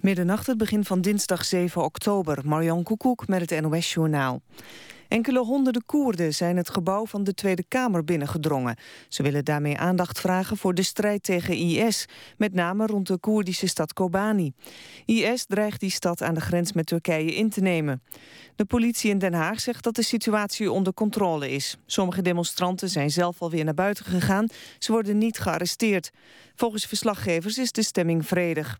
Middernacht, het begin van dinsdag 7 oktober. Marjan Koekoek met het NOS-journaal. Enkele honderden Koerden zijn het gebouw van de Tweede Kamer binnengedrongen. Ze willen daarmee aandacht vragen voor de strijd tegen IS, met name rond de Koerdische stad Kobani. IS dreigt die stad aan de grens met Turkije in te nemen. De politie in Den Haag zegt dat de situatie onder controle is. Sommige demonstranten zijn zelf alweer naar buiten gegaan. Ze worden niet gearresteerd. Volgens verslaggevers is de stemming vredig.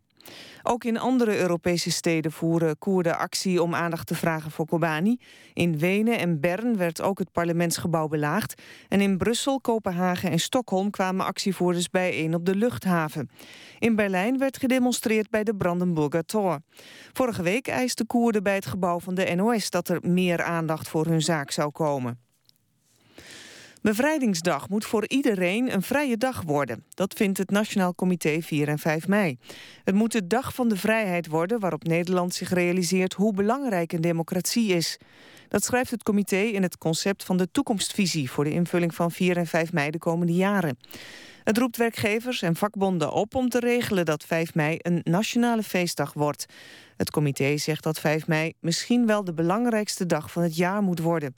Ook in andere Europese steden voeren Koerden actie om aandacht te vragen voor Kobani. In Wenen en Bern werd ook het parlementsgebouw belaagd. En in Brussel, Kopenhagen en Stockholm kwamen actievoerders bijeen op de luchthaven. In Berlijn werd gedemonstreerd bij de Brandenburger Tor. Vorige week eisten Koerden bij het gebouw van de NOS dat er meer aandacht voor hun zaak zou komen. Bevrijdingsdag moet voor iedereen een vrije dag worden. Dat vindt het Nationaal Comité 4 en 5 mei. Het moet de dag van de vrijheid worden waarop Nederland zich realiseert hoe belangrijk een democratie is. Dat schrijft het comité in het concept van de toekomstvisie voor de invulling van 4 en 5 mei de komende jaren. Het roept werkgevers en vakbonden op om te regelen dat 5 mei een nationale feestdag wordt. Het comité zegt dat 5 mei misschien wel de belangrijkste dag van het jaar moet worden.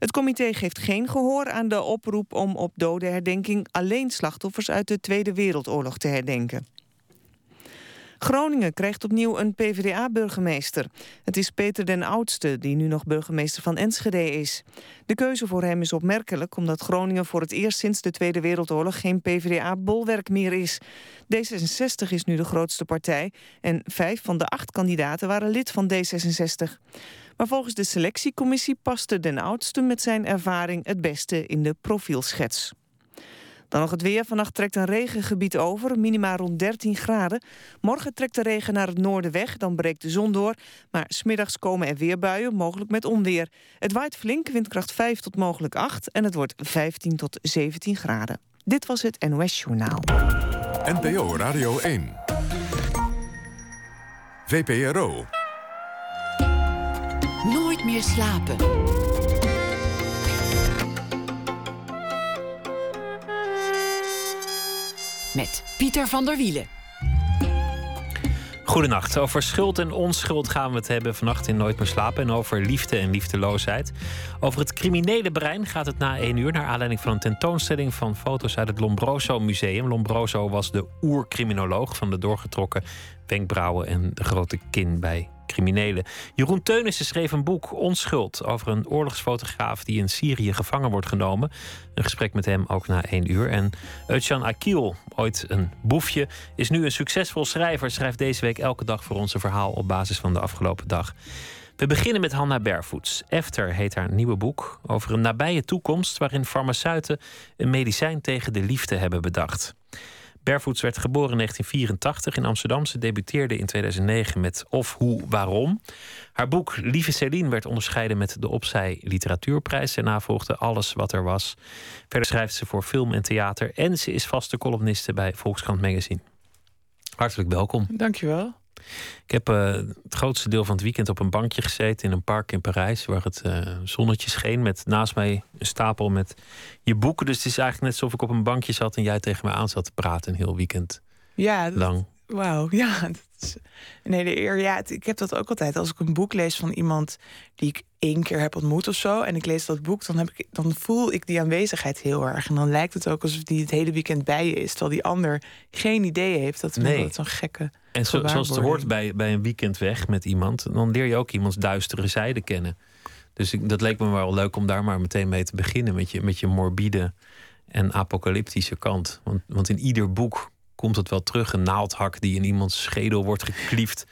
Het comité geeft geen gehoor aan de oproep om op dodenherdenking alleen slachtoffers uit de Tweede Wereldoorlog te herdenken. Groningen krijgt opnieuw een PvdA-burgemeester. Het is Peter den Oudste, die nu nog burgemeester van Enschede is. De keuze voor hem is opmerkelijk... omdat Groningen voor het eerst sinds de Tweede Wereldoorlog... geen PvdA-bolwerk meer is. D66 is nu de grootste partij... en vijf van de acht kandidaten waren lid van D66. Maar volgens de selectiecommissie paste den Oudste... met zijn ervaring het beste in de profielschets. Dan nog het weer. Vannacht trekt een regengebied over, minima rond 13 graden. Morgen trekt de regen naar het noorden weg, dan breekt de zon door. Maar smiddags komen er weer buien, mogelijk met onweer. Het waait flink, windkracht 5 tot mogelijk 8... en het wordt 15 tot 17 graden. Dit was het NOS Journaal. NPO Radio 1. VPRO. Nooit meer slapen. met Pieter van der Wielen. Goedenacht. Over schuld en onschuld gaan we het hebben vannacht in Nooit meer slapen. En over liefde en liefdeloosheid. Over het criminele brein gaat het na één uur... naar aanleiding van een tentoonstelling van foto's uit het Lombroso Museum. Lombroso was de oercriminoloog van de doorgetrokken wenkbrauwen... en de grote kin bij Jeroen Teunissen schreef een boek, Onschuld, over een oorlogsfotograaf die in Syrië gevangen wordt genomen. Een gesprek met hem ook na één uur. En Özcan Akil, ooit een boefje, is nu een succesvol schrijver. Schrijft deze week elke dag voor ons een verhaal op basis van de afgelopen dag. We beginnen met Hanna Bervoets. Efter heet haar nieuwe boek over een nabije toekomst waarin farmaceuten een medicijn tegen de liefde hebben bedacht. Bervoets werd geboren in 1984 in Amsterdam. Ze debuteerde in 2009 met Of, Hoe, Waarom. Haar boek Lieve Celine werd onderscheiden met de Opzij Literatuurprijs. Daarna volgde Alles Wat Er Was. Verder schrijft ze voor film en theater. En ze is vaste columniste bij Volkskrant Magazine. Hartelijk welkom. Dankjewel. Ik heb uh, het grootste deel van het weekend op een bankje gezeten in een park in Parijs, waar het uh, zonnetje scheen. Met naast mij een stapel met je boeken. Dus het is eigenlijk net alsof ik op een bankje zat en jij tegen me aan zat te praten een heel weekend. Ja, lang. Wauw, ja. Dat is een hele eer. Ja, ik heb dat ook altijd. Als ik een boek lees van iemand die ik één keer heb ontmoet of zo. En ik lees dat boek, dan, heb ik, dan voel ik die aanwezigheid heel erg. En dan lijkt het ook alsof die het hele weekend bij je is. Terwijl die ander geen idee heeft. Dat nee. zo'n gekke. En zo, zoals het hoort bij, bij een weekend weg met iemand, dan leer je ook iemands duistere zijde kennen. Dus ik, dat leek me wel leuk om daar maar meteen mee te beginnen. Met je, met je morbide en apocalyptische kant. Want, want in ieder boek komt het wel terug. Een naaldhak die in iemands schedel wordt gekliefd.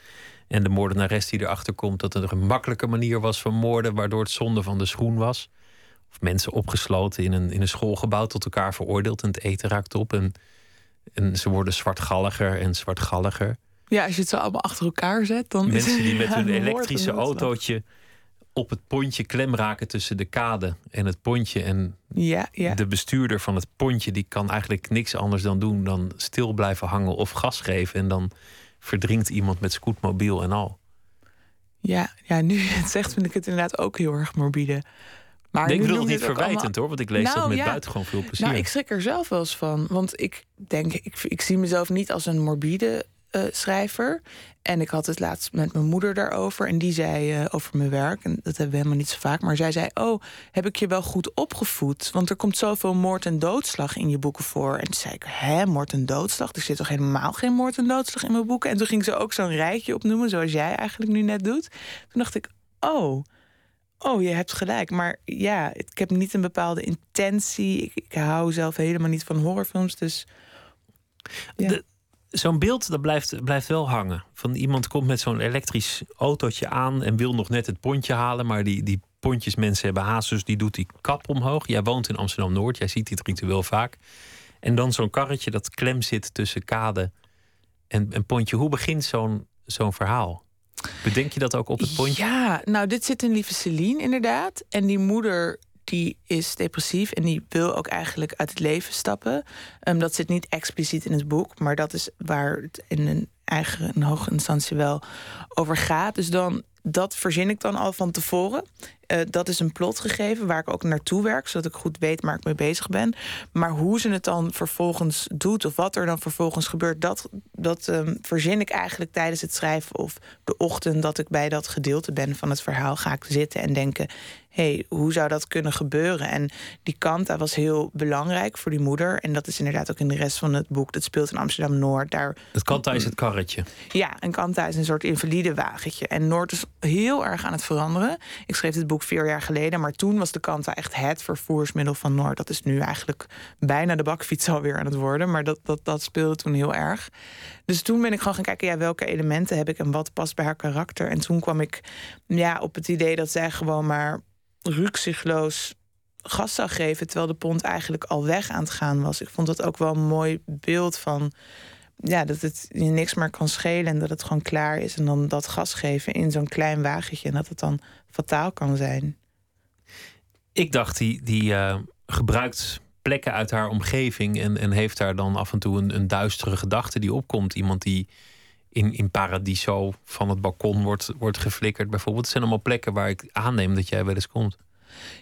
En de moordenares die erachter komt dat het een makkelijke manier was van moorden, waardoor het zonde van de schoen was. Of mensen opgesloten in een, in een schoolgebouw tot elkaar veroordeeld en het eten raakt op. En, en ze worden zwartgalliger en zwartgalliger. Ja, als je het zo allemaal achter elkaar zet, dan. Mensen die met hun elektrische autootje op het pontje klem raken tussen de kade en het pontje. En ja, ja. de bestuurder van het pontje die kan eigenlijk niks anders dan doen dan stil blijven hangen of gas geven. En dan verdrinkt iemand met scootmobiel en al. Ja, ja, nu het zegt vind ik het inderdaad ook heel erg morbide. Maar ik bedoel het niet verwijtend hoor, want ik lees dat nou met ja. buitengewoon veel plezier. Nou, ik schrik er zelf wel eens van. Want ik denk, ik, ik zie mezelf niet als een morbide uh, schrijver. En ik had het laatst met mijn moeder daarover. En die zei uh, over mijn werk. En dat hebben we helemaal niet zo vaak. Maar zij zei: Oh, heb ik je wel goed opgevoed? Want er komt zoveel moord en doodslag in je boeken voor. En toen zei ik: Hè, moord en doodslag? Er zit toch helemaal geen moord en doodslag in mijn boeken? En toen ging ze ook zo'n rijtje opnoemen, zoals jij eigenlijk nu net doet. Toen dacht ik: Oh. Oh, je hebt gelijk. Maar ja, ik heb niet een bepaalde intentie. Ik, ik hou zelf helemaal niet van horrorfilms. Dus. Ja. Zo'n beeld dat blijft, blijft wel hangen. Van iemand komt met zo'n elektrisch autootje aan en wil nog net het pontje halen. Maar die, die pontjes mensen hebben haast, dus die doet die kap omhoog. Jij woont in Amsterdam Noord, jij ziet dit ritueel vaak. En dan zo'n karretje dat klem zit tussen kade en, en pontje. Hoe begint zo'n zo'n verhaal? Bedenk je dat ook op het pontje? Ja, nou, dit zit in lieve Celine inderdaad. En die moeder die is depressief en die wil ook eigenlijk uit het leven stappen. Um, dat zit niet expliciet in het boek, maar dat is waar het in een eigen een hoge instantie wel over gaat. Dus dan dat verzin ik dan al van tevoren. Uh, dat is een plot gegeven waar ik ook naartoe werk, zodat ik goed weet waar ik mee bezig ben. Maar hoe ze het dan vervolgens doet of wat er dan vervolgens gebeurt, dat, dat um, verzin ik eigenlijk tijdens het schrijven of de ochtend dat ik bij dat gedeelte ben van het verhaal, ga ik zitten en denken: hey, hoe zou dat kunnen gebeuren? En die Kanta was heel belangrijk voor die moeder. En dat is inderdaad ook in de rest van het boek. Dat speelt in Amsterdam-Noord. Daar... Het Kanta is het karretje. Ja, een Kanta is een soort invalide wagentje. En Noord is heel erg aan het veranderen. Ik schreef dit boek vier jaar geleden. Maar toen was de Kanta echt het vervoersmiddel van Noord. Dat is nu eigenlijk bijna de bakfiets alweer aan het worden. Maar dat, dat, dat speelde toen heel erg. Dus toen ben ik gewoon gaan kijken, ja, welke elementen heb ik en wat past bij haar karakter. En toen kwam ik ja, op het idee dat zij gewoon maar rukzichtloos gas zou geven, terwijl de pont eigenlijk al weg aan het gaan was. Ik vond dat ook wel een mooi beeld van ja, dat het je niks meer kan schelen en dat het gewoon klaar is. En dan dat gas geven in zo'n klein wagentje en dat het dan fataal kan zijn. Ik dacht, die, die uh, gebruikt plekken uit haar omgeving en, en heeft daar dan af en toe een, een duistere gedachte die opkomt. Iemand die in, in Paradiso van het balkon wordt, wordt geflikkerd bijvoorbeeld. Het zijn allemaal plekken waar ik aanneem dat jij wel eens komt.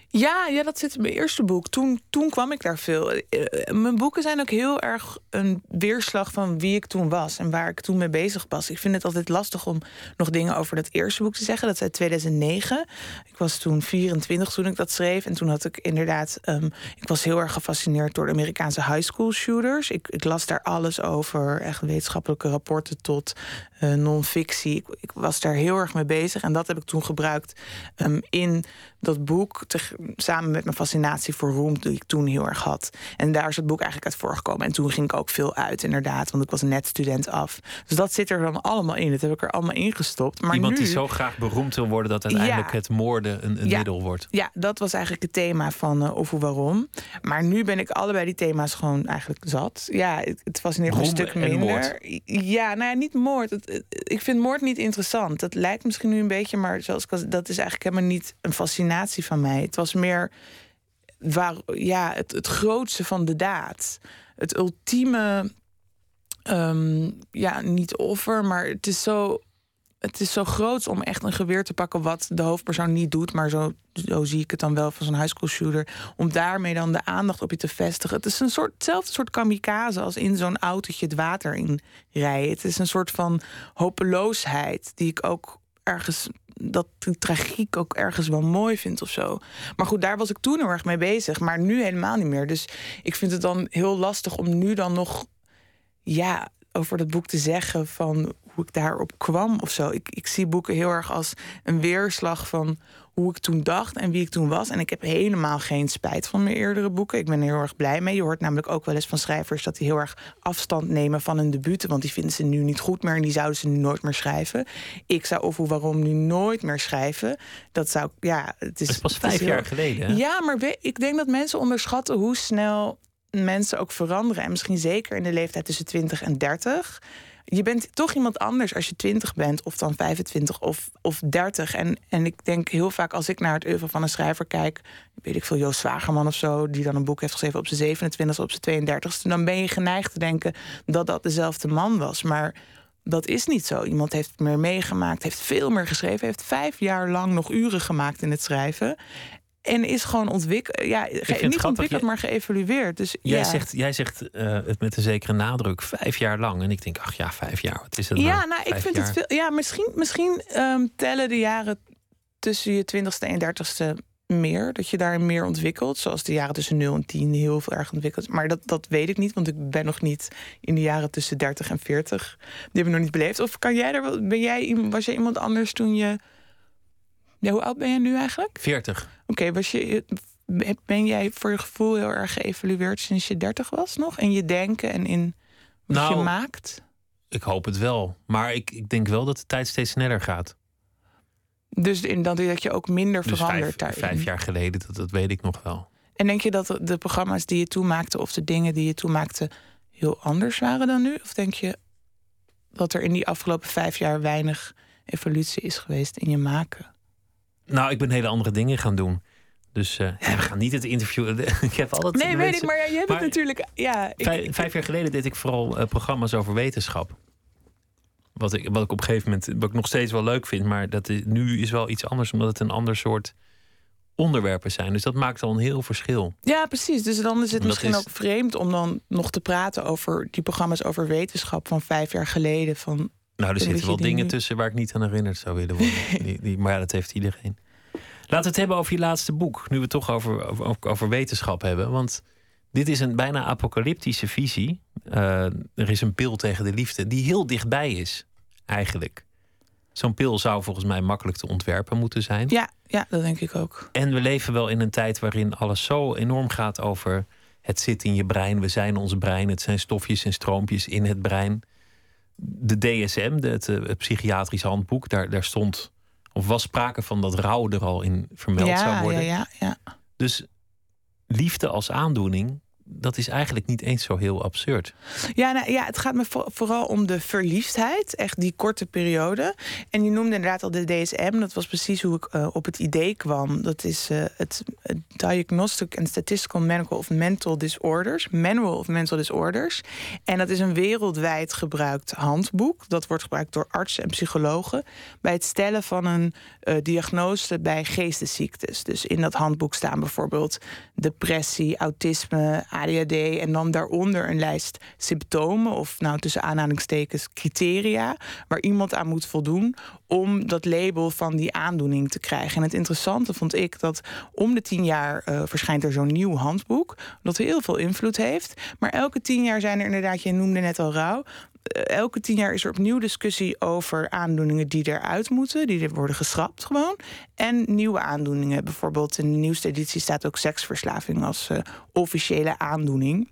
Ja, ja, dat zit in mijn eerste boek. Toen, toen kwam ik daar veel. Eh, mijn boeken zijn ook heel erg een weerslag van wie ik toen was en waar ik toen mee bezig was. Ik vind het altijd lastig om nog dingen over dat eerste boek te zeggen. Dat is uit 2009. Ik was toen 24 toen ik dat schreef. En toen had ik inderdaad. Um, ik was heel erg gefascineerd door de Amerikaanse high school shooters. Ik, ik las daar alles over. Echt wetenschappelijke rapporten tot uh, non-fictie. Ik, ik, was daar heel erg mee bezig. En dat heb ik toen gebruikt um, in dat boek. Te, samen met mijn fascinatie voor roem, die ik toen heel erg had. En daar is het boek eigenlijk uit voorgekomen. En toen ging ik ook veel uit, inderdaad, want ik was net student af. Dus dat zit er dan allemaal in. Dat heb ik er allemaal ingestopt. Maar Iemand nu, die zo graag beroemd wil worden dat uiteindelijk het moorden een, een middel wordt. Ja, dat was eigenlijk het thema van uh, Of Waarom. Maar nu ben ik allebei die thema's gewoon eigenlijk zat. Ja, het, het fascineert me een stuk minder. Ja, nou ja, niet moord. Het, ik vind moord niet interessant. Dat lijkt misschien nu een beetje, maar zoals ik dat is eigenlijk helemaal niet een fascinatie van mij. Het was meer waar, ja, het, het grootste van de daad. Het ultieme, um, ja, niet offer, maar het is zo. Het is zo groot om echt een geweer te pakken, wat de hoofdpersoon niet doet, maar zo, zo zie ik het dan wel van zo'n high school shooter. Om daarmee dan de aandacht op je te vestigen. Het is een soort, hetzelfde soort kamikaze als in zo'n autootje het water in rijden. Het is een soort van hopeloosheid die ik ook ergens dat die tragiek ook ergens wel mooi vind of zo. Maar goed, daar was ik toen heel erg mee bezig, maar nu helemaal niet meer. Dus ik vind het dan heel lastig om nu dan nog ja, over dat boek te zeggen van hoe ik daarop kwam of zo. Ik, ik zie boeken heel erg als een weerslag van hoe ik toen dacht en wie ik toen was. En ik heb helemaal geen spijt van mijn eerdere boeken. Ik ben er heel erg blij mee. Je hoort namelijk ook wel eens van schrijvers dat die heel erg afstand nemen van hun debuten. Want die vinden ze nu niet goed meer en die zouden ze nu nooit meer schrijven. Ik zou of hoe waarom nu nooit meer schrijven. Dat zou, ja, het is, het is pas vijf jaar geleden. Ja, maar ik denk dat mensen onderschatten hoe snel mensen ook veranderen. En misschien zeker in de leeftijd tussen 20 en 30 je bent toch iemand anders als je 20 bent, of dan 25 of, of 30. En, en ik denk heel vaak als ik naar het oeuvre van een schrijver kijk, weet ik veel, Joost Zwagerman of zo, die dan een boek heeft geschreven op zijn 27 of op zijn 32ste, dan ben je geneigd te denken dat dat dezelfde man was. Maar dat is niet zo. Iemand heeft meer meegemaakt, heeft veel meer geschreven, heeft vijf jaar lang nog uren gemaakt in het schrijven. En is gewoon ontwikkeld. Ja, niet grappig, ontwikkeld, maar geëvalueerd. Dus Jij ja. zegt, jij zegt eh, het met een zekere nadruk vijf jaar lang. En ik denk, ach ja, vijf jaar. Wat is het Ja, nou? nou, ik vind jaar. het veel. Ja, misschien, misschien ehm, tellen de jaren tussen je twintigste en dertigste meer. Dat je daarin meer ontwikkelt. Zoals de jaren tussen 0 en 10 heel veel erg ontwikkeld. Maar dat, dat weet ik niet, want ik ben nog niet in de jaren tussen 30 en 40. Die heb ik nog niet beleefd. Of kan jij er wel? Ben jij, was jij iemand anders toen je. Ja, hoe oud ben je nu eigenlijk? 40. Oké, was je. Ben jij voor je gevoel heel erg geëvalueerd sinds je 30 was nog? In je denken en in wat Nou, je maakt? Ik hoop het wel. Maar ik, ik denk wel dat de tijd steeds sneller gaat. Dus in dat, dat je ook minder Dus verandert vijf, vijf jaar geleden, dat, dat weet ik nog wel. En denk je dat de- de programma's die je toen maakte... of de dingen die je toen maakte heel anders waren dan nu? Of denk je dat er in die afgelopen vijf jaar... weinig evolutie is geweest in je maken? Nou, ik ben hele andere dingen gaan doen. Dus eh, ja, we gaan niet het interview. ik heb altijd. Nee, weet ik, maar ja, je hebt maar het natuurlijk... Ja, ik, Vijf, ik- vijf jaar geleden deed ik vooral eh, programma's over wetenschap. Wat ik, wat ik op een gegeven moment wat ik nog steeds wel leuk vind, maar dat is, nu is wel iets anders, omdat het een ander soort onderwerpen zijn. Dus dat maakt al een heel verschil. ja, precies. Dus dan is het Dat misschien is- ook vreemd om dan nog te praten... over die programma's over wetenschap van vijf jaar geleden. Van, Nou, er zitten wel dingen tussen waar ik niet aan herinnerd zou willen worden. die, die, maar ja, dat heeft iedereen. Laten we het hebben over je laatste boek. Nu we het toch over, over, over wetenschap hebben. Want dit is een bijna apocalyptische visie. Eh, er is een pil tegen de liefde die heel dichtbij is, eigenlijk. Zo'n pil zou volgens mij makkelijk te ontwerpen moeten zijn. ja, ja, dat denk ik ook. En we leven wel in een tijd waarin alles zo enorm gaat over het zit in je brein, we zijn ons brein, het zijn stofjes en stroompjes in het brein. De DSM, de, het, eh, het psychiatrisch handboek, daar, daar stond, of was sprake van dat rouw er al in vermeld zou worden. ja, ja, ja. Dus liefde als aandoening, dat is eigenlijk niet eens zo heel absurd. Ja, nou, ja, het gaat me vo- vooral om de verliefdheid. Echt die korte periode. En je noemde inderdaad al de DSM. Dat was precies hoe ik eh, op het idee kwam. Dat is eh, het, het Diagnostic and Statistical Manual of Mental Disorders. Manual of Mental Disorders. En dat is een wereldwijd gebruikt handboek. Dat wordt gebruikt door artsen en psychologen. Bij het stellen van een eh, diagnose bij geestesziektes. Dus in dat handboek staan bijvoorbeeld depressie, autisme, ADHD en dan daaronder een lijst symptomen of nou tussen aanhalingstekens criteria waar iemand aan moet voldoen om dat label van die aandoening te krijgen. En het interessante vond ik dat om de tien jaar eh, verschijnt er zo'n nieuw handboek dat heel veel invloed heeft. Maar elke tien jaar zijn er inderdaad, je noemde net al rouw, elke tien jaar is er opnieuw discussie over aandoeningen die eruit moeten, die er worden geschrapt gewoon. En nieuwe aandoeningen. Bijvoorbeeld in de nieuwste editie staat ook seksverslaving als eh, officiële aandoening.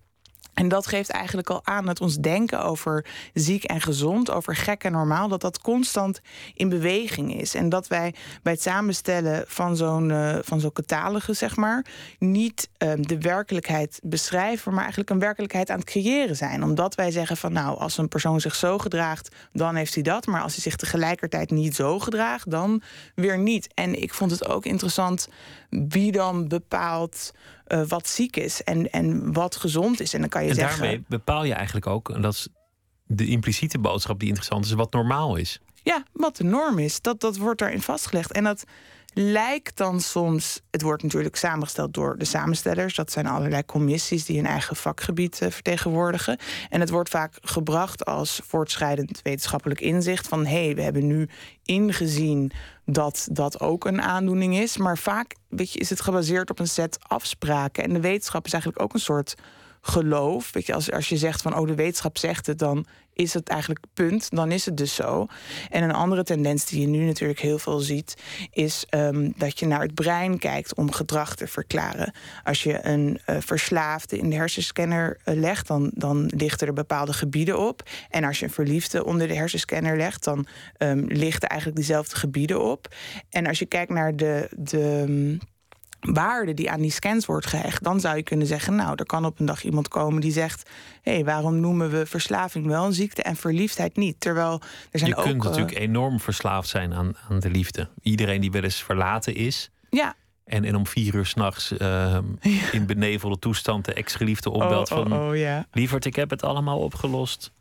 En dat geeft eigenlijk al aan dat ons denken over ziek en gezond, over gek en normaal, dat dat constant in beweging is. En dat wij bij het samenstellen van zo'n eh, van zo'n catalogus, zeg maar, niet ehm, de werkelijkheid beschrijven, maar eigenlijk een werkelijkheid aan het creëren zijn. Omdat wij zeggen van nou, als een persoon zich zo gedraagt, dan heeft hij dat. Maar als hij zich tegelijkertijd niet zo gedraagt, dan weer niet. En ik vond het ook interessant wie dan bepaalt eh, wat ziek is en, en wat gezond is. En dan kan je en zeggen. daarmee bepaal je eigenlijk ook, en dat is de impliciete boodschap die interessant is, wat normaal is. Ja, wat de norm is. Dat, dat wordt daarin vastgelegd. En dat lijkt dan soms. Het wordt natuurlijk samengesteld door de samenstellers. Dat zijn allerlei commissies die hun eigen vakgebied eh, vertegenwoordigen. En het wordt vaak gebracht als voortschrijdend wetenschappelijk inzicht. Van hé, hey, we hebben nu ingezien dat dat ook een aandoening is. Maar vaak weet je, is het gebaseerd op een set afspraken. En de wetenschap is eigenlijk ook een soort geloof. Weet je, als, als je zegt van oh, de wetenschap zegt het, dan is het eigenlijk punt. Dan is het dus zo. En een andere tendens die je nu natuurlijk heel veel ziet, is ehm, dat je naar het brein kijkt om gedrag te verklaren. Als je een eh, verslaafde in de hersenscanner eh, legt, dan, dan lichten er bepaalde gebieden op. En als je een verliefde onder de hersenscanner legt, dan ehm, lichten eigenlijk diezelfde gebieden op. En als je kijkt naar de. de ehm, waarde die aan die scans wordt gehecht, dan zou je kunnen zeggen: Nou, er kan op een dag iemand komen die zegt: Hé, hey, waarom noemen we verslaving wel een ziekte en verliefdheid niet? Terwijl er zijn Je ook. kunt eh, natuurlijk enorm verslaafd zijn aan, aan de liefde. Iedereen die wel eens verlaten is. ja, En, en om vier uur s'nachts uh, in benevelde toestand de ex-geliefde opbelt oh, oh, van... oh, ja. Lieverd, ik heb het allemaal opgelost.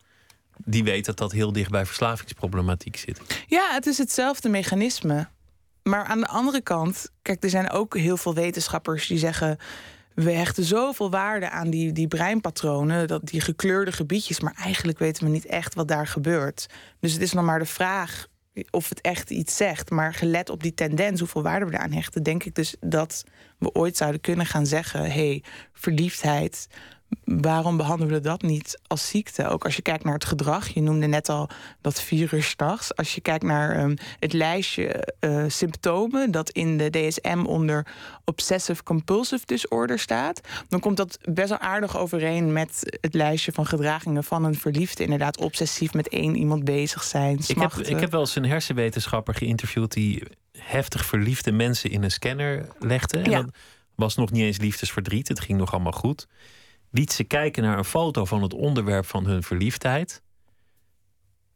Die weet dat dat heel dicht bij verslavingsproblematiek zit. ja, het is hetzelfde mechanisme. Maar aan de andere kant, kijk, er zijn ook heel veel wetenschappers die zeggen. We hechten zoveel waarde aan die, die breinpatronen, dat, die gekleurde gebiedjes, maar eigenlijk weten we niet echt wat daar gebeurt. Dus het is nog maar de vraag of het echt iets zegt. Maar gelet op die tendens, hoeveel waarde we eraan hechten, denk ik dus dat we ooit zouden kunnen gaan zeggen: hé, hey, verliefdheid waarom behandelen we dat niet als ziekte? Ook als je kijkt naar het gedrag. Je noemde net al dat virus straks. Als je kijkt naar um, het lijstje uh, symptomen dat in de DSM onder obsessive compulsive disorder staat, dan komt dat best wel aardig overeen met het lijstje van gedragingen van een verliefde. Inderdaad, obsessief met één iemand bezig zijn. Ik heb, ik heb wel eens een hersenwetenschapper geïnterviewd die heftig verliefde mensen in een scanner legde. En ja. dat was nog niet eens liefdesverdriet. Het ging nog allemaal goed liet ze kijken naar een foto van het onderwerp van hun verliefdheid.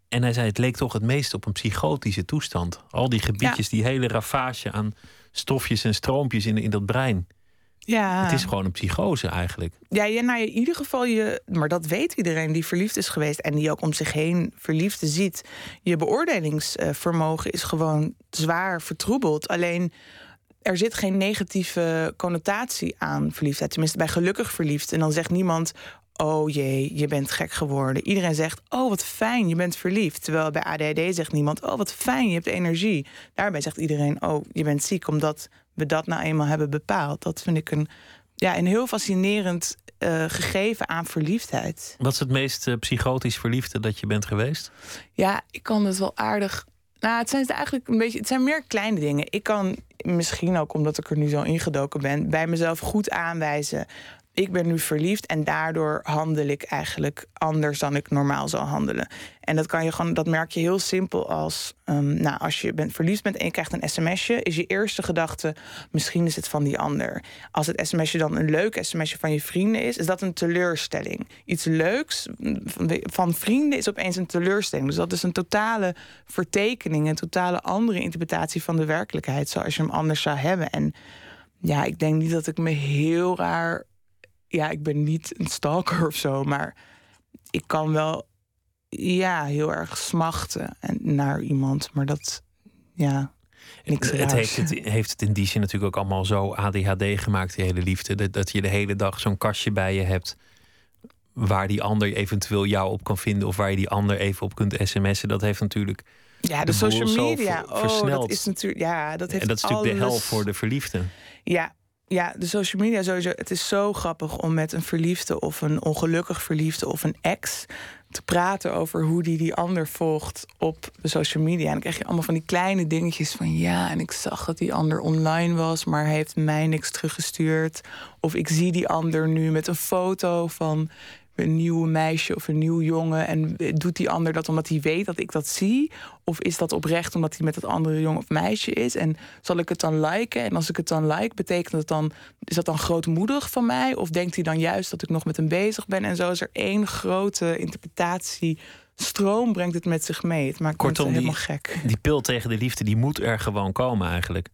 En hij zei: Het leek toch het meest op een psychotische toestand. Al die gebiedjes, die hele ravage aan stofjes en stroompjes in, in dat brein. Ja. Het is gewoon een psychose eigenlijk. Ja, ja nou, in ieder geval, je, maar dat weet iedereen die verliefd is geweest en die ook om zich heen verliefde ziet. Je beoordelingsvermogen is gewoon zwaar vertroebeld. Alleen er zit geen negatieve connotatie aan verliefdheid. Tenminste, bij gelukkig verliefd. En dan zegt niemand. Oh jee, je bent gek geworden. Iedereen zegt: Oh, wat fijn, je bent verliefd. Terwijl bij ADHD zegt niemand: Oh, wat fijn, je hebt energie. Daarbij zegt iedereen: Oh, je bent ziek, omdat we dat nou eenmaal hebben bepaald. Dat vind ik een, ja, een heel fascinerend uh, gegeven aan verliefdheid. Wat is het meest uh, psychotisch verliefde dat je bent geweest? Ja, ik kan het wel aardig nou, het zijn eigenlijk een beetje. Het zijn meer kleine dingen. Ik kan misschien ook omdat ik er nu zo ingedoken ben, bij mezelf goed aanwijzen ik ben nu verliefd en daardoor handel ik eigenlijk anders dan ik normaal zou handelen. En dat kan je gewoon, dat merk je heel simpel als, um, nou, als je bent verliefd bent en je krijgt een sms'je, is je eerste gedachte, misschien is het van die ander. Als het sms'je dan een leuk sms'je van je vrienden is, is dat een teleurstelling. Iets leuks van vrienden is opeens een teleurstelling. Dus dat is een totale vertekening, een totale andere interpretatie van de werkelijkheid, zoals je hem anders zou hebben. En ja, ik denk niet dat ik me heel raar ja, ik ben niet een stalker of zo, maar ik kan wel ja, heel erg smachten en naar iemand. Maar dat, ja, niks het heeft, het heeft het in die zin natuurlijk ook allemaal zo ADHD gemaakt, die hele liefde. Dat, dat je de hele dag zo'n kastje bij je hebt waar die ander eventueel jou op kan vinden of waar je die ander even op kunt sms'en. Dat heeft natuurlijk. Ja, de, social media. Oh, dat is natuurlijk. Ja, dat heeft en dat is natuurlijk de hel voor de verliefden. Ja, ja, de social media sowieso. Het is zo grappig om met een verliefde of een ongelukkig verliefde of een ex te praten over hoe die die ander volgt op de social media. En dan krijg je allemaal van die kleine dingetjes van ja, en ik zag dat die ander online was, maar heeft mij niks teruggestuurd. Of ik zie die ander nu met een foto van een nieuwe meisje of een nieuw jongen. En doet die ander dat omdat hij weet dat ik dat zie? Of is dat oprecht omdat hij met dat andere jongen of meisje is? En zal ik het dan liken? En als ik het dan like, betekent dat dan, is dat dan grootmoedig van mij? Of denkt hij dan juist dat ik nog met hem bezig ben? En zo is er één grote interpretatie stroom brengt het met zich mee. Het maakt Kortom, helemaal die, gek. Die pil tegen de liefde, die moet er gewoon komen eigenlijk.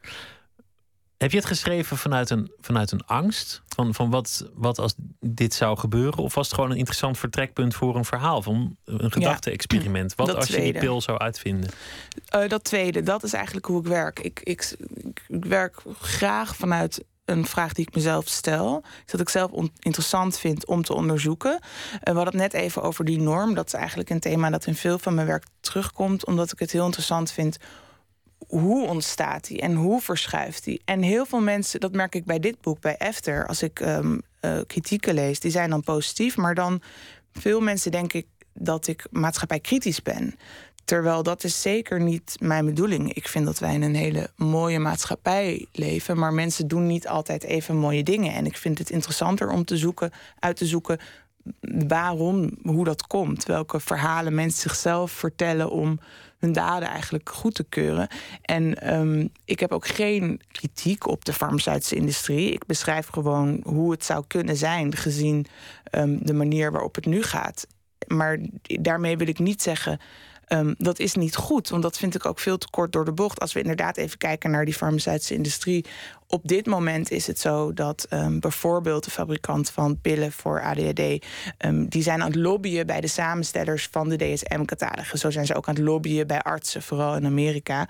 Heb je het geschreven vanuit een, vanuit een angst? Van, van wat, wat als dit zou gebeuren? Of was het gewoon een interessant vertrekpunt voor een verhaal? Van een gedachte-experiment? wat als je die pil zou uitvinden? Uh, dat tweede, dat is eigenlijk hoe ik werk. Ik, ik, ik, werk graag vanuit een vraag die ik mezelf stel. Dat ik zelf interessant vind om te onderzoeken. Uh, we hadden het net even over die norm. Dat is eigenlijk een thema dat in veel van mijn werk terugkomt. Omdat ik het heel interessant vind hoe ontstaat die en hoe verschuift die? En heel veel mensen, dat merk ik bij dit boek, bij Efter, als ik um, kritieken lees, die zijn dan positief, maar dan veel mensen denk ik dat ik maatschappij kritisch ben. Terwijl dat is zeker niet mijn bedoeling. Ik vind dat wij in een hele mooie maatschappij leven, maar mensen doen niet altijd even mooie dingen. En ik vind het interessanter om te zoeken, uit te zoeken waarom, hoe dat komt. Welke verhalen mensen zichzelf vertellen om hun daden eigenlijk goed te keuren. En ehm, ik heb ook geen kritiek op de farmaceutische industrie. Ik beschrijf gewoon hoe het zou kunnen zijn, gezien ehm, de manier waarop het nu gaat. Maar daarmee wil ik niet zeggen Um, dat is niet goed, want dat vind ik ook veel te kort door de bocht. Als we inderdaad even kijken naar die farmaceutische industrie. Op dit moment is het zo dat um, bijvoorbeeld de fabrikant van pillen voor ADHD... Um, die zijn aan het lobbyen bij de samenstellers van de DSM-catalogus. Zo zijn ze ook aan het lobbyen bij artsen, vooral in Amerika...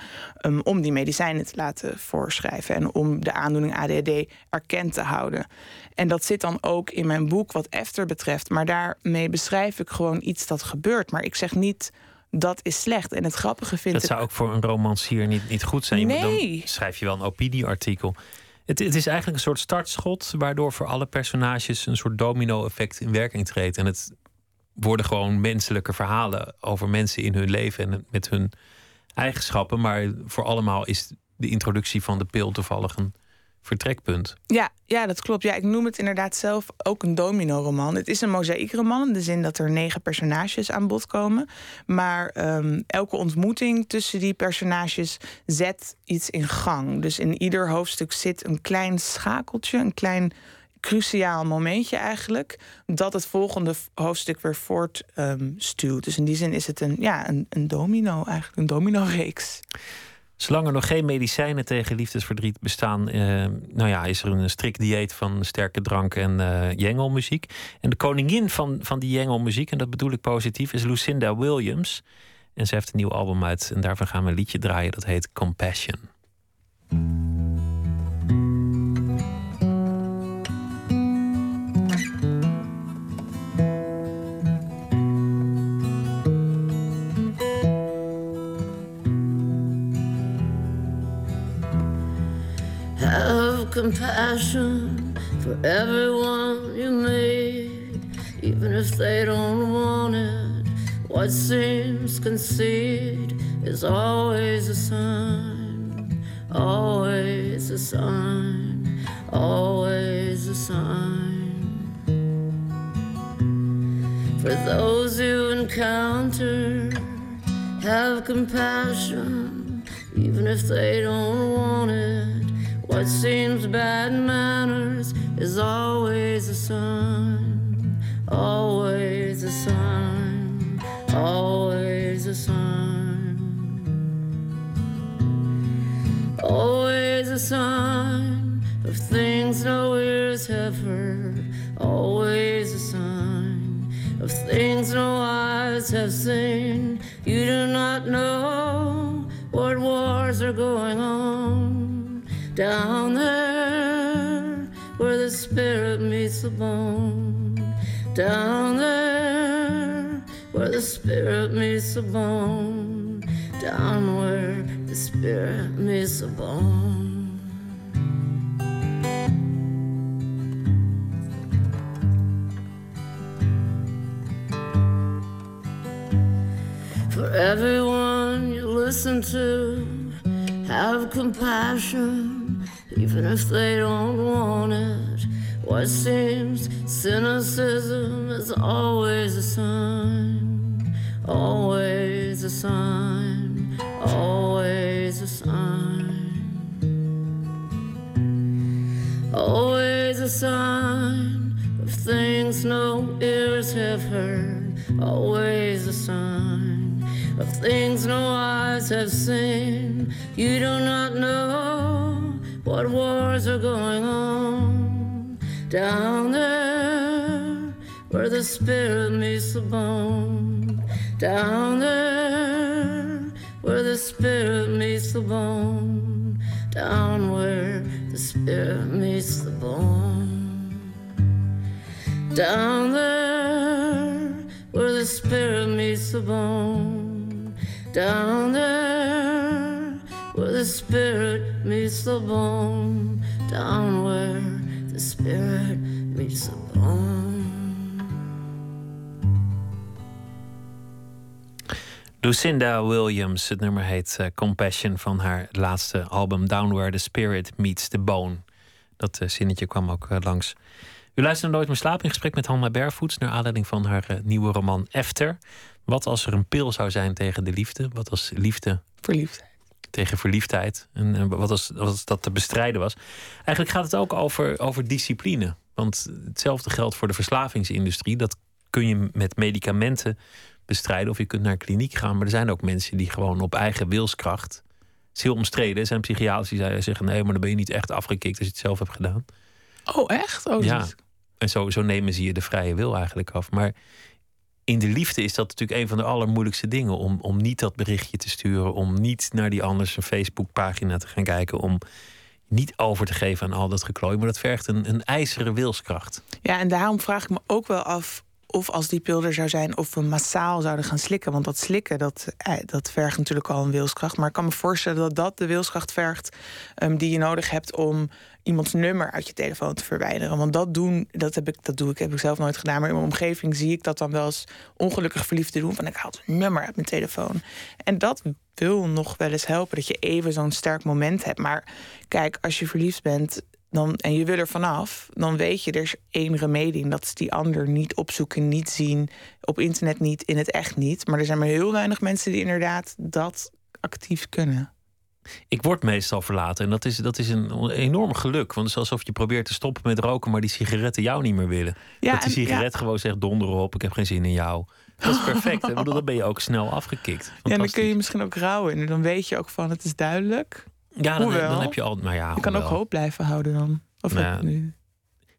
om die medicijnen te laten voorschrijven... en om de aandoening ADHD erkend te houden. En dat zit dan ook in mijn boek wat Efter betreft. Maar daarmee beschrijf ik gewoon iets dat gebeurt. Maar ik zeg niet dat is slecht. En het grappige vind ik... Dat zou ook voor een romancier niet, niet goed zijn. Nee. Dan schrijf je wel een opinieartikel. Het, het is eigenlijk een soort startschot... waardoor voor alle personages een soort domino-effect in werking treedt. En het worden gewoon menselijke verhalen over mensen in hun leven... en met hun eigenschappen. Maar voor allemaal is de introductie van de pil toevallig een vertrekpunt. Ja, ja, dat klopt. Ja, ik noem het inderdaad zelf ook een domino-roman. Het is een mozaïekroman in de zin dat er negen personages aan bod komen. Maar um, elke ontmoeting tussen die personages zet iets in gang. Dus in ieder hoofdstuk zit een klein schakeltje, een klein cruciaal momentje eigenlijk, dat het volgende hoofdstuk weer voortstuwt. Um, dus in die zin is het een, ja, een, een domino, eigenlijk een domino-reeks. Zolang er nog geen medicijnen tegen liefdesverdriet bestaan, eh, nou ja, is er een strikt dieet van sterke drank en uh, jengelmuziek. En de koningin van, van die jengelmuziek, en dat bedoel ik positief, is Lucinda Williams. En ze heeft een nieuw album uit en daarvan gaan we een liedje draaien dat heet Compassion. Compassion for everyone you meet, even if they don't want it. What seems conceit is always a sign, always a sign, always a sign. For those you encounter, have compassion, even if they don't want it. What seems bad manners is always a sign, always a sign, always a sign, always a sign of things no ears have heard, always a sign of things no eyes have seen. You do not know what wars are going on down there where the spirit meets the bone. Down there where the spirit meets the bone. Down where the spirit meets the bone. For everyone you listen to, have compassion even if they don't want it. What seems cynicism is always a sign, always a sign, always a sign, always a sign of things no ears have heard, always a sign of things no eyes have seen. You do not know what wars are going on down there where the spirit meets the bone. Down there where the spirit meets the bone. Down where the spirit meets the bone. Down there where the spirit meets the bone. Down there the spirit meets the bone, down where the spirit meets the bone. Lucinda Williams, het nummer heet uh, Compassion van haar laatste album Down Where the Spirit Meets the Bone. Dat uh, zinnetje kwam ook uh, langs. U luistert Nooit meer slapen in gesprek met Hanna Barefoots naar aanleiding van haar nieuwe roman Efter. Wat als er een pil zou zijn tegen de liefde? Wat als liefde verliefdheid? Tegen verliefdheid. En, wat, als, dat te bestrijden was. Eigenlijk gaat het ook over, over discipline. Want hetzelfde geldt voor de verslavingsindustrie. Dat kun je met medicamenten bestrijden of je kunt naar kliniek gaan. Maar er zijn ook mensen die gewoon op eigen wilskracht. Het is heel omstreden. Er zijn psychiaters die zeggen: nee, maar dan ben je niet echt afgekikt als je het zelf hebt gedaan. Oh, echt? Oh, ja. En zo, zo nemen ze je de vrije wil eigenlijk af. Maar in de liefde is dat natuurlijk een van de allermoeilijkste dingen. Om, om niet dat berichtje te sturen. Om niet naar die anders een Facebookpagina te gaan kijken. Om niet over te geven aan al dat geklooi. Maar dat vergt een, een ijzeren wilskracht. Ja, en daarom vraag ik me ook wel af of als die pil er zou zijn, of we massaal zouden gaan slikken. Want dat slikken, dat, eh, dat vergt natuurlijk al een wilskracht. Maar ik kan me voorstellen dat dat de wilskracht vergt um, die je nodig hebt om iemands nummer uit je telefoon te verwijderen. Want dat doen, dat heb ik, dat doe ik, heb ik zelf nooit gedaan. Maar in mijn omgeving zie ik dat dan wel eens ongelukkig verliefd te doen. Van ik haal het nummer uit mijn telefoon. En dat wil nog wel eens helpen. Dat je even zo'n sterk moment hebt. Maar kijk, als je verliefd bent, dan, en je wil er vanaf, dan weet je, er is één remedie. Dat is die ander niet opzoeken, niet zien. Op internet niet, in het echt niet. Maar er zijn maar heel weinig mensen die inderdaad dat actief kunnen. Ik word meestal verlaten en dat is, dat is een enorm geluk. Want het is alsof je probeert te stoppen met roken, maar die sigaretten jou niet meer willen. Ja, dat die sigaret gewoon zegt: donder op, ik heb geen zin in jou. Dat is perfect. Ik bedoel, dan ben je ook snel afgekikt. Ja, dan kun je misschien ook rouwen. En dan weet je ook van: het is duidelijk. Ja, dan, dan heb je al. Maar ja, je kan ook hoop blijven houden dan. Of nou nu?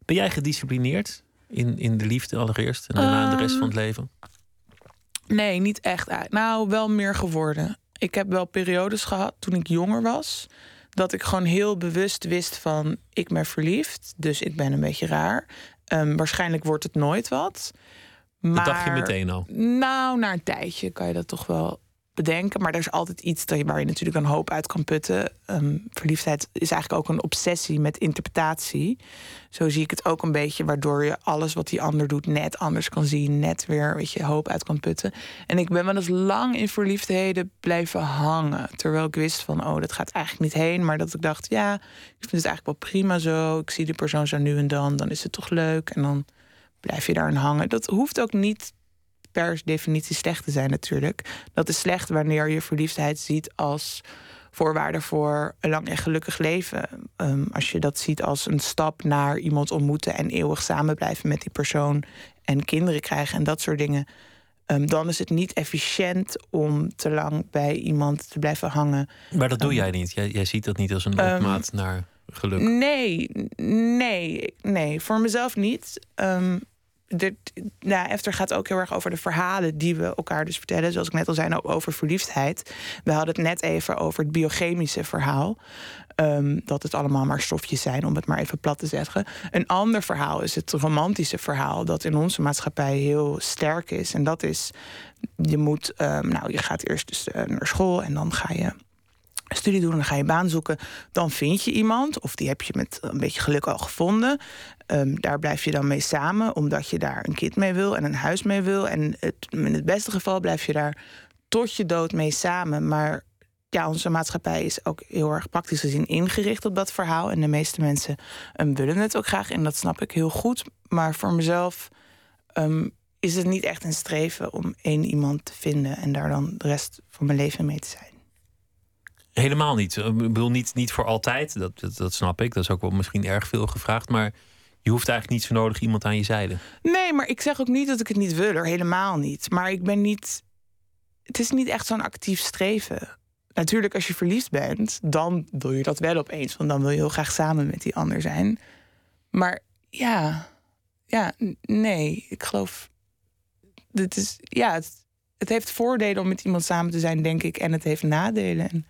Ben jij gedisciplineerd in, in de liefde allereerst en daarna de rest van het leven? Nee, niet echt. Nou, wel meer geworden. Ik heb wel periodes gehad toen ik jonger was. Dat ik gewoon heel bewust wist van ik ben verliefd. Dus ik ben een beetje raar. Um, waarschijnlijk wordt het nooit wat. Maar, dat dacht je meteen al? Nou, na een tijdje kan je dat toch wel bedenken. Maar er is altijd iets waar je natuurlijk een hoop uit kan putten. Um, verliefdheid is eigenlijk ook een obsessie met interpretatie. Zo zie ik het ook een beetje, waardoor je alles wat die ander doet net anders kan zien. Net weer, weet je, hoop uit kan putten. En ik ben wel eens lang in verliefdheden blijven hangen. Terwijl ik wist van, oh, dat gaat eigenlijk niet heen. Maar dat ik dacht, ja, ik vind het eigenlijk wel prima zo. Ik zie de persoon zo nu en dan, dan is het toch leuk. En dan blijf je daar aan hangen. Dat hoeft ook niet per definitie slecht te zijn natuurlijk. Dat is slecht wanneer je verliefdheid ziet als voorwaarde voor een lang en gelukkig leven. Ehm, als je dat ziet als een stap naar iemand ontmoeten en eeuwig samen blijven met die persoon en kinderen krijgen en dat soort dingen. Um, dan is het niet efficiënt om te lang bij iemand te blijven hangen. Maar dat doe um, jij niet. Jij, jij, ziet dat niet als een opmaat naar geluk. Nee, nee, nee, voor mezelf niet de, nou, Efter gaat ook heel erg over de verhalen die we elkaar dus vertellen. Zoals ik net al zei, nou, over verliefdheid. We hadden het net even over het biochemische verhaal. Um, dat het allemaal maar stofjes zijn, om het maar even plat te zeggen. Een ander verhaal is het romantische verhaal, dat in onze maatschappij heel sterk is. En dat is, je moet, um, nou, je gaat eerst dus uh, naar school en dan ga je studie doen, dan ga je baan zoeken. Dan vind je iemand, of die heb je met een beetje geluk al gevonden. Um, daar blijf je dan mee samen, omdat je daar een kind mee wil en een huis mee wil. En het, in het beste geval blijf je daar tot je dood mee samen. Maar ja, onze maatschappij is ook heel erg praktisch gezien ingericht op dat verhaal. En de meeste mensen um, willen het ook graag. En dat snap ik heel goed. Maar voor mezelf um, is het niet echt een streven om één iemand te vinden en daar dan de rest van mijn leven mee te zijn. Helemaal niet. Ik bedoel, niet, niet voor altijd. Dat, dat, dat, snap ik. Dat is ook wel misschien erg veel gevraagd. Maar je hoeft eigenlijk niet zo nodig iemand aan je zijde. Nee, maar ik zeg ook niet dat ik het niet wil. Er helemaal niet. Maar ik ben niet. Het is niet echt zo'n actief streven. Natuurlijk, als je verliefd bent, dan wil je dat wel opeens. Want dan wil je heel graag samen met die ander zijn. Maar ja, ja, nee, ik geloof. Dit is, ja, het, het heeft voordelen om met iemand samen te zijn, denk ik. En het heeft nadelen. En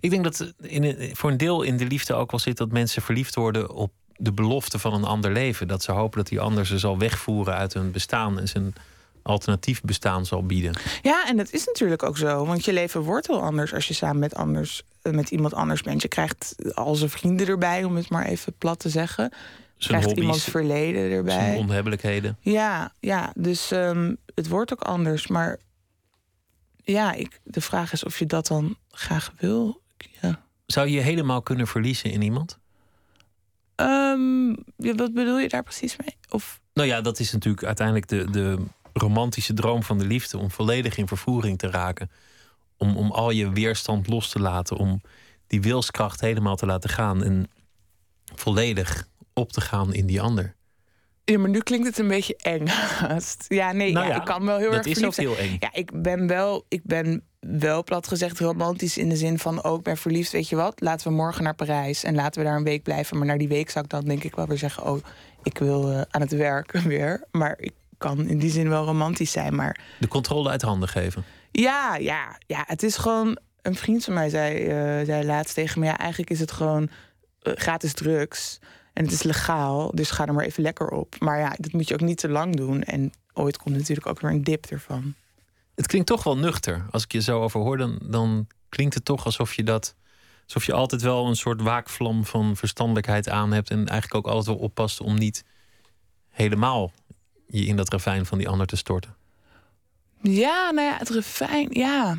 ik denk dat in, voor een deel in de liefde ook wel zit dat mensen verliefd worden op de belofte van een ander leven. Dat ze hopen dat die ander ze zal wegvoeren uit hun bestaan en zijn alternatief bestaan zal bieden. Ja, en dat is natuurlijk ook zo. Want je leven wordt wel anders als je samen met, anders, met iemand anders bent. Je krijgt al zijn vrienden erbij, om het maar even plat te zeggen. Je krijgt hobby's, iemands verleden erbij. Zijn onhebbelijkheden. Ja, ja dus um, het wordt ook anders. Maar ja, ik, de vraag is of je dat dan graag wil. Ja. Zou je je helemaal kunnen verliezen in iemand? Um, wat bedoel je daar precies mee? Of... Nou ja, dat is natuurlijk uiteindelijk de, de romantische droom van de liefde. Om volledig in vervoering te raken. Om, om al je weerstand los te laten. Om die wilskracht helemaal te laten gaan. En volledig op te gaan in die ander. Ja, maar nu klinkt het een beetje eng. ja, nee, Nou ja, ja, ik kan wel heel erg is verliefd ook zijn. heel eng. Ja, ik ben wel, ik ben wel plat gezegd romantisch in de zin van ook ben verliefd. Weet je wat? Laten we morgen naar Parijs en laten we daar een week blijven. Maar na die week zou ik dan denk ik wel weer zeggen: oh, ik wil eh, aan het werk weer. Maar ik kan in die zin wel romantisch zijn. Maar De controle uit handen geven. ja, ja, ja, het is gewoon. Een vriend van mij zei, eh, zei laatst tegen me: ja, eigenlijk is het gewoon eh, gratis drugs. En het is legaal, dus ga er maar even lekker op. Maar ja, dat moet je ook niet te lang doen. En ooit komt natuurlijk ook weer een dip ervan. Het klinkt toch wel nuchter. Als ik je zo over hoor, dan, dan klinkt het toch alsof je dat. Alsof je altijd wel een soort waakvlam van verstandelijkheid aan hebt. En eigenlijk ook altijd wel oppast om niet helemaal je in dat ravijn van die ander te storten. Ja, nou ja, het refijn, ja.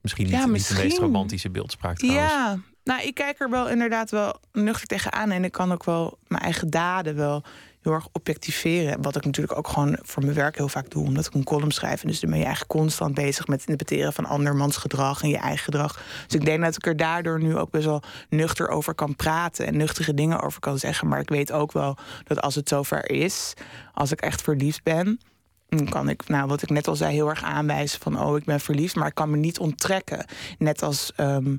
Misschien niet, Ja, niet de misschien. meest romantische beeldspraak trouwens. Ja, nou, ik kijk er wel inderdaad wel nuchter tegenaan. En ik kan ook wel mijn eigen daden wel heel erg objectiveren. Wat ik natuurlijk ook gewoon voor mijn werk heel vaak doe. Omdat ik een column schrijf. En dus dan ben je eigenlijk constant bezig met interpreteren van andermans gedrag en je eigen gedrag. Dus ik denk dat ik er daardoor nu ook best wel nuchter over kan praten. En nuchtere dingen over kan zeggen. Maar ik weet ook wel dat als het zover is, als ik echt verliefd ben. Dan kan ik, nou, wat ik net al zei, heel erg aanwijzen van... oh, ik ben verliefd, maar ik kan me niet onttrekken. Net als, ehm,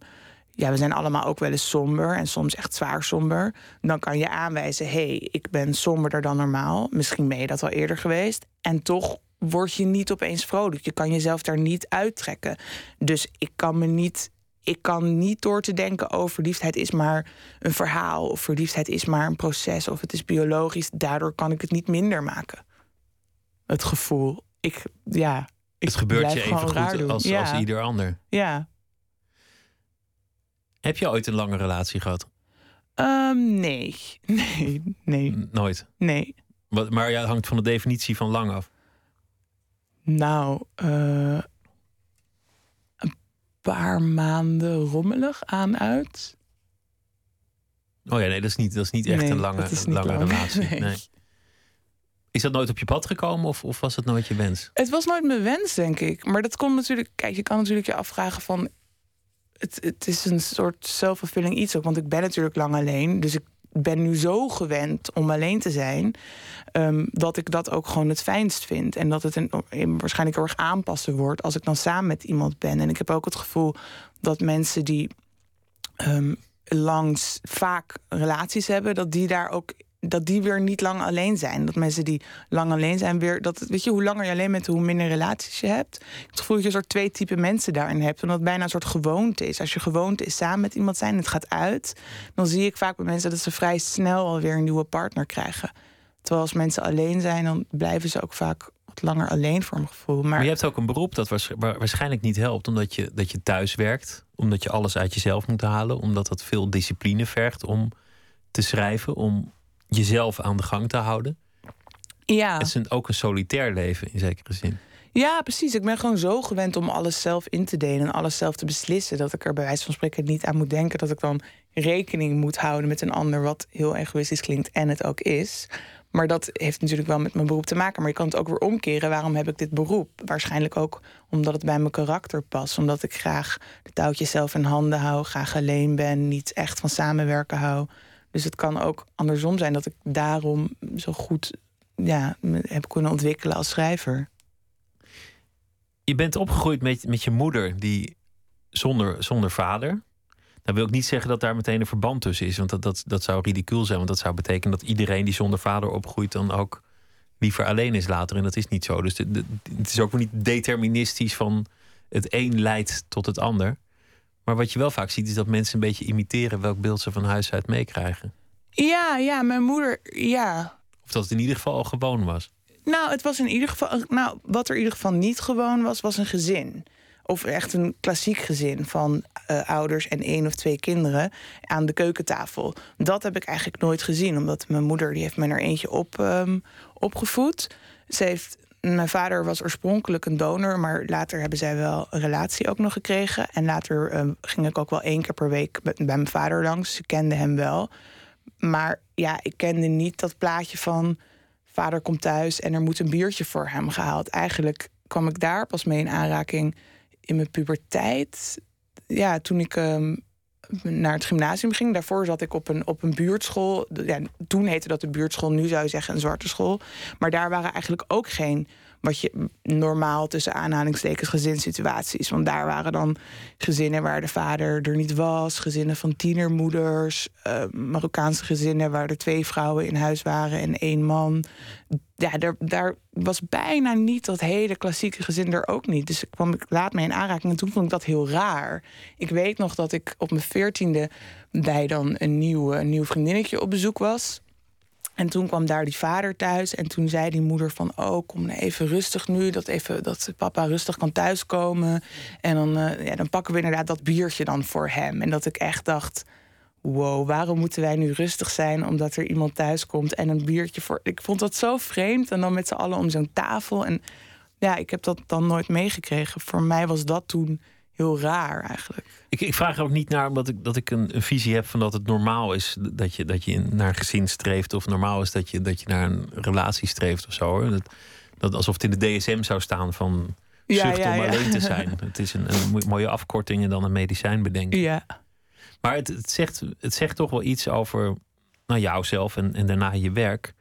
ja, we zijn allemaal ook wel eens somber... en soms echt zwaar somber. Dan kan je aanwijzen, hé, hey, ik ben somberder dan normaal. Misschien ben je dat al eerder geweest. En toch word je niet opeens vrolijk. Je kan jezelf daar niet uittrekken. Dus ik kan me niet... Ik kan niet door te denken, oh, verliefdheid is maar een verhaal... of verliefdheid is maar een proces, of het is biologisch. Daardoor kan ik het niet minder maken het gevoel. Ik, ja, ik Het gebeurt je even goed als, ja. als ieder ander. Ja. Heb je ooit een lange relatie gehad? Ehm, nee. Nee. Nee. N- Nooit. Nee. Wat, maar ja, hangt van de definitie van lang af. Nou, eh, een paar maanden rommelig aan uit. Oh ja, nee, dat is niet, dat is niet echt Nee, een lange, lange lang. relatie. Nee. Nee. Is dat nooit op je pad gekomen of, of was het nooit je wens? Het was nooit mijn wens, denk ik. Maar dat komt natuurlijk. Kijk, je kan natuurlijk je afvragen van. Het, het is een soort self-fulfilling iets ook. Want ik ben natuurlijk lang alleen. Dus ik ben nu zo gewend om alleen te zijn. ehm, dat ik dat ook gewoon het fijnst vind. En dat het een, een waarschijnlijk heel erg aanpassen wordt als ik dan samen met iemand ben. En ik heb ook het gevoel dat mensen die ehm, langs vaak relaties hebben, dat die daar ook. Dat die weer niet lang alleen zijn. Dat mensen die lang alleen zijn weer. Dat, weet je, hoe langer je alleen bent, hoe minder relaties je hebt. Ik heb het gevoel dat je een soort twee type mensen daarin hebt. Omdat het bijna een soort gewoonte is. Als je gewoonte is samen met iemand zijn en het gaat uit. Dan zie ik vaak bij mensen dat ze vrij snel alweer een nieuwe partner krijgen. Terwijl als mensen alleen zijn, dan blijven ze ook vaak wat langer alleen voor mijn gevoel. Maar, Maar je hebt ook een beroep dat waars- waar- waarschijnlijk niet helpt, omdat je, dat je thuis werkt, omdat je alles uit jezelf moet halen, omdat dat veel discipline vergt om te schrijven, om jezelf aan de gang te houden. ja. Het is een, ook een solitair leven in zekere zin. Ja, precies. Ik ben gewoon zo gewend om alles zelf in te delen en alles zelf te beslissen. Dat ik er bij wijze van spreken niet aan moet denken dat ik dan rekening moet houden met een ander, wat heel egoïstisch klinkt en het ook is. Maar dat heeft natuurlijk wel met mijn beroep te maken. Maar je kan het ook weer omkeren. Waarom heb ik dit beroep? Waarschijnlijk ook omdat het bij mijn karakter past. Omdat ik graag de touwtjes zelf in handen hou, graag alleen ben, niet echt van samenwerken hou. Dus het kan ook andersom zijn dat ik daarom zo goed ja, me heb kunnen ontwikkelen als schrijver. Je bent opgegroeid met, met je moeder die zonder, zonder vader. Dan wil ik niet zeggen dat daar meteen een verband tussen is, want dat, dat, dat zou ridicuul zijn. Want dat zou betekenen dat iedereen die zonder vader opgroeit dan ook liever alleen is later. En dat is niet zo. Dus het is ook niet deterministisch van het een leidt tot het ander. Maar wat je wel vaak ziet is dat mensen een beetje imiteren welk beeld ze van huis uit meekrijgen. Ja, ja, mijn moeder, ja. Of dat het in ieder geval al gewoon was. Nou, het was in ieder geval. Nou, wat er in ieder geval niet gewoon was, was een gezin. Of echt een klassiek gezin van eh, ouders en één of twee kinderen aan de keukentafel. Dat heb ik eigenlijk nooit gezien, omdat mijn moeder die heeft me er eentje op, ehm, opgevoed. Ze heeft, mijn vader was oorspronkelijk een donor, maar later hebben zij wel een relatie ook nog gekregen. En later ehm, ging ik ook wel één keer per week bij, mijn vader langs. Ze kende hem wel. Maar ja, ik kende niet dat plaatje van vader komt thuis en er moet een biertje voor hem gehaald. Eigenlijk kwam ik daar pas mee in aanraking in mijn puberteit. Ja, toen ik ehm, naar het gymnasium ging. Daarvoor zat ik op een, op een buurtschool. Ja, toen heette dat de buurtschool, nu zou je zeggen een zwarte school. Maar daar waren eigenlijk ook geen wat je normaal tussen aanhalingstekens gezinssituaties. Want daar waren dan gezinnen waar de vader er niet was, gezinnen van tienermoeders, uh, Marokkaanse gezinnen waar er twee vrouwen in huis waren en één man. Ja, daar, daar was bijna niet dat hele klassieke gezin er ook niet. Dus ik kwam ik laat mee in aanraking en toen vond ik dat heel raar. Ik weet nog dat ik op mijn veertiende bij dan een nieuw, een nieuw vriendinnetje op bezoek was. En toen kwam daar die vader thuis. En toen zei die moeder van... oh, kom even rustig nu. Dat, even, dat papa rustig kan thuiskomen. En dan, uh, ja, dan pakken we inderdaad dat biertje dan voor hem. En dat ik echt dacht... wow, waarom moeten wij nu rustig zijn... omdat er iemand thuis komt en een biertje voor... Ik vond dat zo vreemd. En dan met z'n allen om zo'n tafel. En ja, ik heb dat dan nooit meegekregen. Voor mij was dat toen heel raar eigenlijk. Ik, ik vraag er ook niet naar omdat ik, dat ik een, een, visie heb van dat het normaal is dat je, dat je naar een gezin streeft. Of normaal is dat je, dat je naar een relatie streeft of zo. Hoor. Dat, dat alsof het in de DSM zou staan van zucht ja, om alleen te zijn. Het is een, een, mooie afkorting en dan een medicijn bedenken. Ja. Maar het, het, zegt, het zegt toch wel iets over nou, jouzelf en, en daarna je werk.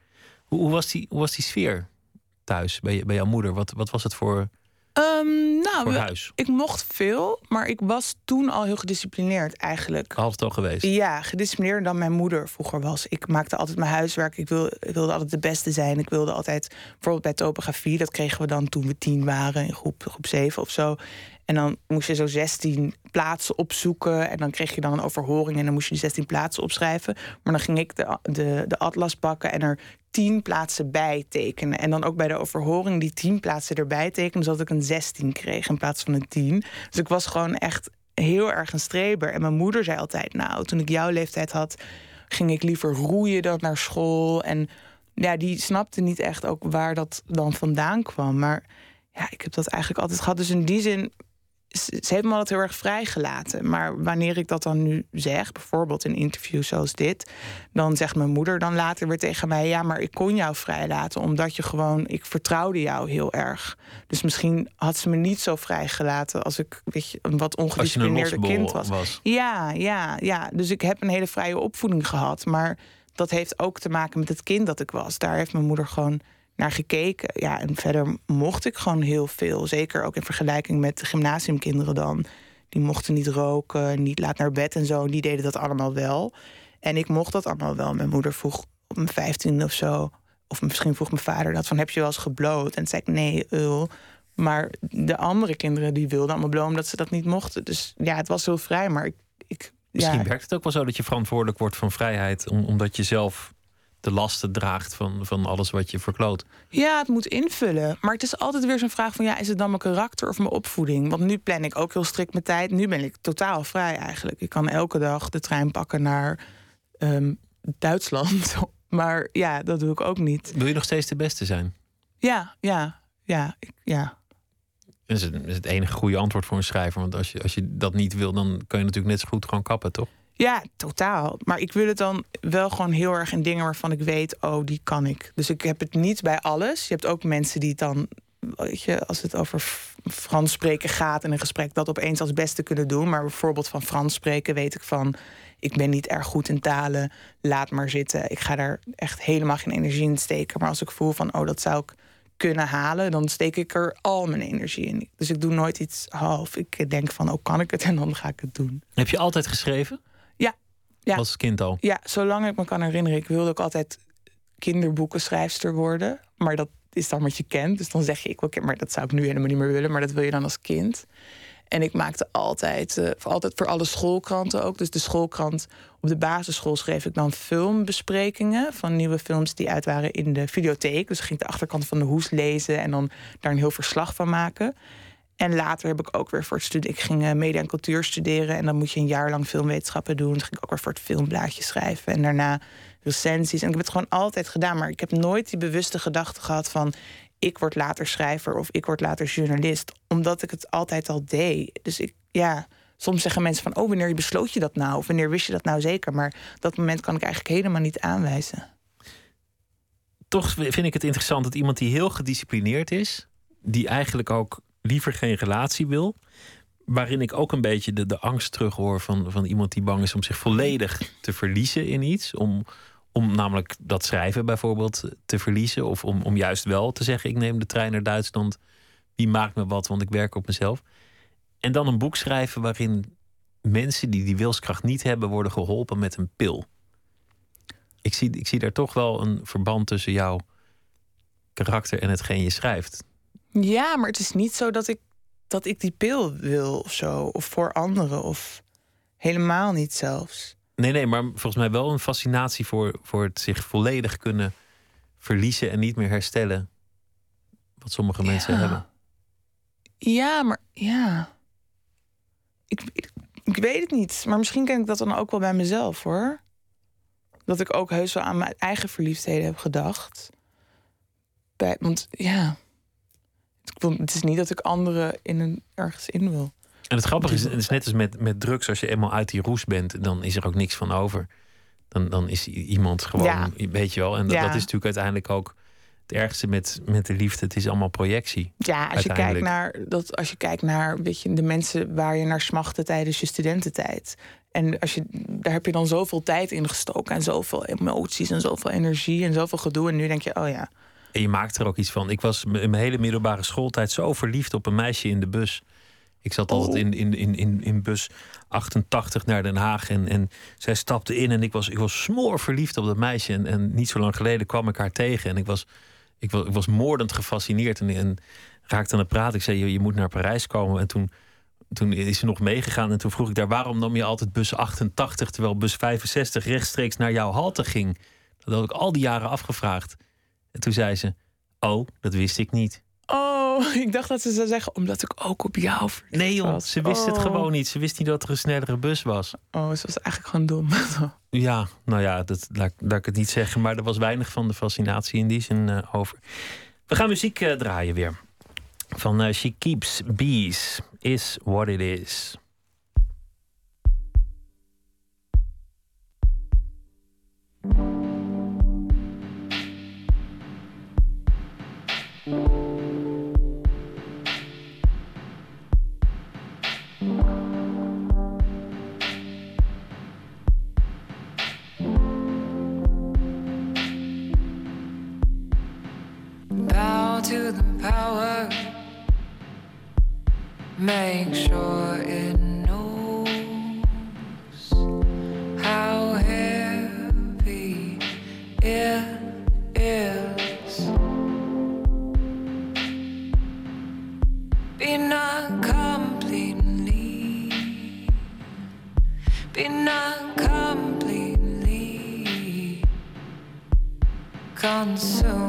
Hoe, hoe, was die, hoe was die sfeer thuis bij, bij jouw moeder? Wat, wat was het voor Um, nou, ik mocht veel, maar ik was toen al heel gedisciplineerd eigenlijk. Altijd al geweest? Ja, gedisciplineerder dan mijn moeder vroeger was. Ik maakte altijd mijn huiswerk. Ik, wil, ik wilde altijd de beste zijn. Ik wilde altijd, bijvoorbeeld bij topografie, dat kregen we dan toen we tien waren, in groep, groep zeven of zo. En dan moest je zo 16 plaatsen opzoeken. En dan kreeg je dan een overhoring. En dan moest je die 16 plaatsen opschrijven. Maar dan ging ik de, de, de atlas pakken en er 10 plaatsen bij tekenen. En dan ook bij de overhoring die 10 plaatsen erbij tekenen. Zodat ik een 16 kreeg in plaats van een 10. Dus ik was gewoon echt heel erg een streber. En mijn moeder zei altijd: Nou, toen ik jouw leeftijd had, ging ik liever roeien dan naar school. En ja, die snapte niet echt ook waar dat dan vandaan kwam. Maar ja, ik heb dat eigenlijk altijd gehad. Dus in die zin ze heeft me altijd heel erg vrijgelaten. Maar wanneer ik dat dan nu zeg, bijvoorbeeld in interviews zoals dit, dan zegt mijn moeder dan later weer tegen mij: Ja, maar ik kon jou vrijlaten omdat je gewoon, ik vertrouwde jou heel erg. Dus misschien had ze me niet zo vrijgelaten als ik weet je, een wat ongedisciplineerde kind was. was. Ja, ja, ja. Dus ik heb een hele vrije opvoeding gehad. Maar dat heeft ook te maken met het kind dat ik was. Daar heeft mijn moeder gewoon naar gekeken. Ja, en verder mocht ik gewoon heel veel. Zeker ook in vergelijking met de gymnasiumkinderen dan. Die mochten niet roken, niet laat naar bed en zo. Die deden dat allemaal wel. En ik mocht dat allemaal wel. Mijn moeder vroeg op mijn vijftiende of zo... of misschien vroeg mijn vader dat van heb je wel eens gebloot? En zei ik nee, ul. Maar de andere kinderen die wilden allemaal blowen omdat ze dat niet mochten. Dus ja, het was heel vrij, maar ik... ik Misschien werkt het ook wel zo dat je verantwoordelijk wordt van vrijheid... omdat je zelf de lasten draagt van, van alles wat je verkloot. Ja, het moet invullen. Maar het is altijd weer zo'n vraag van... ja, is het dan mijn karakter of mijn opvoeding? Want nu plan ik ook heel strikt mijn tijd. Nu ben ik totaal vrij eigenlijk. Ik kan elke dag de trein pakken naar ehm, Duitsland. maar ja, dat doe ik ook niet. Wil je nog steeds de beste zijn? Ja, ja, ja, ik, ja. Dat is het, is het enige goede antwoord voor een schrijver. Want als je, als je dat niet wil, dan kun je natuurlijk net zo goed gewoon kappen, toch? Ja, totaal. Maar ik wil het dan wel gewoon heel erg in dingen waarvan ik weet, oh, die kan ik. Dus ik heb het niet bij alles. Je hebt ook mensen die het dan, weet je, als het over Frans spreken gaat in een gesprek, dat opeens als beste kunnen doen. Maar bijvoorbeeld van Frans spreken weet ik van, ik ben niet erg goed in talen, laat maar zitten. Ik ga daar echt helemaal geen energie in steken. Maar als ik voel van, oh, dat zou ik kunnen halen, dan steek ik er al mijn energie in. Dus ik doe nooit iets half. Ik denk van, oh, kan ik het? En dan ga ik het doen. Heb je altijd geschreven? Ja. Als kind al? Ja, zolang ik me kan herinneren. Ik wilde ook altijd kinderboekenschrijfster worden. Maar dat is dan wat je kent. Dus dan zeg je, ik wil maar dat zou ik nu helemaal niet meer willen. Maar dat wil je dan als kind. En ik maakte altijd, uh, voor, altijd voor alle schoolkranten ook. Dus de schoolkrant op de basisschool schreef ik dan filmbesprekingen van nieuwe films die uit waren in de videotheek. Dus ik ging de achterkant van de hoes lezen en dan daar een heel verslag van maken. En later heb ik ook weer voor het studie. Ik ging uh, media en cultuur studeren. En dan moet je een jaar lang filmwetenschappen doen. Dus ging ik ook weer voor het filmblaadje schrijven. En daarna recensies. En ik heb het gewoon altijd gedaan. Maar ik heb nooit die bewuste gedachte gehad van. Ik word later schrijver of ik word later journalist. Omdat ik het altijd al deed. Dus ik, ja. Soms zeggen mensen van, oh, wanneer besloot je dat nou? Of wanneer wist je dat nou zeker? Maar dat moment kan ik eigenlijk helemaal niet aanwijzen. Toch vind ik het interessant dat iemand die heel gedisciplineerd is, die eigenlijk ook liever geen relatie wil, waarin ik ook een beetje de, de angst terughoor van, van iemand die bang is om zich volledig te verliezen in iets. Om, om namelijk dat schrijven bijvoorbeeld te verliezen. Of om, om juist wel te zeggen: ik neem de trein naar Duitsland. Wie maakt me wat, want ik werk op mezelf. En dan een boek schrijven waarin mensen die die wilskracht niet hebben, worden geholpen met een pil. Ik zie, ik zie daar toch wel een verband tussen jouw karakter en hetgeen je schrijft. Ja, maar het is niet zo dat ik, dat ik die pil wil of zo. Of voor anderen. Of helemaal niet zelfs. Nee, nee, maar volgens mij wel een fascinatie voor, voor het zich volledig kunnen verliezen en niet meer herstellen. Wat sommige mensen hebben. Ja, maar ja. Ik, ik, ik weet het niet. Maar misschien ken ik dat dan ook wel bij mezelf hoor. Dat ik ook heus wel aan mijn eigen verliefdheden heb gedacht. Bij, want ja. Het is niet dat ik anderen in een, ergens in wil. En het grappige is, het is net als met, met drugs, als je eenmaal uit die roes bent, dan is er ook niks van over. Dan, dan is iemand gewoon, Ja. weet je wel. En dat, Ja. dat is natuurlijk uiteindelijk ook het ergste met, met de liefde. Het is allemaal projectie. Ja, als je kijkt Uiteindelijk. naar dat, als je kijkt naar weet je, de mensen waar je naar smachtte tijdens je studententijd. En als je, daar heb je dan zoveel tijd in gestoken en zoveel emoties en zoveel energie en zoveel gedoe. En nu denk je, oh ja. En je maakt er ook iets van. Ik was in mijn hele middelbare schooltijd zo verliefd op een meisje in de bus. Ik zat altijd Oh. in, in, in, in, in bus 88 naar Den Haag. En, en zij stapte in en ik was, ik was smoor verliefd op dat meisje. En, en niet zo lang geleden kwam ik haar tegen. En ik was, ik was, ik was moordend gefascineerd. En, en raakte aan het praten. Ik zei, je, je moet naar Parijs komen. En toen, toen is ze nog meegegaan. En toen vroeg ik daar, waarom nam je altijd bus 88... terwijl bus 65 rechtstreeks naar jouw halte ging? Dat had ik al die jaren afgevraagd. En toen zei ze: Oh, dat wist ik niet. Oh, ik dacht dat ze zou zeggen, omdat ik ook op jou verliefd Nee, joh, was. ze wist het Oh. gewoon niet. Ze wist niet dat er een snellere bus was. Oh, ze was eigenlijk gewoon dom. Ja, nou ja, dat, laat, laat ik het niet zeggen. Maar er was weinig van de fascinatie in die zin eh, over. We gaan muziek eh, draaien weer. Van eh, She Keeps Bees, Is What It Is. Power. Make sure it knows how heavy it is. Be not completely, be not completely consumed.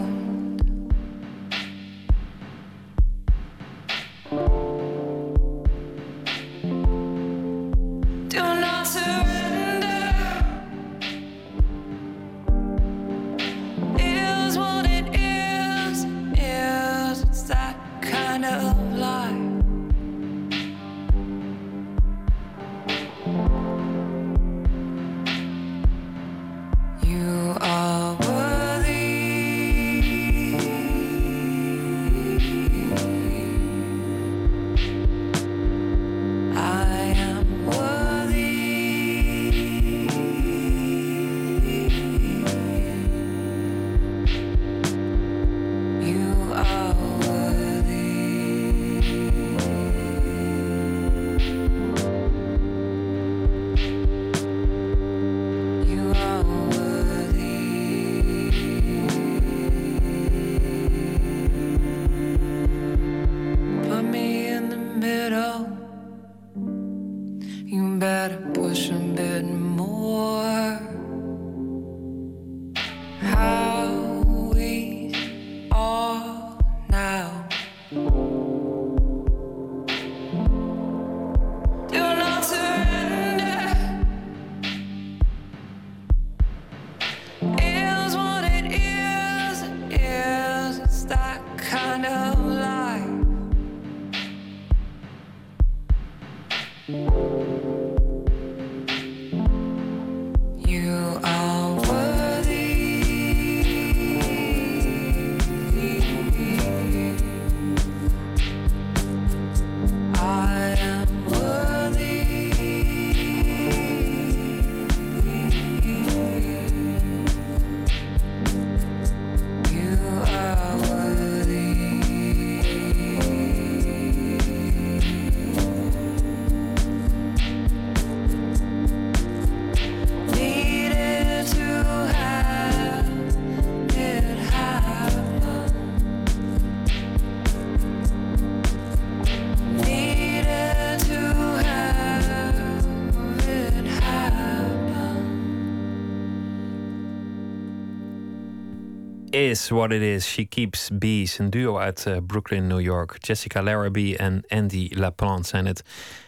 Is what it is. She keeps bees. Een duo uit uh, Brooklyn, New York. Jessica Larrabee en Andy LaPlante zijn het.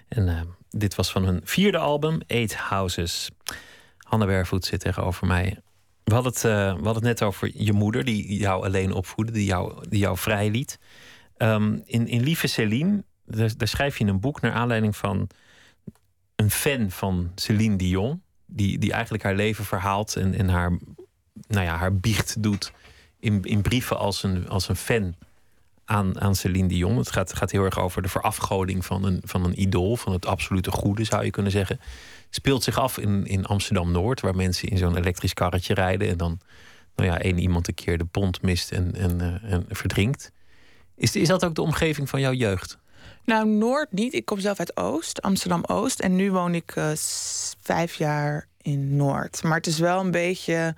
En uh, dit was van hun vierde album, Eight Houses. Hanne Wervoet zit tegenover mij. We hadden, het, hadden het net over je moeder, die jou alleen opvoedde, die jou, die vrij liet. Um, in, in Lieve Céline, daar, daar schrijf je een boek naar aanleiding van een fan van Céline Dion. Die, die eigenlijk haar leven verhaalt en, en haar, nou ja, haar biecht doet in, in brieven als een, als een fan aan, aan Celine Dion. Het gaat, gaat heel erg over de verafgoding van een, van een idool, van het absolute goede zou je kunnen zeggen. Speelt zich af in, in Amsterdam Noord, waar mensen in zo'n elektrisch karretje rijden en dan nou ja, één iemand een keer de pont mist en, en, uh, en verdrinkt. Is, is dat ook de omgeving van jouw jeugd? Nou, Noord niet. Ik kom zelf uit Oost, Amsterdam Oost. En nu woon ik uh, vijf jaar in Noord. Maar het is wel een beetje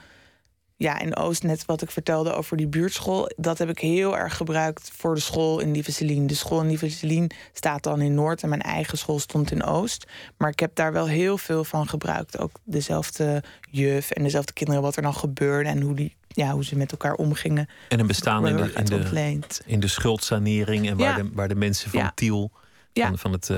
ja, in Oost, net wat ik vertelde over die buurtschool, dat heb ik heel erg gebruikt voor de school in Lieve De school in Lieve staat dan in Noord en mijn eigen school stond in Oost. Maar ik heb daar wel heel veel van gebruikt. Ook dezelfde juf en dezelfde kinderen, wat er dan gebeurde en hoe die ja, hoe ze met elkaar omgingen. En een bestaan in de, in, de, in de schuldsanering en waar, de, waar de mensen van Tiel, van, van het uh,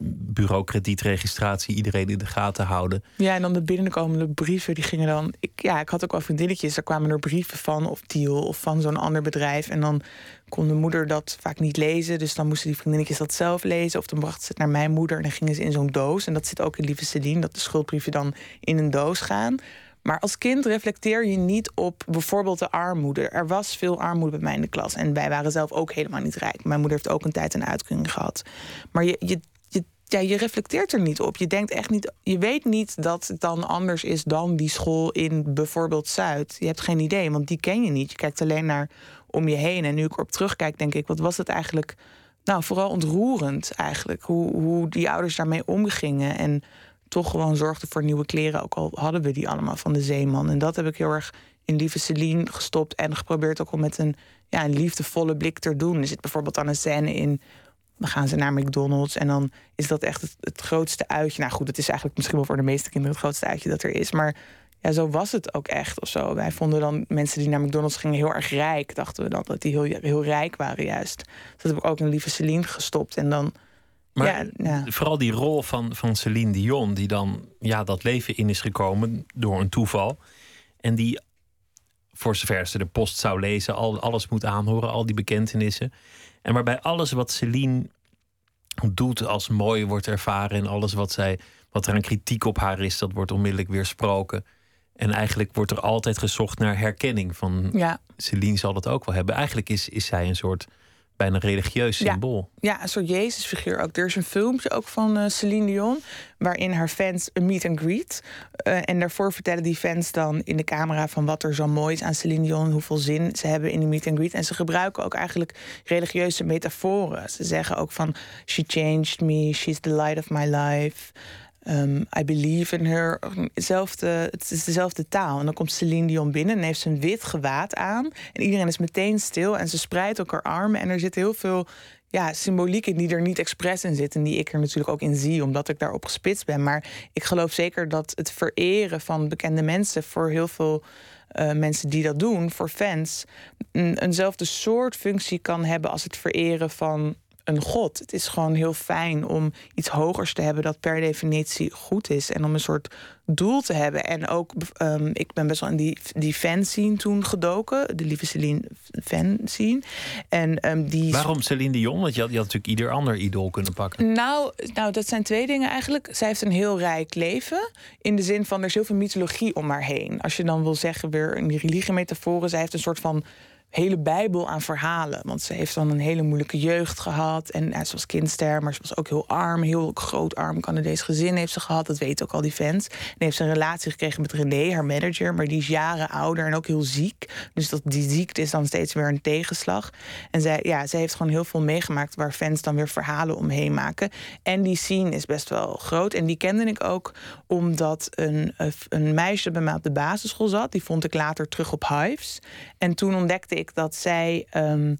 bureau kredietregistratie iedereen in de gaten houden. Ja, en dan de binnenkomende brieven, die gingen dan. Ik, ja, ik had ook wel vriendinnetjes, daar kwamen er brieven van, of Tiel of van zo'n ander bedrijf. En dan kon de moeder dat vaak niet lezen. Dus dan moesten die vriendinnetjes dat zelf lezen. Of dan brachten ze het naar mijn moeder en dan gingen ze in zo'n doos. En dat zit ook in Lieve Céline, dat de schuldbrieven dan in een doos gaan. Maar als kind reflecteer je niet op bijvoorbeeld de armoede. Er was veel armoede bij mij in de klas. En wij waren zelf ook helemaal niet rijk. Mijn moeder heeft ook een tijd een uitkering gehad. Maar je, je, ja, je reflecteert er niet op. Je denkt echt niet. Je weet niet dat het dan anders is dan die school in bijvoorbeeld Zuid. Je hebt geen idee, want die ken je niet. Je kijkt alleen naar om je heen. En nu ik erop terugkijk, denk ik, wat was het eigenlijk? Nou, vooral ontroerend eigenlijk. Hoe, hoe die ouders daarmee omgingen. En toch gewoon zorgden voor nieuwe kleren. Ook al hadden we die allemaal van de zeeman. En dat heb ik heel erg in Lieve Celine gestopt. En geprobeerd ook al met een, ja, een liefdevolle blik te doen. Er zit bijvoorbeeld dan een scène in dan gaan ze naar McDonald's en dan is dat echt het, grootste uitje. Nou goed, het is eigenlijk misschien wel voor de meeste kinderen het grootste uitje dat er is. Maar ja, zo was het ook echt of zo. Wij vonden dan mensen die naar McDonald's gingen heel erg rijk. Dachten we dan dat die heel, heel rijk waren juist. Dus dat heb ik ook een lieve Celine gestopt. En dan maar ja, vooral die rol van, van Celine Dion, die dan ja, dat leven in is gekomen door een toeval. En die, voor zover ze de post zou lezen, al, alles moet aanhoren, al die bekentenissen. En waarbij alles wat Celine doet als mooi wordt ervaren en alles wat, zij, wat er een kritiek op haar is, dat wordt onmiddellijk weersproken. En eigenlijk wordt er altijd gezocht naar herkenning van ja. Celine zal dat ook wel hebben. Eigenlijk is, is zij een soort bijna religieus symbool. Ja, een soort Jezusfiguur ook. Er is een filmpje ook van uh, Celine Dion... waarin haar fans een meet and greet. Uh, en daarvoor vertellen die fans dan in de camera... van wat er zo mooi is aan Celine Dion... hoeveel zin ze hebben in die meet and greet. En ze gebruiken ook eigenlijk religieuze metaforen. Ze zeggen ook van... She changed me, she's the light of my life... Um, I believe in her. Hetzelfde, het is dezelfde taal. En dan komt Celine Dion binnen en heeft een wit gewaad aan. En iedereen is meteen stil en ze spreidt ook haar armen. En er zit heel veel ja, symboliek in die er niet expres in zit. En die ik er natuurlijk ook in zie, omdat ik daarop gespitst ben. Maar ik geloof zeker dat het vereren van bekende mensen voor heel veel. Uh, mensen die dat doen, voor fans, een, eenzelfde soort functie kan hebben als het vereren van een god. Het is gewoon heel fijn om iets hogers te hebben dat per definitie goed is. En om een soort doel te hebben. En ook, um, ik ben best wel in die, die fanscene toen gedoken. De lieve Celine fanscene. En, um, die... Waarom Celine Dion? Want je had, je had natuurlijk ieder ander idool kunnen pakken. Nou, nou, dat zijn twee dingen eigenlijk. Zij heeft een heel rijk leven. In de zin van, er is heel veel mythologie om haar heen. Als je dan wil zeggen, weer een religie-metaforen. Zij heeft een soort van hele bijbel aan verhalen. Want ze heeft dan een hele moeilijke jeugd gehad. En ja, ze was kindster, maar ze was ook heel arm. Heel groot arm Canadees gezin heeft ze gehad. Dat weten ook al die fans. En heeft ze een relatie gekregen met René, haar manager. Maar die is jaren ouder en ook heel ziek. Dus dat, die ziekte is dan steeds weer een tegenslag. En zij, ja, zij heeft gewoon heel veel meegemaakt... waar fans dan weer verhalen omheen maken. En die scene is best wel groot. En die kende ik ook omdat een, een meisje bij mij op de basisschool zat. Die vond ik later terug op Hives. En toen ontdekte ik dat zij ehm,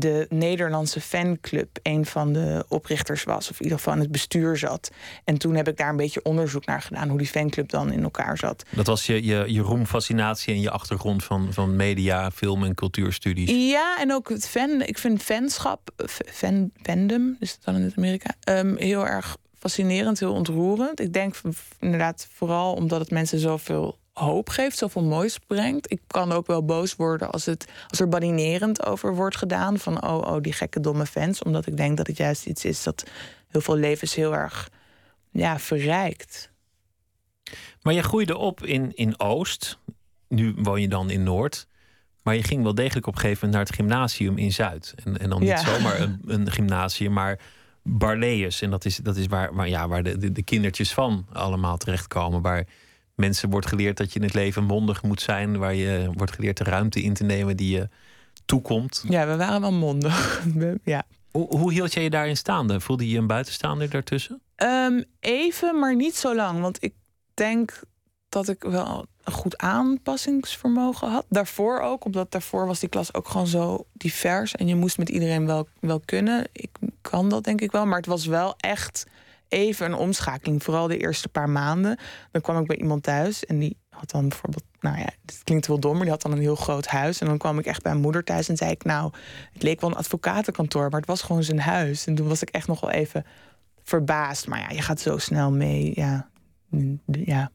de Nederlandse fanclub een van de oprichters was, of in ieder geval in het bestuur zat. En toen heb ik daar een beetje onderzoek naar gedaan, hoe die fanclub dan in elkaar zat. Dat was je, je, je roemfascinatie en je achtergrond van, van media, film en cultuurstudies. Ja, en ook het fan. Ik vind fanschap, fan, fandom, is het dan in het Amerika, ehm, heel erg fascinerend, heel ontroerend. Ik denk inderdaad vooral omdat het mensen zoveel hoop geeft, zoveel moois brengt. Ik kan ook wel boos worden als, het, als er badinerend over wordt gedaan. Van oh, oh, die gekke domme fans. Omdat ik denk dat het juist iets is dat heel veel levens heel erg ja, verrijkt. Maar je groeide op in, in Oost. Nu woon je dan in Noord. Maar je ging wel degelijk op een gegeven moment naar het gymnasium in Zuid. En, en dan niet Ja. zomaar een, een gymnasium, maar Barleus. En dat is, dat is waar, waar, ja, waar de, de, de kindertjes van allemaal terechtkomen. Waar mensen wordt geleerd dat je in het leven mondig moet zijn. Waar je wordt geleerd de ruimte in te nemen die je toekomt. Ja, we waren wel mondig. Ja. Hoe, hoe hield jij je daarin staande? Voelde je je een buitenstaander daartussen? Ehm, even, maar niet zo lang. Want ik denk dat ik wel een goed aanpassingsvermogen had. Daarvoor ook, omdat daarvoor was die klas ook gewoon zo divers. En je moest met iedereen wel, wel kunnen. Ik kan dat denk ik wel. Maar het was wel echt even een omschakeling. Vooral de eerste paar maanden. Dan kwam ik bij iemand thuis en die had dan bijvoorbeeld... Nou ja, het klinkt wel dom, maar die had dan een heel groot huis. En dan kwam ik echt bij mijn moeder thuis en zei ik... Nou, het leek wel een advocatenkantoor, maar het was gewoon zijn huis. En toen was ik echt nog wel even verbaasd. Maar ja, je gaat zo snel mee. Ja, Mm, ja.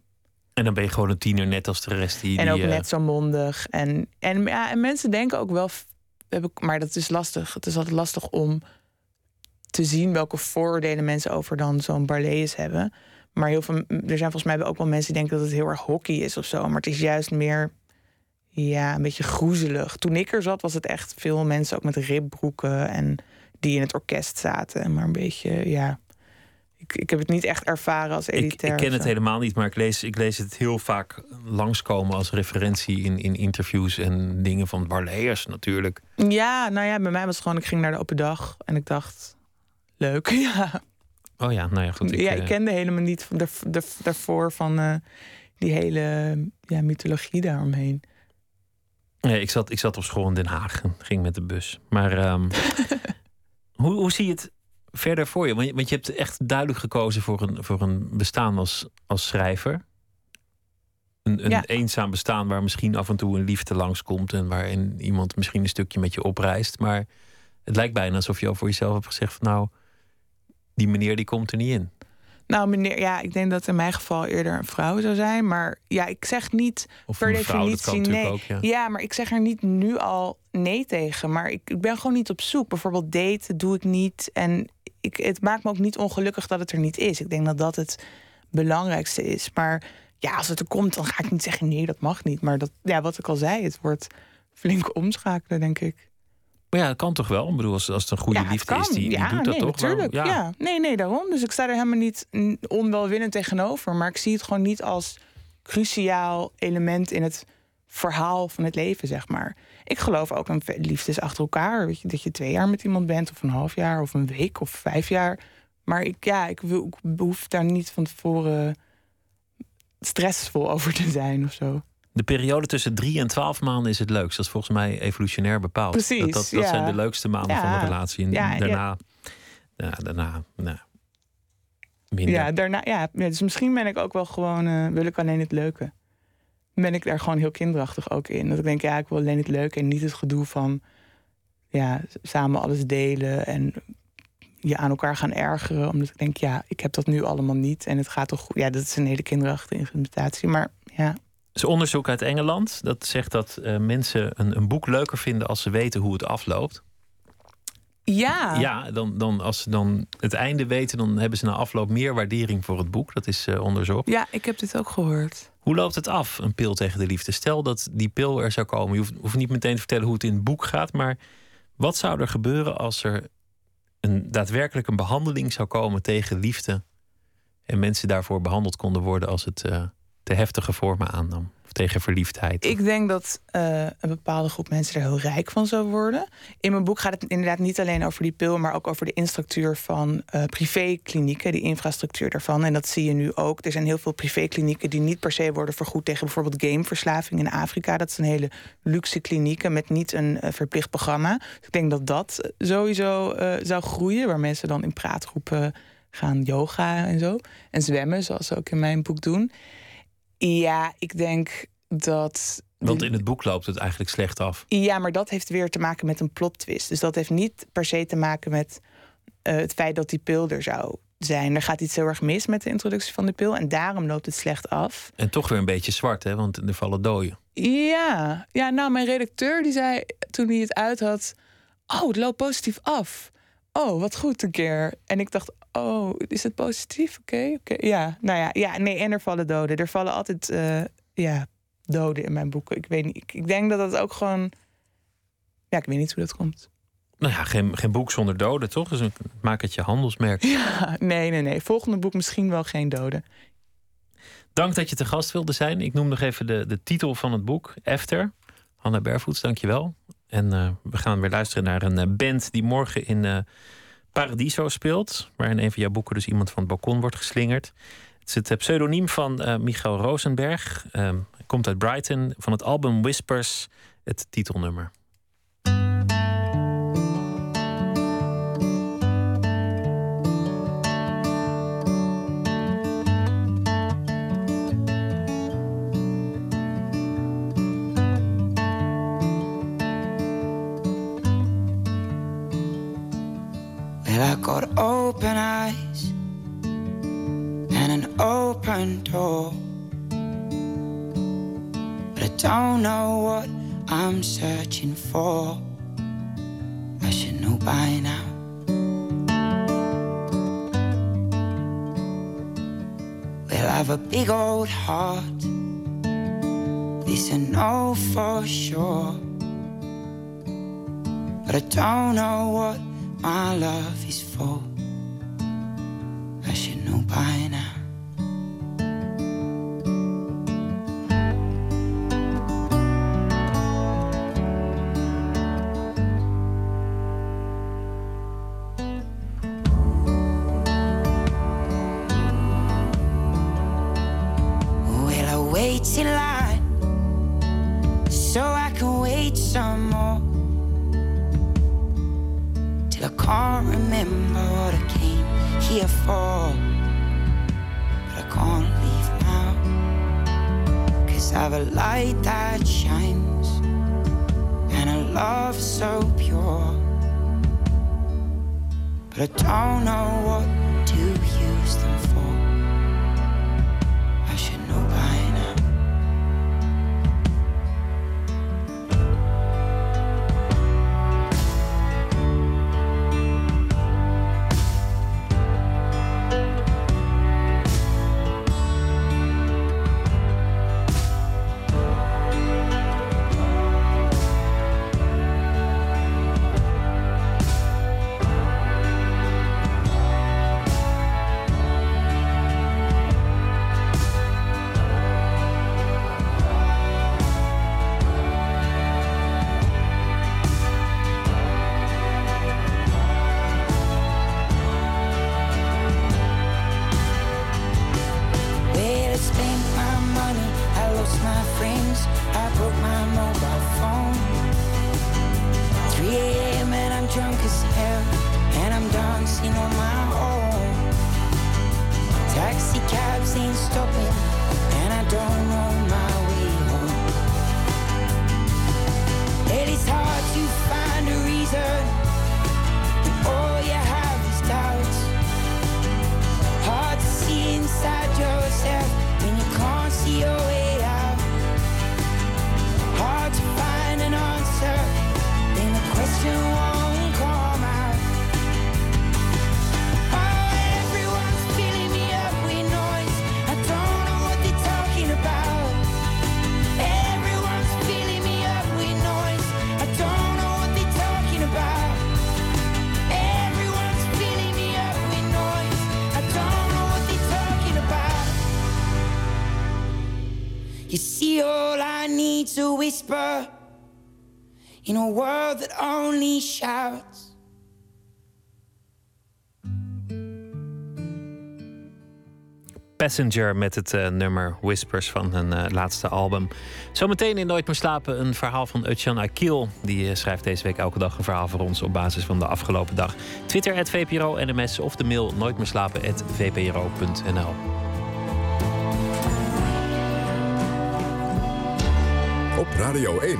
En dan ben je gewoon een tiener, net als de rest. Die, En ook eh, net zo mondig. En, en, ja, en mensen denken ook wel, f- heb ik, maar dat is lastig. Het is altijd lastig om te zien welke vooroordelen mensen over dan zo'n Barlees hebben. Maar heel veel, er zijn volgens mij ook wel mensen die denken dat het heel erg hockey is of zo. Maar het is juist meer, ja, een beetje groezelig. Toen ik er zat, was het echt veel mensen ook met ribbroeken en die in het orkest zaten. Maar een beetje, ja. Ik, ik heb het niet echt ervaren als Ik, elitair. ik ken het helemaal niet, maar ik lees, ik lees het heel vaak langskomen als referentie in, in interviews en dingen van Barleers natuurlijk. Ja, nou ja, bij mij was het gewoon, ik ging naar de open dag en ik dacht, leuk, ja. Oh ja, nou ja, goed. ja, eh, ik kende helemaal niet daarvoor van eh, die hele ja, mythologie daaromheen. nee, ik, zat, ik zat op school in Den Haag en ging met de bus. Maar ehm, hoe, hoe zie je het verder voor je? Want, je? want je hebt echt duidelijk gekozen voor een, voor een bestaan als, als schrijver. Een, een Ja. eenzaam bestaan waar misschien af en toe een liefde langskomt en waarin iemand misschien een stukje met je opreist. Maar het lijkt bijna alsof je al voor jezelf hebt gezegd van nou, die meneer die komt er niet in. Nou, meneer, ja, ik denk dat in mijn geval eerder een vrouw zou zijn. Maar ja, ik zeg niet Of per mevrouw, definitie nee. ook. Ja. Ja, maar ik zeg er niet nu al nee tegen. Maar ik, ik ben gewoon niet op zoek. Bijvoorbeeld daten doe ik niet. En ik, het maakt me ook niet ongelukkig dat het er niet is. Ik denk dat dat het belangrijkste is. Maar ja, als het er komt, dan ga ik niet zeggen nee, dat mag niet. Maar dat, ja, wat ik al zei, het wordt flink omschakelen, denk ik. Maar ja, het kan toch wel? Ik bedoel, als, als het een goede ja, liefde is, die, die ja, doet dat nee, toch? Waarom- Natuurlijk, ja. Nee, nee, daarom. Dus ik sta er helemaal niet onwelwillend tegenover. Maar ik zie het gewoon niet als cruciaal element in het verhaal van het leven, zeg maar. Ik geloof ook in liefdes achter elkaar. Weet je, dat je twee jaar met iemand bent, of een half jaar, of een week, of vijf jaar. Maar ik, ja, ik, wil, ik behoef daar niet van tevoren stressvol over te zijn of zo. De periode tussen drie en twaalf maanden is het leukst. Dat is volgens mij evolutionair bepaald. Precies, dat dat, dat ja. zijn de leukste maanden van de relatie. En Ja, daarna, ja, daarna nou, minder. Ja, daarna, ja, ja, dus misschien ben ik ook wel gewoon, eh, wil ik alleen het leuke. Ben ik daar gewoon heel kinderachtig ook in. Dat ik denk, ja, ik wil alleen het leuke en niet het gedoe van, ja, samen alles delen en je aan elkaar gaan ergeren. Omdat ik denk, ja, ik heb dat nu allemaal niet en het gaat toch goed. Ja, dat is een hele kinderachtige implementatie, maar ja. Er is onderzoek uit Engeland dat zegt dat eh, mensen een, een boek leuker vinden als ze weten hoe het afloopt. Ja, Ja, dan, dan als ze dan het einde weten, dan hebben ze na afloop meer waardering voor het boek. Dat is eh, onderzocht. ja, ik heb dit ook gehoord. Hoe loopt het af, een pil tegen de liefde? Stel dat die pil er zou komen. Je hoeft, niet meteen te vertellen hoe het in het boek gaat. Maar wat zou er gebeuren als er een, daadwerkelijk een behandeling zou komen tegen liefde? En mensen daarvoor behandeld konden worden als het eh, te heftige vormen aannam? Tegen verliefdheid? Ik denk dat uh, een bepaalde groep mensen er heel rijk van zou worden. In mijn boek gaat het inderdaad niet alleen over die pil, maar ook over de infrastructuur van uh, privéklinieken, die infrastructuur daarvan. En dat zie je nu ook. Er zijn heel veel privéklinieken die niet per se worden vergoed tegen bijvoorbeeld gameverslaving in Afrika. Dat zijn hele luxe klinieken met niet een uh, verplicht programma. Dus ik denk dat dat sowieso zou groeien, waar mensen dan in praatgroepen gaan yoga en zo. En zwemmen, zoals ze ook in mijn boek doen. Ja, ik denk dat. Want in het boek loopt het eigenlijk slecht af. Ja, maar dat heeft weer te maken met een plot twist. Dus dat heeft niet per se te maken met uh, het feit dat die pil er zou zijn. Er gaat iets heel erg mis met de introductie van de pil. En daarom loopt het slecht af. En toch weer een beetje zwart, hè? Want er vallen doden. Ja, ja nou, mijn redacteur die zei toen hij het uit had... Oh, het loopt positief af. Oh, wat goed een keer. En ik dacht, oh, is het positief? Oké, oké. Ja, nou ja, ja, nee, en er vallen doden. Er vallen altijd uh, ja, doden in mijn boeken. Ik weet niet, ik, ik denk dat dat ook gewoon... Ja, ik weet niet hoe dat komt. Nou ja, geen, geen boek zonder doden, toch? Dus maak het je handelsmerk. Ja, nee, nee, nee. Volgende boek misschien wel geen doden. Dank dat je te gast wilde zijn. Ik noem nog even de, de titel van het boek, Efter. Hanna Bervoets, dankjewel. En uh, we gaan weer luisteren naar een uh, band die morgen in Paradiso speelt. Waar in een van jouw boeken dus iemand van het balkon wordt geslingerd. Het is het pseudoniem van Michael Rosenberg. komt uit Brighton. Van het album Whispers, het titelnummer. Well, I got open eyes and an open door. But I don't know what I'm searching for. I should know by now. Well, I've a big old heart. This I know for sure. But I don't know what my love is for. I should know by world that only shouts. Passenger met het uh, nummer Whispers van hun uh, laatste album. Zometeen in Nooit meer slapen een verhaal van Utjan Akil. Die uh, schrijft deze week elke dag een verhaal voor ons op basis van de afgelopen dag. Twitter, het VPRO NMS of de mail nooitmeerslapen.vpro.nl Op Radio 1,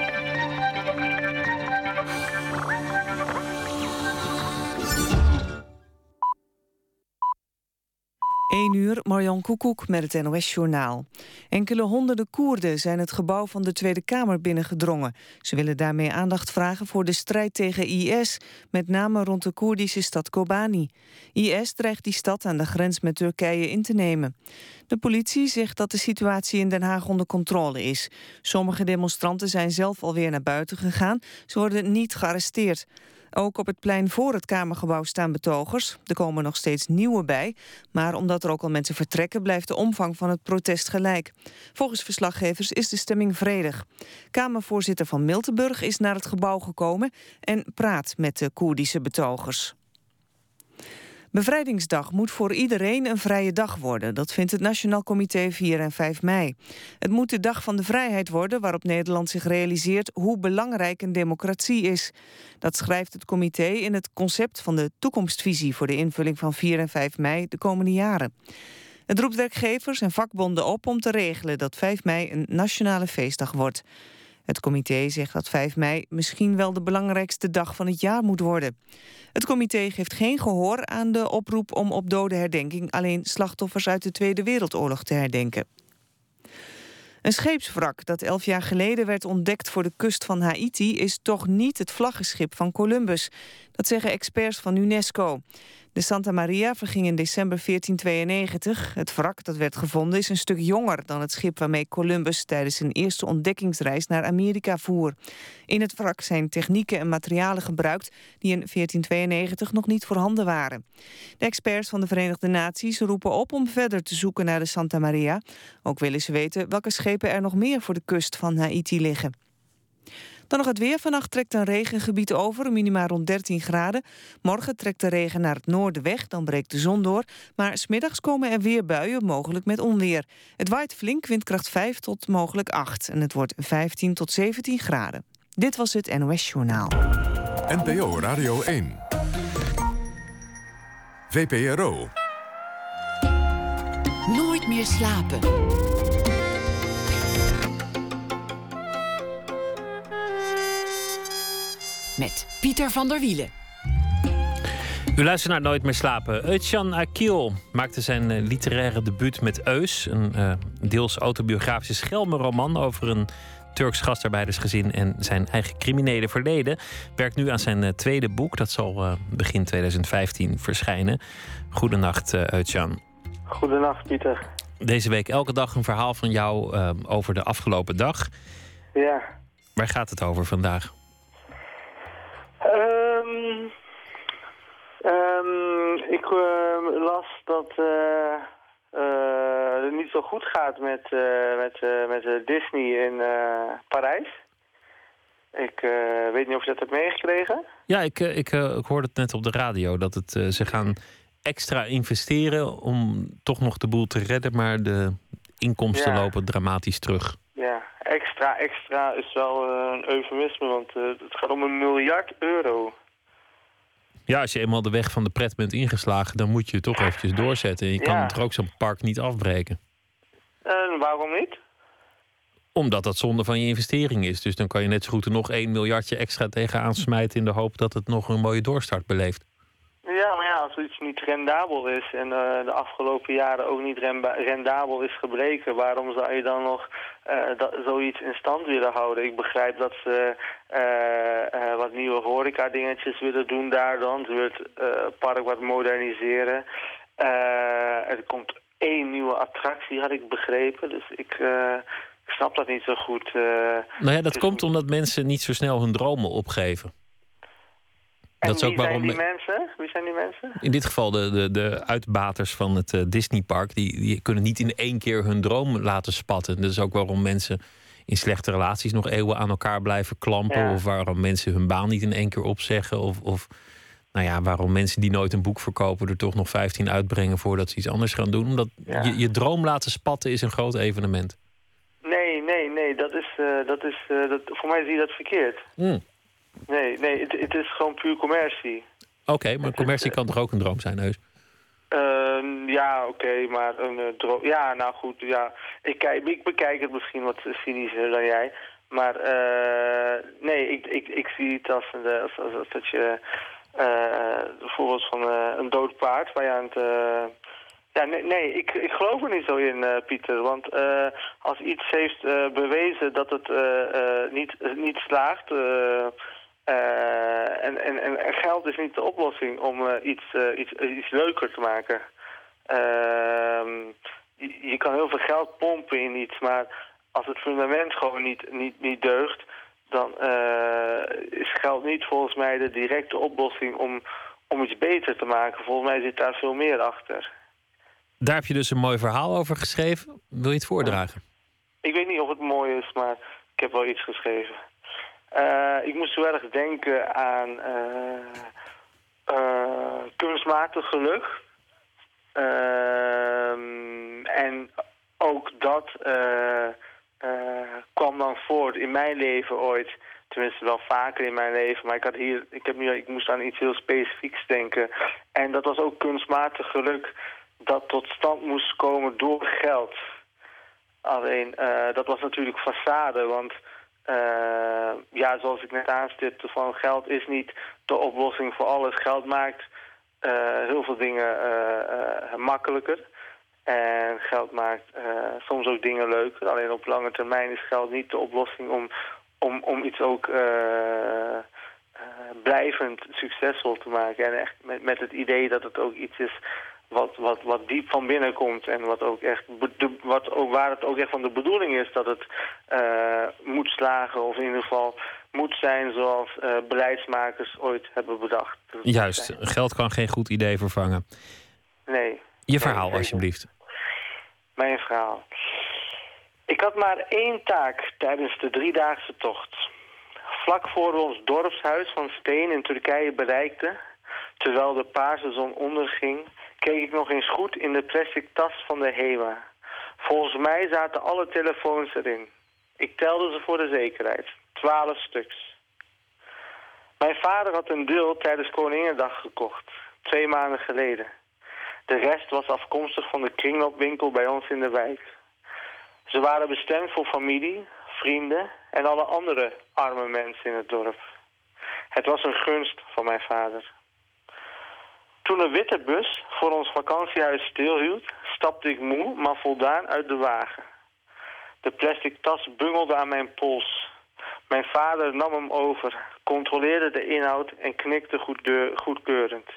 1 uur, Marjan Koekoek met het NOS-journaal. Enkele honderden Koerden zijn het gebouw van de Tweede Kamer binnengedrongen. Ze willen daarmee aandacht vragen voor de strijd tegen IS... met name rond de Koerdische stad Kobani. IS dreigt die stad aan de grens met Turkije in te nemen. De politie zegt dat de situatie in Den Haag onder controle is. Sommige demonstranten zijn zelf alweer naar buiten gegaan. Ze worden niet gearresteerd. Ook op het plein voor het Kamergebouw staan betogers. Er komen nog steeds nieuwe bij. Maar omdat er ook al mensen vertrekken... blijft de omvang van het protest gelijk. Volgens verslaggevers is de stemming vredig. Kamervoorzitter van Miltenburg is naar het gebouw gekomen... en praat met de Koerdische betogers. Bevrijdingsdag moet voor iedereen een vrije dag worden. Dat vindt het Nationaal Comité 4 en 5 mei. Het moet de dag van de vrijheid worden waarop Nederland zich realiseert hoe belangrijk een democratie is. Dat schrijft het comité in het concept van de toekomstvisie voor de invulling van 4 en 5 mei de komende jaren. Het roept werkgevers en vakbonden op om te regelen dat 5 mei een nationale feestdag wordt. Het comité zegt dat 5 mei misschien wel de belangrijkste dag van het jaar moet worden. Het comité geeft geen gehoor aan de oproep om op dodenherdenking alleen slachtoffers uit de Tweede Wereldoorlog te herdenken. Een scheepswrak dat elf jaar geleden werd ontdekt voor de kust van Haiti... is toch niet het vlaggenschip van Columbus. Dat zeggen experts van UNESCO. De Santa Maria verging in december 1492. Het wrak dat werd gevonden is een stuk jonger dan het schip waarmee Columbus tijdens zijn eerste ontdekkingsreis naar Amerika voer. In het wrak zijn technieken en materialen gebruikt die in 1492 nog niet voorhanden waren. De experts van de Verenigde Naties roepen op om verder te zoeken naar de Santa Maria. Ook willen ze weten welke schepen er nog meer voor de kust van Haiti liggen. Dan nog het weer. Vannacht trekt een regengebied over, minimaal rond 13 graden. Morgen trekt de regen naar het noorden weg, dan breekt de zon door. Maar smiddags komen er weer buien, mogelijk met onweer. Het waait flink, windkracht 5 tot mogelijk 8. En het wordt 15 tot 17 graden. Dit was het NOS Journaal. NPO Radio 1. VPRO. Nooit meer slapen. Met Pieter van der Wielen. U luistert naar Nooit meer slapen. Özcan Akil maakte zijn eh, literaire debuut met Eus. Een uh, deels autobiografische schelmenroman over een Turks gastarbeidersgezin en zijn eigen criminele verleden. Werkt nu aan zijn uh, tweede boek. Dat zal begin 2015 verschijnen. Goedenacht, uh, Özcan. Goedenacht, Pieter. Deze week elke dag een verhaal van jou over de afgelopen dag. Ja. Waar gaat het over vandaag? Um, um, ik uh, las dat uh, uh, het niet zo goed gaat met, met, met Disney in Parijs. Ik weet niet of je dat hebt meegekregen. Ja, ik, ik, ik hoorde het net op de radio dat het, ze gaan extra investeren om toch nog de boel te redden, maar de inkomsten lopen dramatisch terug. Ja, extra, extra is wel uh, een eufemisme, want uh, het gaat om een miljard euro. Ja, als je eenmaal de weg van de pret bent ingeslagen, dan moet je toch eventjes doorzetten. En je kan toch ook zo'n park niet afbreken? En waarom niet? Omdat dat zonde van je investering is. Dus dan kan je net zo goed er nog 1 miljardje extra tegenaan smijten... in de hoop dat het nog een mooie doorstart beleeft. Ja, maar ja, als iets niet rendabel is en uh, de afgelopen jaren ook niet rendabel is gebleken, waarom zou je dan nog uh, dat, zoiets in stand willen houden? Ik begrijp dat ze uh, wat nieuwe horeca dingetjes willen doen daar dan. Ze willen het park wat moderniseren. er komt één nieuwe attractie, had ik begrepen. Dus ik, ik snap dat niet zo goed. nou ja, dat komt omdat mensen niet zo snel hun dromen opgeven. En Dat is ook wie waarom- zijn die mensen? Wie zijn die mensen? In dit geval de, de, de uitbaters van het eh, Disneypark. Die, die kunnen niet in één keer hun droom laten spatten. Dat is ook waarom mensen in slechte relaties nog eeuwen aan elkaar blijven klampen. Ja. Of waarom mensen hun baan niet in één keer opzeggen. Of, of nou ja, waarom mensen die nooit een boek verkopen er toch nog 15 uitbrengen voordat ze iets anders gaan doen. Omdat Ja. je, je droom laten spatten is een groot evenement. Nee, nee, nee. Dat is, eh, dat is, eh, dat, voor mij zie je dat verkeerd. Hmm. Nee, nee. Het, het is gewoon puur commercie. Oké, maar commercie kan toch ook een droom zijn, heus? Ehm, ja, oké, maar een eh, dro- Ja, nou goed, ja. Ik, kijk, ik bekijk het misschien wat cynischer dan jij. Maar eh, nee, ik, ik, ik zie het als, een, als, als, als dat je... eh bijvoorbeeld van eh, een dood paard waar je aan het... eh, ja, nee, nee ik, ik geloof er niet zo in, eh, Pieter. Want eh, als iets heeft eh, bewezen dat het eh, eh, niet, niet slaagt... eh, en, en, en geld is niet de oplossing om eh, iets, eh, iets, iets leuker te maken. Ehm, je, je kan heel veel geld pompen in iets, maar als het fundament gewoon niet, niet, niet deugt... dan is geld niet volgens mij de directe oplossing om, om iets beter te maken. Volgens mij zit daar veel meer achter. Daar heb je dus een mooi verhaal over geschreven. Wil je het voordragen? Ik weet niet of het mooi is, maar ik heb wel iets geschreven. Eh, ik moest heel erg denken aan eh, eh, kunstmatig geluk. Ehm, en ook dat kwam dan voort in mijn leven ooit. Tenminste wel vaker in mijn leven. Maar ik, had hier, ik, heb nu, ik moest aan iets heel specifieks denken. En dat was ook kunstmatig geluk dat tot stand moest komen door geld. Alleen, dat was natuurlijk façade, want ja, zoals ik net aanstipte, van geld is niet de oplossing voor alles. Geld maakt eh, heel veel dingen eh, eh, makkelijker. En geld maakt eh, soms ook dingen leuker. Alleen op lange termijn is geld niet de oplossing om, om, om iets ook eh, eh, blijvend succesvol te maken. En echt met, met het idee dat het ook iets is wat, wat, wat diep van binnen komt en wat ook echt de- wat ook, waar het ook echt van de bedoeling is dat het eh, moet slagen of in ieder geval moet zijn zoals eh, beleidsmakers ooit hebben bedacht. Juist, geld kan geen goed idee vervangen. Nee. Je verhaal, alsjeblieft. Mijn verhaal. Ik had maar één taak tijdens de driedaagse tocht. Vlak voor we ons dorpshuis van Steen in Turkije bereikten, terwijl de paarse zon onderging, keek ik nog eens goed in de plastic tas van de HEMA. Volgens mij zaten alle telefoons erin. Ik telde ze voor de zekerheid. Twaalf stuks. Mijn vader had een deel tijdens Koningendag gekocht, twee maanden geleden. De rest was afkomstig van de kringloopwinkel bij ons in de wijk. Ze waren bestemd voor familie, vrienden en alle andere arme mensen in het dorp. Het was een gunst van mijn vader. Toen een witte bus voor ons vakantiehuis stilhield, stapte ik moe, maar voldaan uit de wagen. De plastic tas bungelde aan mijn pols. Mijn vader nam hem over, controleerde de inhoud en knikte goedkeurend.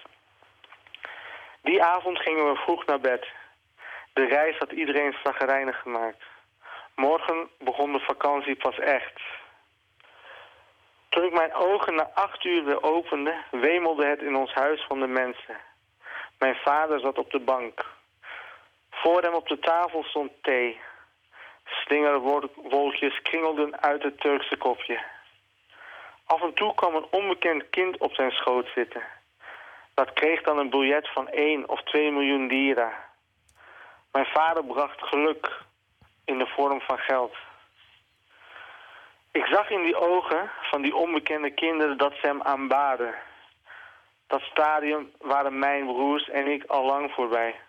Die avond gingen we vroeg naar bed. De reis had iedereen zagrijnig gemaakt. Morgen begon de vakantie pas echt. Toen ik mijn ogen na acht uur weer opende, wemelde het in ons huis van de mensen. Mijn vader zat op de bank. Voor hem op de tafel stond thee. Slingerwolkjes kringelden uit het Turkse kopje. Af en toe kwam een onbekend kind op zijn schoot zitten. Dat kreeg dan een biljet van 1 of 2 miljoen lira. Mijn vader bracht geluk in de vorm van geld. Ik zag in die ogen van die onbekende kinderen dat ze hem aanbaden. Dat stadium waren mijn broers en ik al lang voorbij.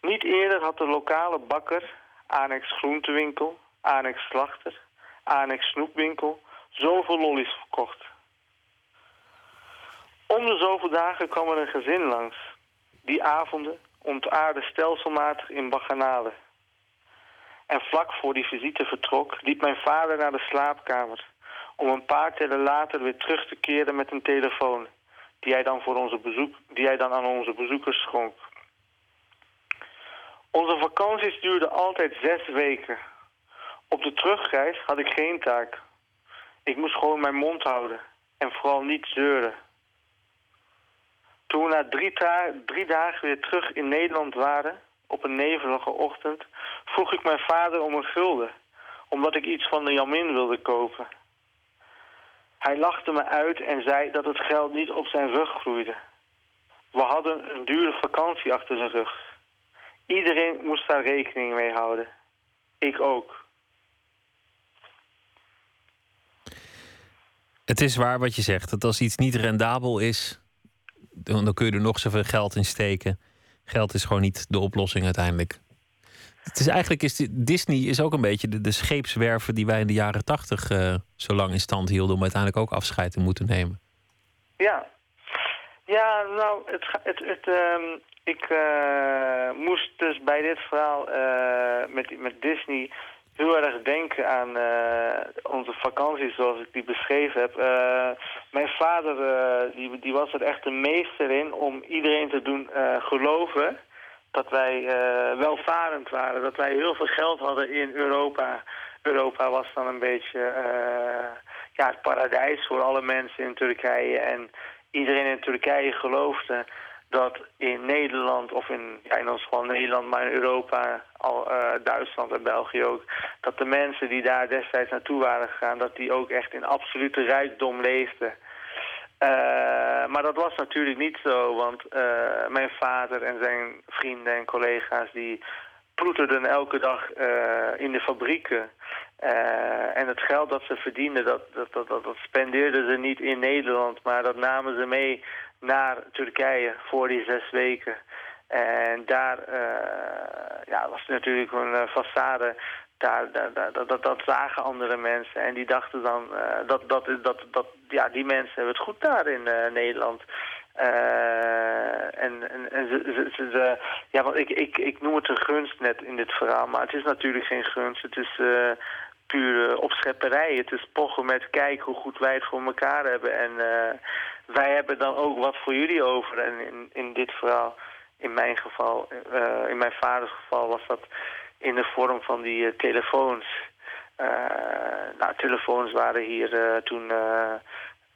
Niet eerder had de lokale bakker, annex groentewinkel, annex slachter, annex snoepwinkel, zoveel lollies verkocht. Om de zoveel dagen kwam er een gezin langs. Die avonden ontaarde stelselmatig in bacchanalen. En vlak voor die visite vertrok, liep mijn vader naar de slaapkamer... om een paar tellen later weer terug te keren met een telefoon... die hij dan, voor onze bezoek, die hij dan aan onze bezoekers schonk. Onze vakanties duurden altijd zes weken. Op de terugreis had ik geen taak. Ik moest gewoon mijn mond houden. En vooral niet zeuren. Toen we na drie, drie dagen weer terug in Nederland waren, op een nevelige ochtend, vroeg ik mijn vader om een gulden, omdat ik iets van de Jamin wilde kopen. Hij lachte me uit en zei dat het geld niet op zijn rug groeide. We hadden een dure vakantie achter zijn rug. Iedereen moest daar rekening mee houden. Ik ook. Het is waar wat je zegt. Dat als iets niet rendabel is, dan, dan kun je er nog zoveel geld in steken. Geld is gewoon niet de oplossing uiteindelijk. Het is eigenlijk is Disney is ook een beetje de, de scheepswerven die wij in de jaren tachtig uh, zo lang in stand hielden om uiteindelijk ook afscheid te moeten nemen. Ja, ja, nou, het, het, het, uh, ik uh, moest dus bij dit verhaal uh, met, met Disney heel erg denken aan uh, onze vakanties zoals ik die beschreven heb. mijn vader die, die was er echt de meester in om iedereen te doen geloven dat wij welvarend waren. Dat wij heel veel geld hadden in Europa. Europa was dan een beetje ja, het paradijs voor alle mensen in Turkije. En iedereen in Turkije geloofde dat in Nederland, of in, ja, in ons geval Nederland, maar in Europa, al, uh, Duitsland en België ook, dat de mensen die daar destijds naartoe waren gegaan, dat die ook echt in absolute rijkdom leefden. Uh, maar dat was natuurlijk niet zo, want uh, mijn vader en zijn vrienden en collega's die ploeterden elke dag in de fabrieken. en het geld dat ze verdienden, dat, dat, dat, dat, spendeerden ze niet in Nederland, maar dat namen ze mee naar Turkije voor die zes weken. En daar uh, ja, was natuurlijk een uh, façade. Daar, daar, daar, dat, dat zagen andere mensen. En die dachten dan uh, dat, dat, dat, dat ja, die mensen hebben het goed daar in Nederland. en en, en ze, ze, ze, ja, want ik, ik, ik noem het een gunst net in dit verhaal. Maar het is natuurlijk geen gunst. Het is pure opschepperij. Het is pochen met kijken hoe goed wij het voor elkaar hebben. En wij hebben dan ook wat voor jullie over. En in, in dit verhaal, in mijn geval, uh, in mijn vaders geval, was dat in de vorm van die uh, telefoons. Uh, nou, telefoons waren hier toen...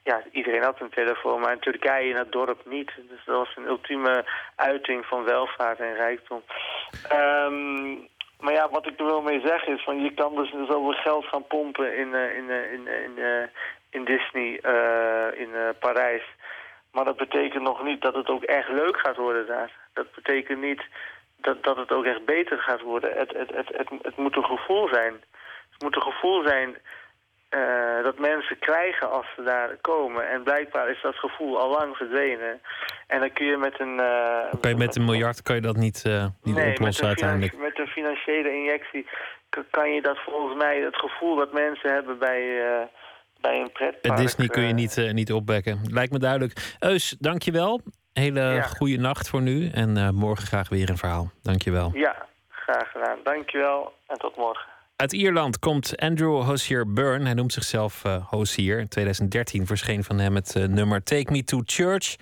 ja, iedereen had een telefoon, maar in Turkije in het dorp niet. Dus dat was een ultieme uiting van welvaart en rijkdom. Um, maar ja, wat ik er wel mee zeg is, van je kan dus zoveel geld gaan pompen in, in, in, in, in Disney uh, in Parijs. Maar dat betekent nog niet dat het ook echt leuk gaat worden daar. Dat betekent niet dat, dat het ook echt beter gaat worden. Het, het, het, het, het moet een gevoel zijn. Het moet een gevoel zijn uh, dat mensen krijgen als ze daar komen. En blijkbaar is dat gevoel al lang verdwenen. En dan kun je met een... Uh, kan je met een miljard kan je dat niet, uh, niet nee, oplossen met uiteindelijk? met een financiële injectie kan je dat volgens mij... het gevoel dat mensen hebben bij bij een pretpark. Disney kun je eh, niet, niet opbekken. Lijkt me duidelijk. Eus, dankjewel. Hele ja. goede nacht voor nu. En morgen graag weer een verhaal. Dankjewel. Ja, graag gedaan. Dankjewel en tot morgen. Uit Ierland komt Andrew Hosier Byrne. Hij noemt zichzelf uh, Hosier. In 2013 verscheen van hem het nummer Take Me to Church.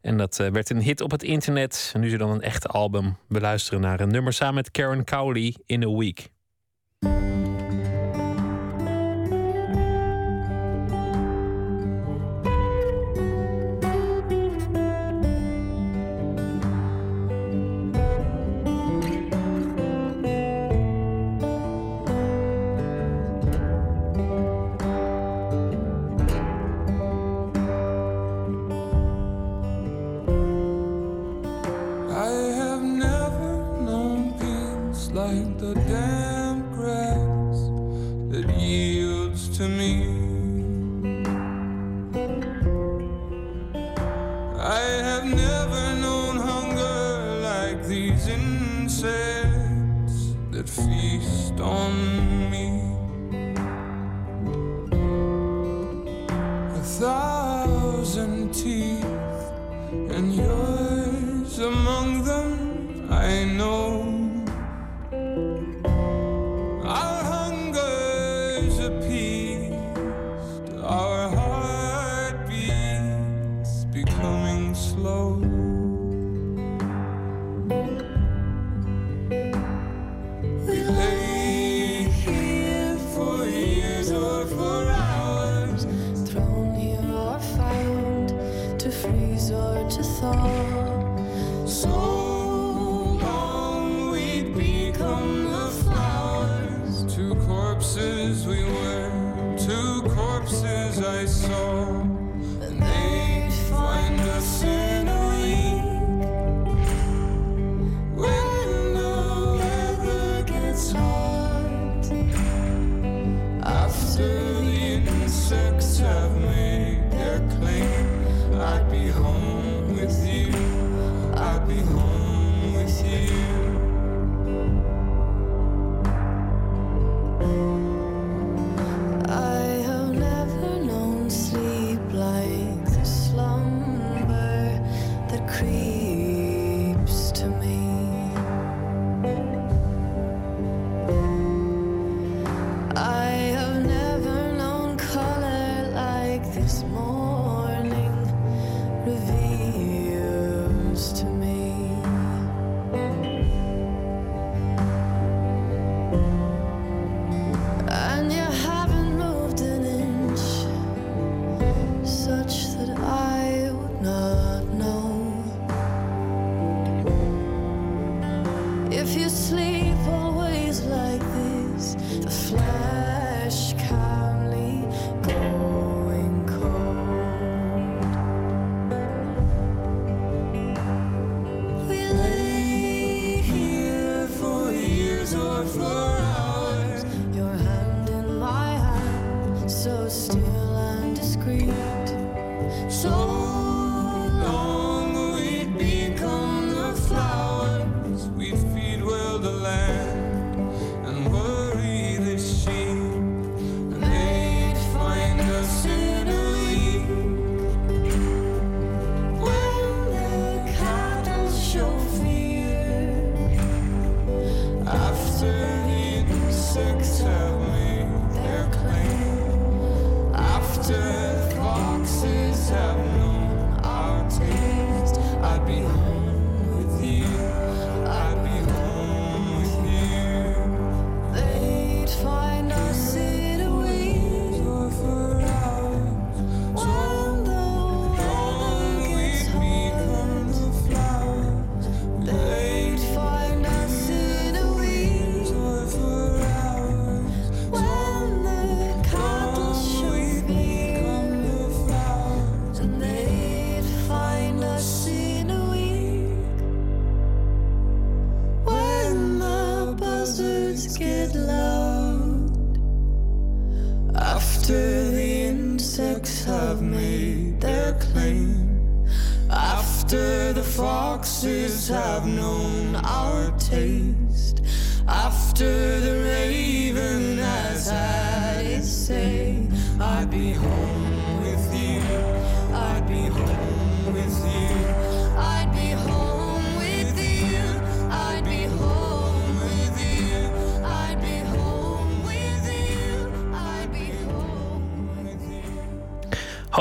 En dat werd een hit op het internet. En nu er dan een echt album. We luisteren naar een nummer samen met Karen Cowley in a Week.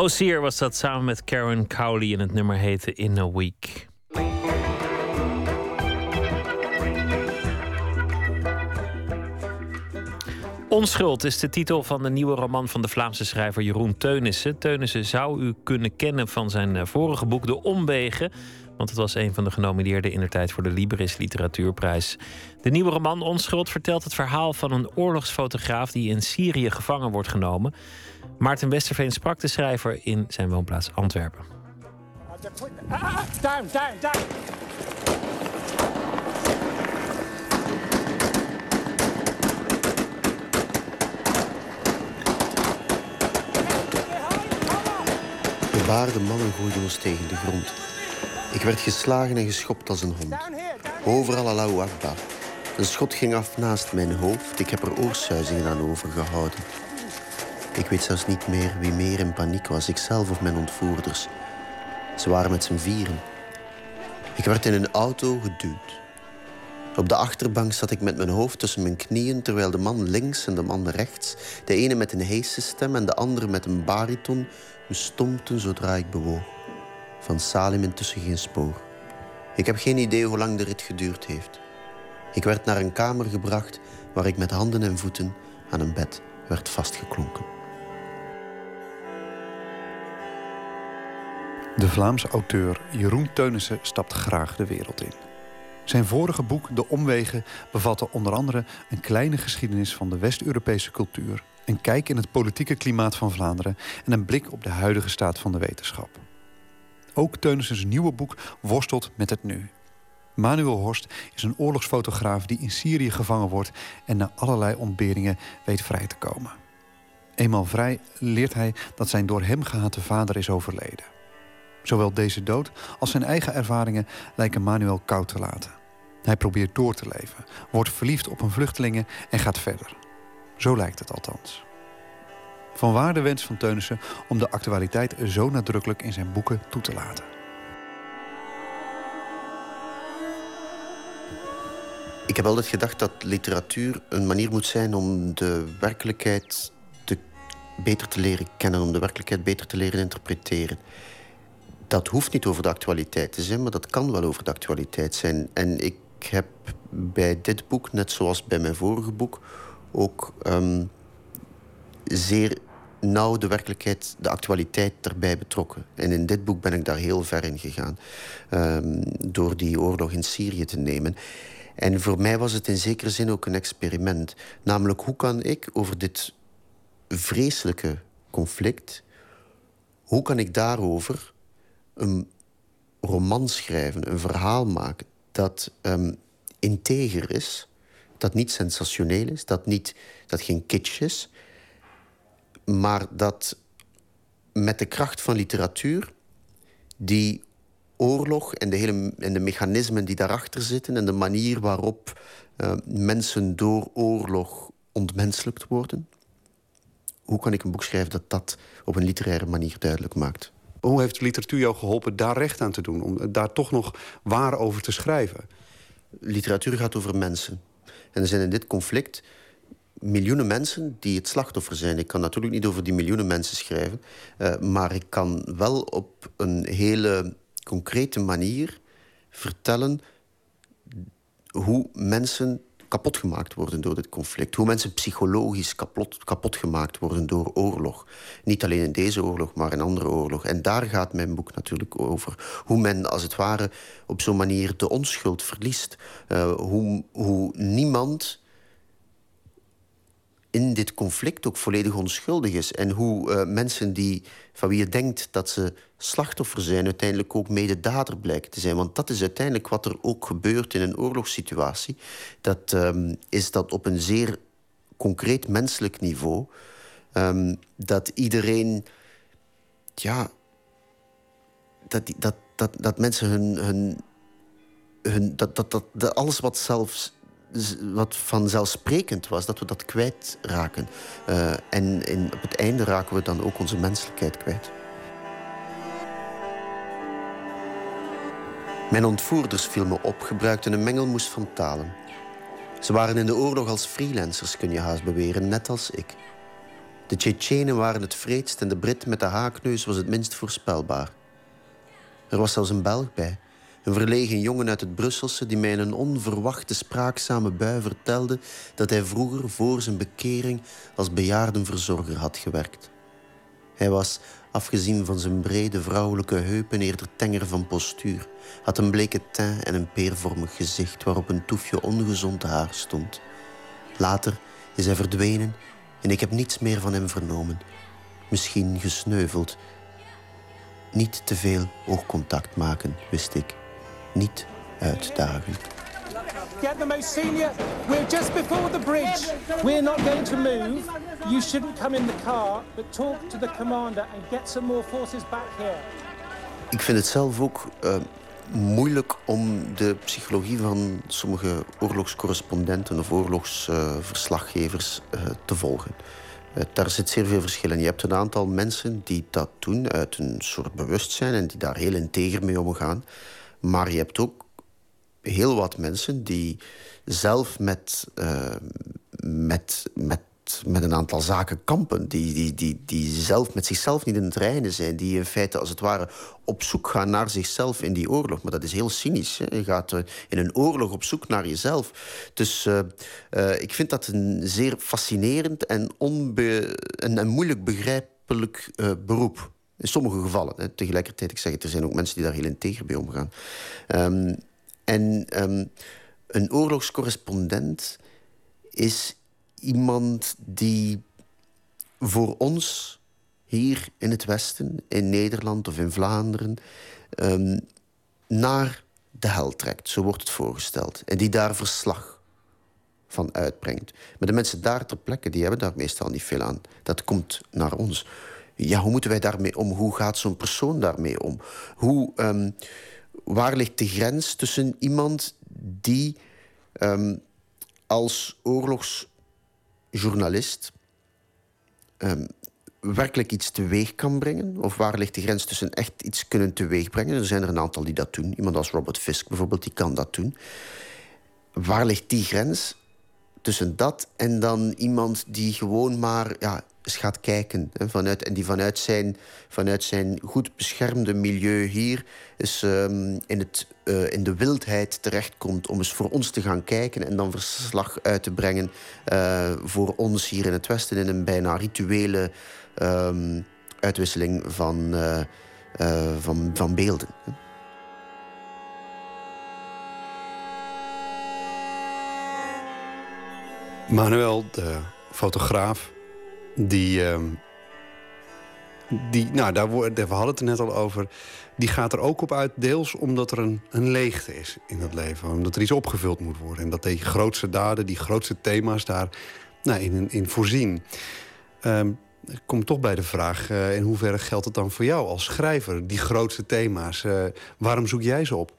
Hosier was dat samen met Karen Cowley en het nummer heette In a Week. Onschuld is de titel van de nieuwe roman van de Vlaamse schrijver Jeroen Teunissen. Teunissen zou u kunnen kennen van zijn eh, vorige boek De Omwegen. Want het was een van de genomineerden in de tijd voor de Libris Literatuurprijs. De nieuwe roman Onschuld vertelt het verhaal van een oorlogsfotograaf die in Syrië gevangen wordt genomen. Maarten Westerveen sprak de schrijver in zijn woonplaats Antwerpen. Down, down. Bebaarde mannen gooiden ons tegen de grond. Ik werd geslagen en geschopt als een hond. Overal Allahu Akbar. Een schot ging af naast mijn hoofd. Ik heb er oorsuizingen aan overgehouden. Ik weet zelfs niet meer wie meer in paniek was, ikzelf of mijn ontvoerders. Ze waren met z'n vieren. Ik werd in een auto geduwd. Op de achterbank zat ik met mijn hoofd tussen mijn knieën, terwijl de man links en de man rechts, de ene met een heese stem en de andere met een bariton, me stompten zodra ik bewoog. Van Salim intussen geen spoor. Ik heb geen idee hoe lang de rit geduurd heeft. Ik werd naar een kamer gebracht waar ik met handen en voeten aan een bed werd vastgeklonken. De Vlaamse auteur Jeroen Teunissen stapt graag de wereld in. Zijn vorige boek De Omwegen bevatte onder andere een kleine geschiedenis van de West-Europese cultuur, een kijk in het politieke klimaat van Vlaanderen en een blik op de huidige staat van de wetenschap. Ook Teunissen's nieuwe boek worstelt met het nu. Manuel Horst is een oorlogsfotograaf die in Syrië gevangen wordt en na allerlei ontberingen weet vrij te komen. Eenmaal vrij leert hij dat zijn door hem gehate vader is overleden. Zowel deze dood als zijn eigen ervaringen lijken Manuel koud te laten. Hij probeert door te leven, wordt verliefd op een vluchtelingen en gaat verder. Zo lijkt het althans. Vanwaar de wens van Teunissen om de actualiteit zo nadrukkelijk in zijn boeken toe te laten. Ik heb altijd gedacht dat literatuur een manier moet zijn om de werkelijkheid te, beter te leren kennen, om de werkelijkheid beter te leren interpreteren. Dat hoeft niet over de actualiteit te zijn, maar dat kan wel over de actualiteit zijn. En ik heb bij dit boek, net zoals bij mijn vorige boek, ook ehm, zeer nauw de werkelijkheid, de actualiteit erbij betrokken. En in dit boek ben ik daar heel ver in gegaan. ehm, door die oorlog in Syrië te nemen. En voor mij was het in zekere zin ook een experiment. Namelijk, hoe kan ik over dit vreselijke conflict, hoe kan ik daarover een roman schrijven, een verhaal maken dat um, integer is, dat niet sensationeel is, dat, niet, dat geen kitsch is, maar dat met de kracht van literatuur die oorlog en de, hele, en de mechanismen die daarachter zitten en de manier waarop uh, mensen door oorlog ontmenselijkt worden. Hoe kan ik een boek schrijven dat dat op een literaire manier duidelijk maakt? Hoe heeft de literatuur jou geholpen daar recht aan te doen? Om daar toch nog waar over te schrijven? Literatuur gaat over mensen. En er zijn in dit conflict miljoenen mensen die het slachtoffer zijn. Ik kan natuurlijk niet over die miljoenen mensen schrijven. Uh, maar ik kan wel op een hele concrete manier vertellen hoe mensen kapot gemaakt worden door dit conflict. Hoe mensen psychologisch kapot, kapot gemaakt worden door oorlog. Niet alleen in deze oorlog, maar in andere oorlog. En daar gaat mijn boek natuurlijk over. Hoe men als het ware op zo'n manier de onschuld verliest. Uh, hoe, hoe niemand in dit conflict ook volledig onschuldig is. En hoe uh, mensen die, van wie je denkt dat ze slachtoffer zijn... uiteindelijk ook mededader blijken te zijn. Want dat is uiteindelijk wat er ook gebeurt in een oorlogssituatie. Dat um, is dat op een zeer concreet menselijk niveau... Um, dat iedereen... Ja... Dat, dat, dat, dat mensen hun... hun, hun dat, dat, dat, dat alles wat zelfs wat vanzelfsprekend was, dat we dat kwijtraken. Uh, en in, op het einde raken we dan ook onze menselijkheid kwijt. Mijn ontvoerders viel me op, gebruikten een mengelmoes van talen. Ze waren in de oorlog als freelancers, kun je haast beweren, net als ik. De Tsjetsjenen waren het vreedst en de Brit met de haakneus was het minst voorspelbaar. Er was zelfs een Belg bij, een verlegen jongen uit het Brusselse die mij in een onverwachte spraakzame bui vertelde dat hij vroeger voor zijn bekering als bejaardenverzorger had gewerkt. Hij was, afgezien van zijn brede vrouwelijke heupen, eerder tenger van postuur, had een bleke teint en een peervormig gezicht waarop een toefje ongezond haar stond. Later is hij verdwenen en ik heb niets meer van hem vernomen. Misschien gesneuveld. Niet te veel oogcontact maken, wist ik niet uitdagen. Get the most senior. We're just before the bridge. We're not going to move. You shouldn't come in the car, but talk to the commander and get some more forces back here. Ik vind het zelf ook uh, moeilijk om de psychologie van sommige oorlogscorrespondenten of oorlogsverslaggevers uh, uh, te volgen. Uh, daar zit zeer veel verschil in. Je hebt een aantal mensen die dat doen uit een soort bewustzijn en die daar heel integer mee omgaan. Maar je hebt ook heel wat mensen die zelf met, uh, met, met, met een aantal zaken kampen. Die, die, die, die zelf met zichzelf niet in het reinen zijn. Die in feite als het ware op zoek gaan naar zichzelf in die oorlog. Maar dat is heel cynisch. Hè? Je gaat uh, in een oorlog op zoek naar jezelf. Dus uh, ik vind dat een zeer fascinerend en, onbe en, en moeilijk begrijpelijk beroep. In sommige gevallen. Hè. Tegelijkertijd, ik zeg het, er zijn ook mensen die daar heel integer bij omgaan. Um, en um, een oorlogscorrespondent is iemand die voor ons hier in het Westen, in Nederland of in Vlaanderen, um, naar de hel trekt. Zo wordt het voorgesteld. En die daar verslag van uitbrengt. Maar de mensen daar ter plekke, die hebben daar meestal niet veel aan. Dat komt naar ons ja, hoe moeten wij daarmee om? Hoe gaat zo'n persoon daarmee om? Hoe, um, waar ligt de grens tussen iemand die um, als oorlogsjournalist um, werkelijk iets teweeg kan brengen? Of waar ligt de grens tussen echt iets kunnen teweegbrengen? Er zijn er een aantal die dat doen. Iemand als Robert Fisk bijvoorbeeld, die kan dat doen. Waar ligt die grens tussen dat en dan iemand die gewoon maar ja, gaat kijken. Vanuit, en die vanuit zijn, vanuit zijn goed beschermde milieu hier is, um, in, het, uh, in de wildheid terechtkomt om eens voor ons te gaan kijken en dan verslag uit te brengen uh, voor ons hier in het Westen in een bijna rituele um, uitwisseling van, uh, van, van beelden. Manuel, de fotograaf, die... ehm, die nou, daar, we hadden het er net al over. Die gaat er ook op uit, deels omdat er een, een leegte is in het leven. Omdat er iets opgevuld moet worden. En dat die grootste daden, die grootste thema's daar nou, in, in voorzien. Ik kom toch bij de vraag, eh, in hoeverre geldt het dan voor jou als schrijver? Die grootste thema's, eh, waarom zoek jij ze op?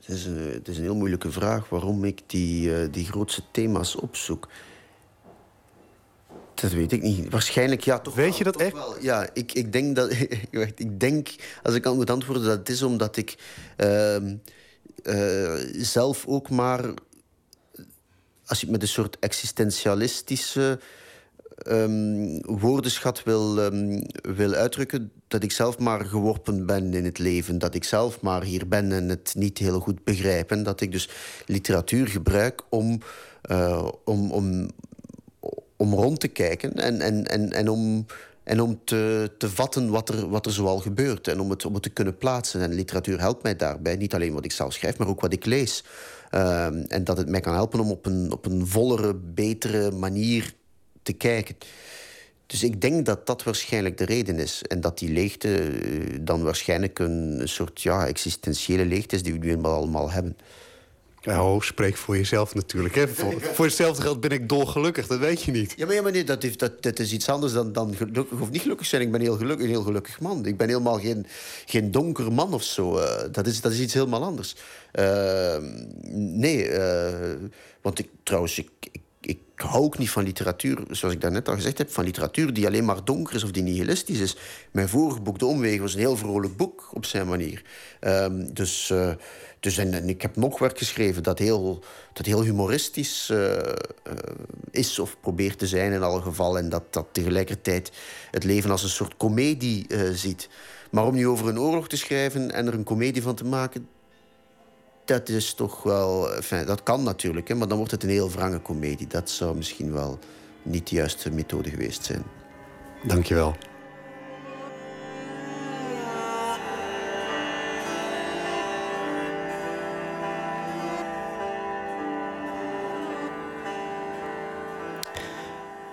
Het is, een, het is een heel moeilijke vraag waarom ik die, eh, die grootste thema's opzoek. Dat weet ik niet. Waarschijnlijk ja, toch Weet je dat echt? wel. Ja, ik, ik denk dat... ik denk, als ik aan moet antwoorden, dat het is omdat ik ehm, eh, zelf ook maar... Als je het met een soort existentialistische ehm, woordenschat wil, ehm, wil uitdrukken... dat ik zelf maar geworpen ben in het leven. Dat ik zelf maar hier ben en het niet heel goed begrijp. En dat ik dus literatuur gebruik om... eh, om, om om rond te kijken en, en, en, en om, en om te, te vatten wat er, wat er zoal gebeurt. En om het, om het te kunnen plaatsen. En literatuur helpt mij daarbij. Niet alleen wat ik zelf schrijf, maar ook wat ik lees. Ehm, en dat het mij kan helpen om op een, op een vollere, betere manier te kijken. Dus ik denk dat dat waarschijnlijk de reden is. En dat die leegte eh, dan waarschijnlijk een, soort ja, existentiële leegte is die we nu allemaal hebben. Oh, spreek voor jezelf natuurlijk. Hè? Voor, voor hetzelfde geld ben ik dolgelukkig, dat weet je niet. Ja, maar, ja, nee, dat, heeft, dat, is iets anders dan, dan gelukkig of niet gelukkig zijn. Ik ben heel gelukkig, een heel gelukkig man. Ik ben helemaal geen, geen donker man of zo. Eh, dat, is, dat is iets helemaal anders. Eh, nee, eh, want ik, trouwens, ik, ik, ik hou ook niet van literatuur, zoals ik daarnet al gezegd heb, van literatuur die alleen maar donker is of die nihilistisch is. Mijn vorige boek, De Omwegen, was een heel vrolijk boek op zijn manier. Ehm, dus... dus en, ik heb nog werk geschreven dat heel, dat heel humoristisch eh, eh, is of probeert te zijn in alle geval. En dat, dat tegelijkertijd het leven als een soort komedie eh, ziet. Maar om nu over een oorlog te schrijven en er een komedie van te maken... dat is toch wel... Dat kan natuurlijk, hè, maar dan wordt het een heel wrange komedie. Dat zou misschien wel niet de juiste methode geweest zijn. Dankjewel.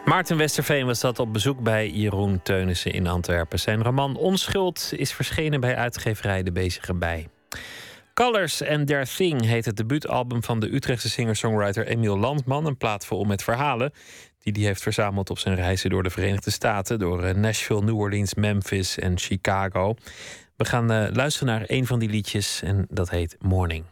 Maarten Westerveen was dat op bezoek bij Jeroen Teunissen in Antwerpen. Zijn roman Onschuld is verschenen bij uitgeverij De Bezige Bij. Colors and Their Thing heet het debuutalbum van de Utrechtse singer-songwriter Emiel Landman. Een plaat vol met verhalen die hij heeft verzameld op zijn reizen door de Verenigde Staten. Door eh, Nashville, New Orleans, Memphis en Chicago. We gaan eh, luisteren naar een van die liedjes en dat heet Morning.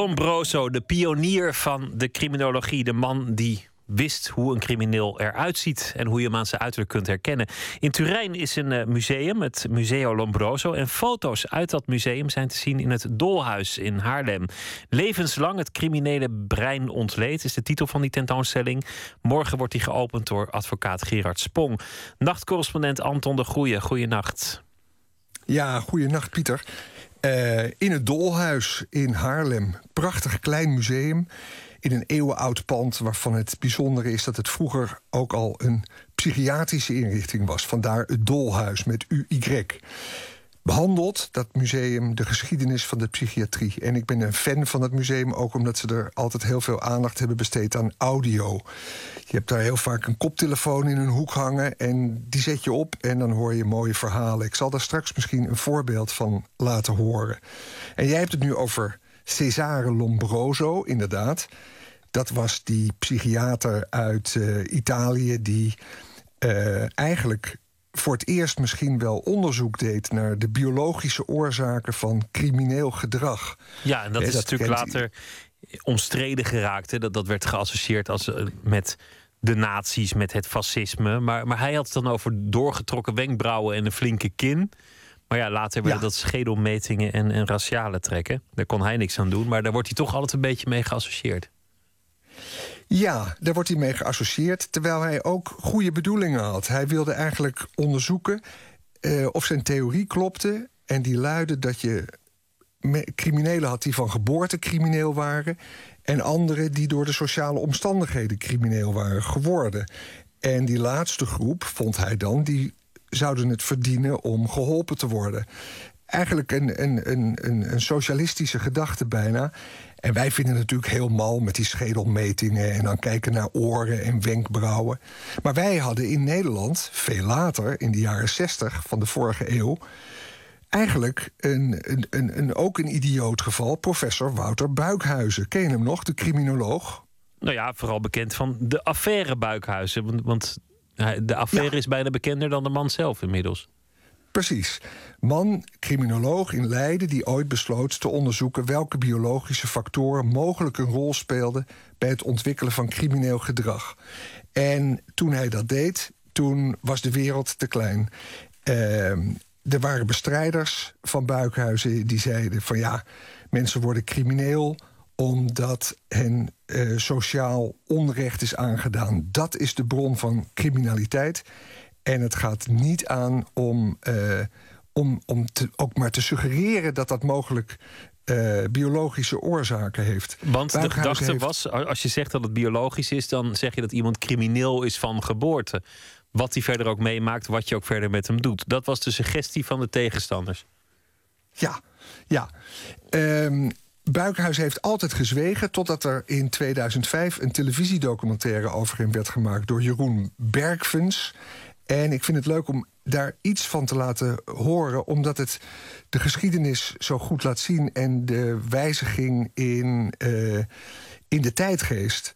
Lombroso, de pionier van de criminologie. De man die wist hoe een crimineel eruit ziet en hoe je hem aan zijn uiterlijk kunt herkennen. In Turijn is een eh, museum, het Museo Lombroso. En foto's uit dat museum zijn te zien in het Dolhuis in Haarlem. Levenslang het criminele brein ontleed is de titel van die tentoonstelling. Morgen wordt die geopend door advocaat Gerard Spong. Nachtcorrespondent Anton de Goeie, goeienacht. Ja, goeienacht Pieter. Eh, in het Dolhuis in Haarlem. Prachtig klein museum in een eeuwenoud pand... waarvan het bijzondere is dat het vroeger ook al een psychiatrische inrichting was. Vandaar het Dolhuis met UY. Behandelt dat museum de geschiedenis van de psychiatrie. En ik ben een fan van het museum, ook omdat ze er altijd heel veel aandacht hebben besteed aan audio. Je hebt daar heel vaak een koptelefoon in een hoek hangen en die zet je op en dan hoor je mooie verhalen. Ik zal daar straks misschien een voorbeeld van laten horen. En jij hebt het nu over Cesare Lombroso, inderdaad. Dat was die psychiater uit eh, Italië die eh, eigenlijk voor het eerst misschien wel onderzoek deed naar de biologische oorzaken van crimineel gedrag. Ja, en dat is dat natuurlijk kent- later omstreden geraakt. Hè? Dat, dat werd geassocieerd als, eh, met de nazi's, met het fascisme. Maar, maar hij had het dan over doorgetrokken wenkbrauwen en een flinke kin. Maar ja, later werden Ja. dat schedelmetingen en, en raciale trekken. Daar kon hij niks aan doen. Maar daar wordt hij toch altijd een beetje mee geassocieerd. Ja, daar wordt hij mee geassocieerd, terwijl hij ook goede bedoelingen had. Hij wilde eigenlijk onderzoeken eh, of zijn theorie klopte. En die luidde dat je criminelen had die van geboorte crimineel waren... en anderen die door de sociale omstandigheden crimineel waren geworden. En die laatste groep, vond hij dan, die zouden het verdienen om geholpen te worden. Eigenlijk een, een, een, een socialistische gedachte bijna. En wij vinden het natuurlijk heel mal met die schedelmetingen... en dan kijken naar oren en wenkbrauwen. Maar wij hadden in Nederland, veel later, in de jaren 60 van de vorige eeuw... eigenlijk een, een, een, een, ook een idioot geval, professor Wouter Buikhuizen. Ken je hem nog, de criminoloog? Nou ja, vooral bekend van de affaire Buikhuizen. Want, de affaire is bijna bekender dan de man zelf inmiddels. Precies. Man, criminoloog in Leiden, die ooit besloot te onderzoeken welke biologische factoren mogelijk een rol speelden bij het ontwikkelen van crimineel gedrag. En toen hij dat deed, toen was de wereld te klein. Ehm, er waren bestrijders van buikhuizen die zeiden van ja, mensen worden crimineel omdat hen eh, sociaal onrecht is aangedaan. Dat is de bron van criminaliteit. En het gaat niet aan om, uh, om, om te, ook maar te suggereren dat dat mogelijk uh, biologische oorzaken heeft. Want de gedachte heeft... was, als je zegt dat het biologisch is, dan zeg je dat iemand crimineel is van geboorte. Wat hij verder ook meemaakt, wat je ook verder met hem doet. Dat was de suggestie van de tegenstanders. Ja, ja. Um, Buikhuis heeft altijd gezwegen totdat er in 2005 een televisiedocumentaire over hem werd gemaakt door Jeroen Bergvens. En ik vind het leuk om daar iets van te laten horen, omdat het de geschiedenis zo goed laat zien en de wijziging in, uh, in de tijdgeest.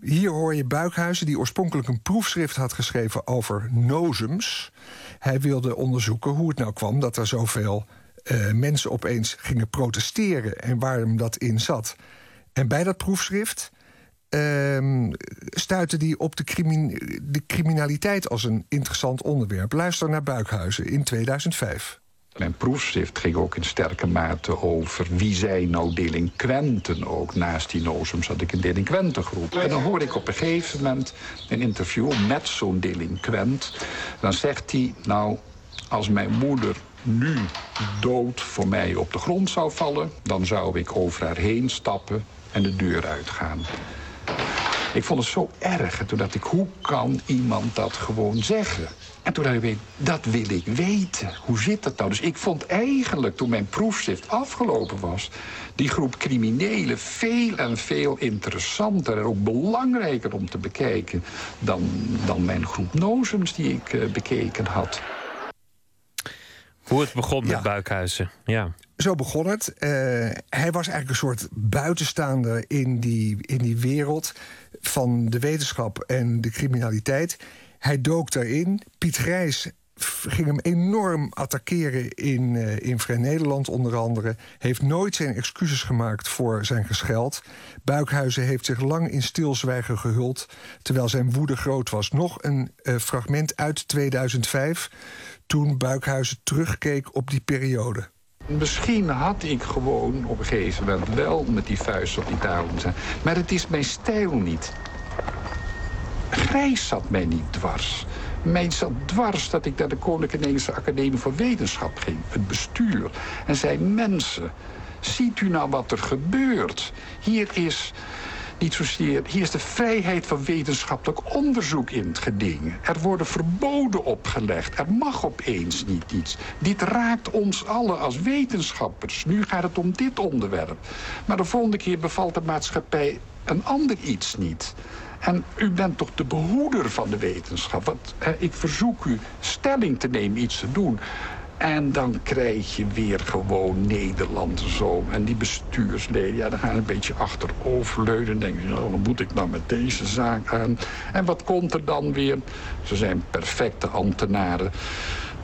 Hier hoor je Buikhuizen, die oorspronkelijk een proefschrift had geschreven over nozems. Hij wilde onderzoeken hoe het nou kwam dat er zoveel uh, mensen opeens gingen protesteren en waarom dat in zat. En bij dat proefschrift uh, stuitte die op de, de criminaliteit als een interessant onderwerp. Luister naar Buikhuizen in 2005. Mijn proefschrift ging ook in sterke mate over wie zijn nou delinquenten ook. Naast die nozems had ik een delinquentengroep. En dan hoor ik op een gegeven moment een interview met zo'n delinquent. Dan zegt hij, nou, als mijn moeder nu dood voor mij op de grond zou vallen... dan zou ik over haar heen stappen en de deur uitgaan. Ik vond het zo erg. En toen dacht ik, hoe kan iemand dat gewoon zeggen? En toen dacht ik, dat wil ik weten. Hoe zit dat nou? Dus ik vond eigenlijk, toen mijn proefschrift afgelopen was... die groep criminelen veel en veel interessanter... en ook belangrijker om te bekijken... dan, dan mijn groep nozems die ik uh, bekeken had. Hoe het begon met Buikhuizen, ja. Zo begon het. Uh, hij was eigenlijk een soort buitenstaander in die, in die wereld van de wetenschap en de criminaliteit. Hij dook daarin. Piet Grijs ging hem enorm attackeren in, uh, in Vrij Nederland onder andere. Heeft nooit zijn excuses gemaakt voor zijn gescheld. Buikhuizen heeft zich lang in stilzwijgen gehuld... terwijl zijn woede groot was. Nog een uh, fragment uit 2005 toen Buikhuizen terugkeek op die periode. Misschien had ik gewoon op een gegeven moment wel met die vuist op die tafel zijn. Maar het is mijn stijl niet. Grijs zat mij niet dwars. Mij zat dwars dat ik naar de Koninklijke Nederlandse Academie voor Wetenschap ging. Het bestuur. En zei, mensen, ziet u nou wat er gebeurt? Hier is niet zozeer... Hier is de vrijheid van wetenschappelijk onderzoek in het geding. Er worden verboden opgelegd. Er mag opeens niet iets. Dit raakt ons allen als wetenschappers. Nu gaat het om dit onderwerp. Maar de volgende keer bevalt de maatschappij een ander iets niet. En u bent toch de behoeder van de wetenschap. Want, eh, ik verzoek u stelling te nemen, iets te doen. En dan krijg je weer gewoon Nederland zo. En die bestuursleden, ja, dan gaan een beetje achteroverleunen. En denken, nou, dan moet ik nou met deze zaak aan. En wat komt er dan weer? Ze zijn perfecte ambtenaren.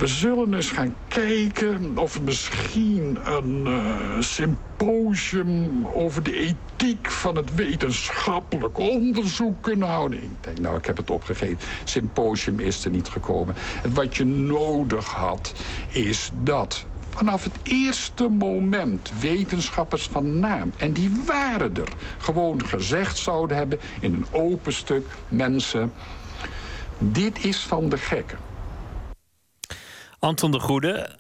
We zullen eens gaan kijken of misschien een uh, symposium over de ethiek van het wetenschappelijk onderzoek kunnen houden. Ik denk, nou, ik heb het opgegeven. Symposium is er niet gekomen. En wat je nodig had, is dat vanaf het eerste moment wetenschappers van naam, en die waren er, gewoon gezegd zouden hebben in een open stuk, mensen, dit is van de gekken. Anton de Goede,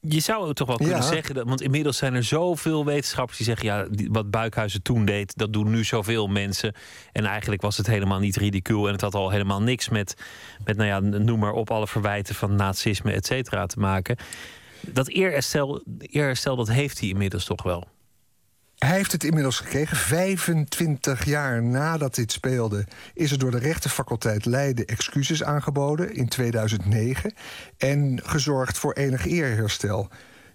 je zou het toch wel kunnen zeggen, dat, want inmiddels zijn er zoveel wetenschappers die zeggen: ja, wat Buikhuizen toen deed, dat doen nu zoveel mensen. En eigenlijk was het helemaal niet ridicuul en het had al helemaal niks met, met nou ja, noem maar op, alle verwijten van nazisme, et cetera, te maken. Dat eerherstel, eerherstel, dat heeft hij inmiddels toch wel. Hij heeft het inmiddels gekregen. 25 jaar nadat dit speelde, is er door de rechtenfaculteit Leiden excuses aangeboden in 2009. En gezorgd voor enig eerherstel.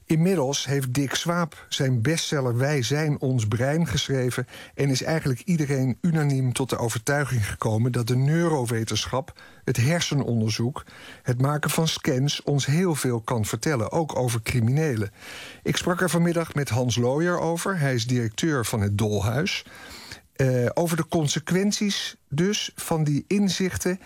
Inmiddels heeft Dick Swaap zijn bestseller Wij zijn ons brein geschreven en is eigenlijk iedereen unaniem tot de overtuiging gekomen dat de neurowetenschap, het hersenonderzoek, het maken van scans ons heel veel kan vertellen, ook over criminelen. Ik sprak er vanmiddag met Hans Looyer over, hij is directeur van het Dolhuis. Uh, over de consequenties dus van die inzichten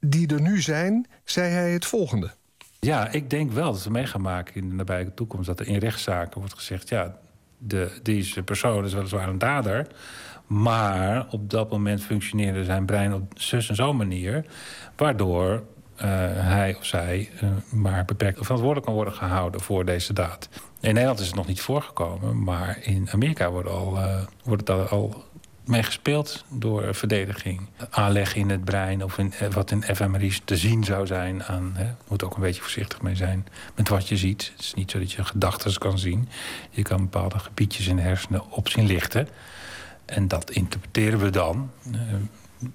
die er nu zijn, zei hij het volgende. Ja, ik denk wel dat we mee maken in de nabije toekomst... dat er in rechtszaken wordt gezegd... ja, de, deze persoon is weliswaar een dader... maar op dat moment functioneerde zijn brein op zus en zo'n manier... waardoor uh, hij of zij uh, maar beperkt verantwoordelijk kan worden gehouden voor deze daad. In Nederland is het nog niet voorgekomen, maar in Amerika wordt, al, uh, wordt het al mee gespeeld door verdediging. Aanleg in het brein of in, eh, wat in fMRI's te zien zou zijn. Aan, hè, moet ook een beetje voorzichtig mee zijn met wat je ziet. Het is niet zo dat je gedachten kan zien. Je kan bepaalde gebiedjes in de hersenen op zien lichten. En dat interpreteren we dan eh,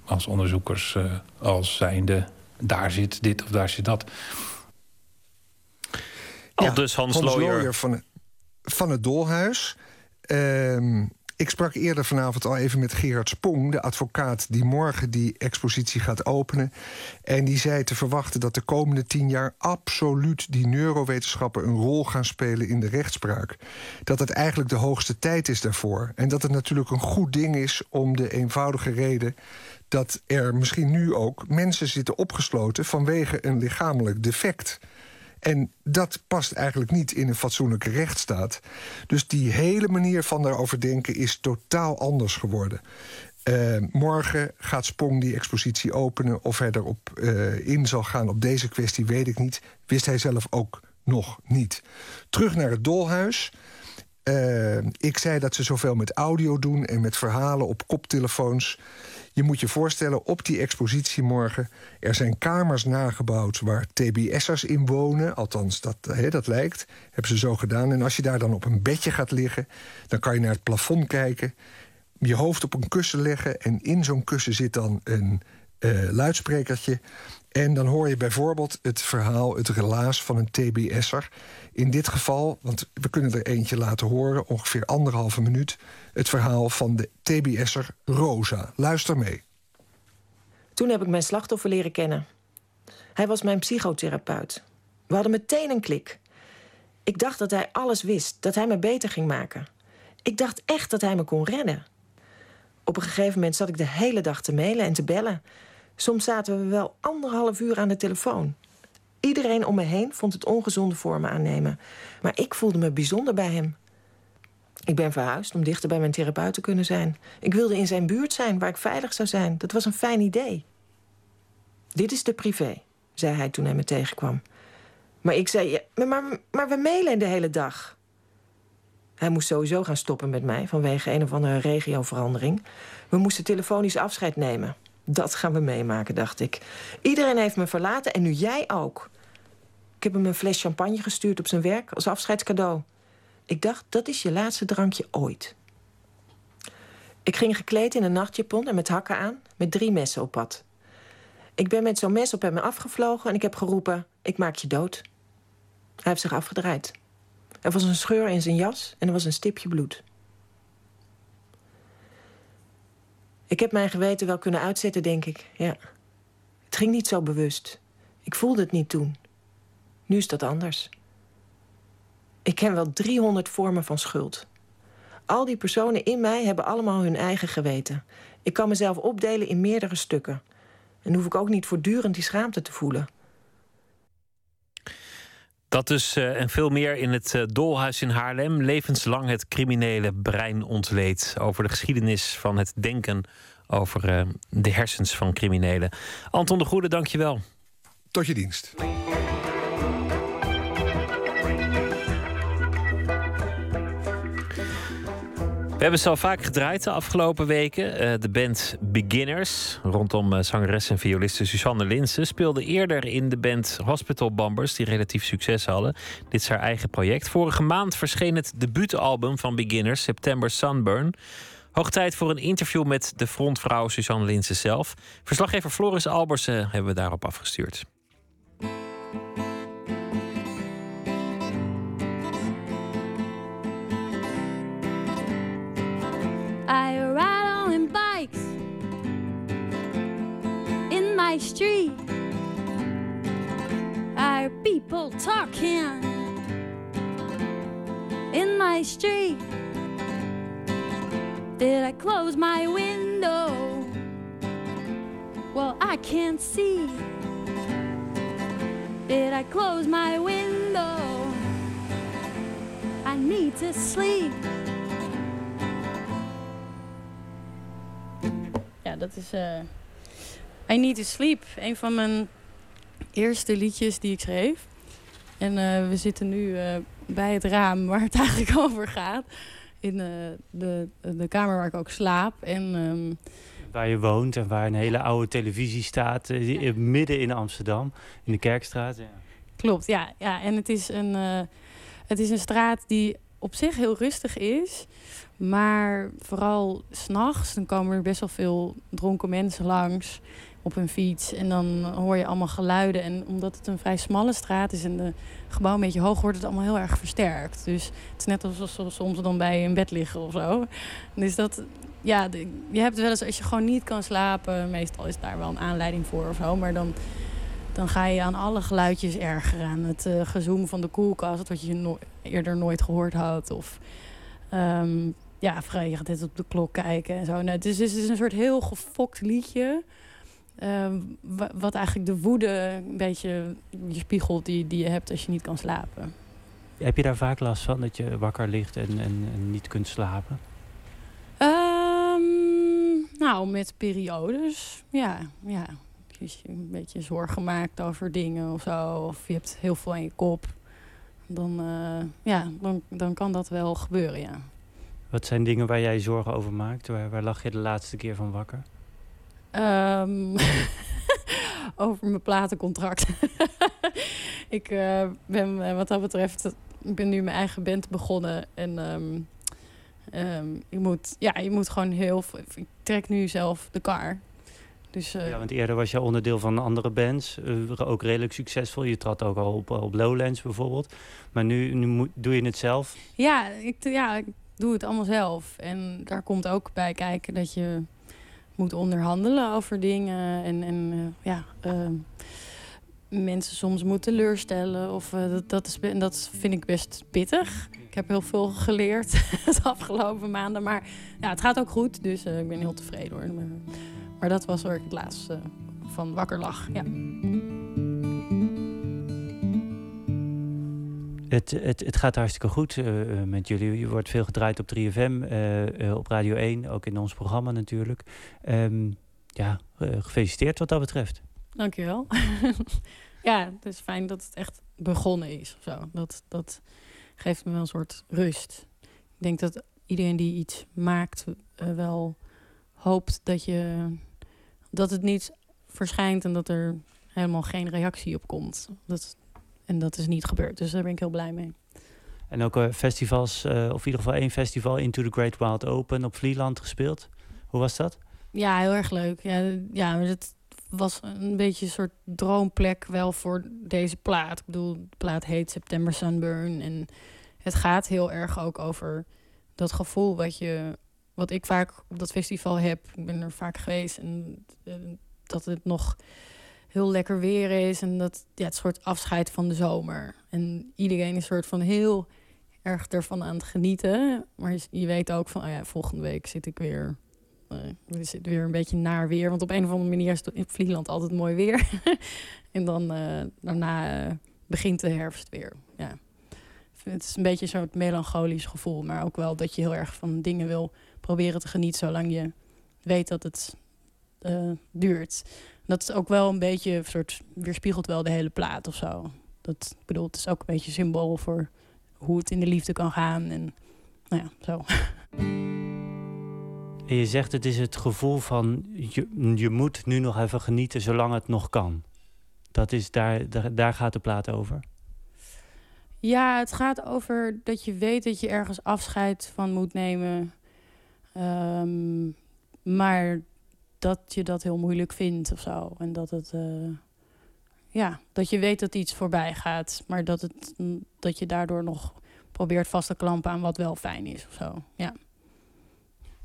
als onderzoekers eh, als zijnde... daar zit dit of daar zit dat. Ja, Al dus Hans, Hans Looyer van, van het Dolhuis... Ehm, ik sprak eerder vanavond al even met Gerard Spong, de advocaat die morgen die expositie gaat openen. En die zei te verwachten dat de komende tien jaar absoluut die neurowetenschappen een rol gaan spelen in de rechtspraak. Dat het eigenlijk de hoogste tijd is daarvoor. En dat het natuurlijk een goed ding is om de eenvoudige reden dat er misschien nu ook mensen zitten opgesloten vanwege een lichamelijk defect. En dat past eigenlijk niet in een fatsoenlijke rechtsstaat. Dus die hele manier van daarover denken is totaal anders geworden. Uh, morgen gaat Spong die expositie openen. Of hij erop uh, in zal gaan op deze kwestie, weet ik niet. Wist hij zelf ook nog niet. Terug naar het dolhuis. Uh, ik zei dat ze zoveel met audio doen en met verhalen op koptelefoons. Je moet je voorstellen, op die expositie morgen... er zijn kamers nagebouwd waar TBS'ers in wonen. Althans, dat, dat lijkt. Hebben ze zo gedaan. En als je daar dan op een bedje gaat liggen... dan kan je naar het plafond kijken... je hoofd op een kussen leggen... en in zo'n kussen zit dan een uh, luidsprekertje... En dan hoor je bijvoorbeeld het verhaal, het relaas van een TBS'er. In dit geval, want we kunnen er eentje laten horen, ongeveer anderhalve minuut... het verhaal van de TBS'er Rosa. Luister mee. Toen heb ik mijn slachtoffer leren kennen. Hij was mijn psychotherapeut. We hadden meteen een klik. Ik dacht dat hij alles wist, dat hij me beter ging maken. Ik dacht echt dat hij me kon redden. Op een gegeven moment zat ik de hele dag te mailen en te bellen... Soms zaten we wel anderhalf uur aan de telefoon. Iedereen om me heen vond het ongezonde vormen aannemen. Maar ik voelde me bijzonder bij hem. Ik ben verhuisd om dichter bij mijn therapeut te kunnen zijn. Ik wilde in zijn buurt zijn, waar ik veilig zou zijn. Dat was een fijn idee. Dit is de privé, zei hij toen hij me tegenkwam. Maar ik zei, maar, maar, maar we mailen de hele dag. Hij moest sowieso gaan stoppen met mij vanwege een of andere regioverandering. We moesten telefonisch afscheid nemen. Dat gaan we meemaken, dacht ik. Iedereen heeft me verlaten en nu jij ook. Ik heb hem een fles champagne gestuurd op zijn werk als afscheidscadeau. Ik dacht, dat is je laatste drankje ooit. Ik ging gekleed in een nachtjapon en met hakken aan, met drie messen op pad. Ik ben met zo'n mes op hem afgevlogen en ik heb geroepen: Ik maak je dood. Hij heeft zich afgedraaid. Er was een scheur in zijn jas en er was een stipje bloed. Ik heb mijn geweten wel kunnen uitzetten, denk ik. Ja. Het ging niet zo bewust. Ik voelde het niet toen. Nu is dat anders. Ik ken wel 300 vormen van schuld. Al die personen in mij hebben allemaal hun eigen geweten. Ik kan mezelf opdelen in meerdere stukken. En hoef ik ook niet voortdurend die schaamte te voelen. Dat dus uh, en veel meer in het uh, Dolhuis in Haarlem. Levenslang het criminele brein ontleed. Over de geschiedenis van het denken over uh, de hersens van criminelen. Anton de Goede, dankjewel. Tot je dienst. Hebben ze al vaak gedraaid de afgelopen weken. Uh, de band Beginners, rondom uh, zangeres en violiste Susanne Linsen, speelde eerder in de band Hospital Bombers, die relatief succes hadden. Dit is haar eigen project. Vorige maand verscheen het debuutalbum van Beginners, September Sunburn. Hoog tijd voor een interview met de frontvrouw Susanne Linsen zelf. Verslaggever Floris Albersen hebben we daarop afgestuurd. My street. Are people talking in my street? Did I close my window? Well, I can't see. Did I close my window? I need to sleep. Ja, dat is uh, I Need to Sleep. Een van mijn eerste liedjes die ik schreef. En uh, we zitten nu uh, bij het raam waar het eigenlijk over gaat. In de, de kamer waar ik ook slaap. En, um, waar je woont en waar een hele oude televisie staat. midden in Amsterdam, in de Kerkstraat. Ja. Klopt, ja. ja. En het is, een, het is een straat die op zich heel rustig is. Maar vooral s'nachts, dan komen er best wel veel dronken mensen langs op een fiets. En dan hoor je allemaal geluiden. En omdat het een vrij smalle straat is en de gebouw een beetje hoog, wordt het allemaal heel erg versterkt. Dus het is net alsof soms dan bij een bed liggen of zo. Dus dat, ja, je hebt wel eens als je gewoon niet kan slapen, meestal is daar wel een aanleiding voor of zo. Maar dan, dan ga je aan alle geluidjes erger. Aan het uh, gezoem van de koelkast, wat je eerder nooit gehoord had. Of um, ja, vrij dit op de klok kijken en zo. Nou, dus het is een soort heel gefokt liedje. Ehm, wat eigenlijk de woede een beetje je spiegelt die, die je hebt als je niet kan slapen. Heb je daar vaak last van dat je wakker ligt en, en, en niet kunt slapen? Um, nou, met periodes, ja. ja. Dus je een beetje zorgen maakt over dingen of zo. Of je hebt heel veel in je kop. Dan, uh, ja, dan, dan kan dat wel gebeuren, ja. Wat zijn dingen waar jij zorgen over maakt? Waar, waar lag je de laatste keer van wakker? Um, over mijn platencontract. ik uh, ben eh, wat dat betreft, ik ben nu mijn eigen band begonnen. En um, um, je, moet, ja, je moet gewoon heel Ik trek nu zelf de kar. Dus, uh, ja, want eerder was je onderdeel van andere bands. Uh, ook redelijk succesvol. Je trad ook al op, op Lowlands bijvoorbeeld. Maar nu, nu moet, doe je het zelf? Ja ik, ja, ik doe het allemaal zelf. En daar komt ook bij kijken dat je moet onderhandelen over dingen. En, en uh, ja, uh, mensen soms moeten teleurstellen. Of, uh, dat, dat, is, dat vind ik best pittig. Ik heb heel veel geleerd de afgelopen maanden. Maar ja, het gaat ook goed. Dus ik ben heel tevreden hoor. Maar, maar dat was waar ik het laatst van wakker lag. Ja. Het, het, het gaat hartstikke goed uh, met jullie. Je wordt veel gedraaid op 3FM, uh, uh, op Radio 1, ook in ons programma natuurlijk. Um, ja, gefeliciteerd wat dat betreft. Dankjewel. ja, het is fijn dat het echt begonnen is. Of zo. Dat, dat geeft me wel een soort rust. Ik denk dat iedereen die iets maakt wel hoopt dat, je, dat het niet verschijnt en dat er helemaal geen reactie op komt. Dat, en dat is niet gebeurd. Dus daar ben ik heel blij mee. En ook uh, festivals, uh, of in ieder geval één festival, Into the Great Wild Open op Vlieland gespeeld. Hoe was dat? Ja, heel erg leuk. Ja, ja het was een beetje een soort droomplek wel voor deze plaat. Ik bedoel, de plaat heet September Sunburn. En het gaat heel erg ook over dat gevoel wat je... Wat ik vaak op dat festival heb. Ik ben er vaak geweest. En, en dat het nog heel lekker weer is. En dat ja, het soort afscheid van de zomer. En iedereen is soort van heel erg ervan aan het genieten. Maar je, weet ook van, oh ja, volgende week zit ik weer. Uh, zit weer een beetje naar weer. Want op een of andere manier is het in Vlieland altijd mooi weer. en dan uh, daarna uh, begint de herfst weer. Ja. Het is een beetje zo'n melancholisch gevoel. Maar ook wel dat je heel erg van dingen wil proberen te genieten. Zolang je weet dat het duurt dat is ook wel een beetje een soort weerspiegelt wel de hele plaat of zo. Dat ik bedoel, het is ook een beetje symbool voor hoe het in de liefde kan gaan en nou ja, zo. En je zegt het is het gevoel van je, je moet nu nog even genieten zolang het nog kan. Dat is daar, daar, daar gaat de plaat over. Ja, het gaat over dat je weet dat je ergens afscheid van moet nemen. Um, maar dat je dat heel moeilijk vindt of zo. En dat het. Uh, ja, dat je weet dat iets voorbij gaat, maar dat, het, dat je daardoor nog probeert vast te klampen aan wat wel fijn is of zo. Ja.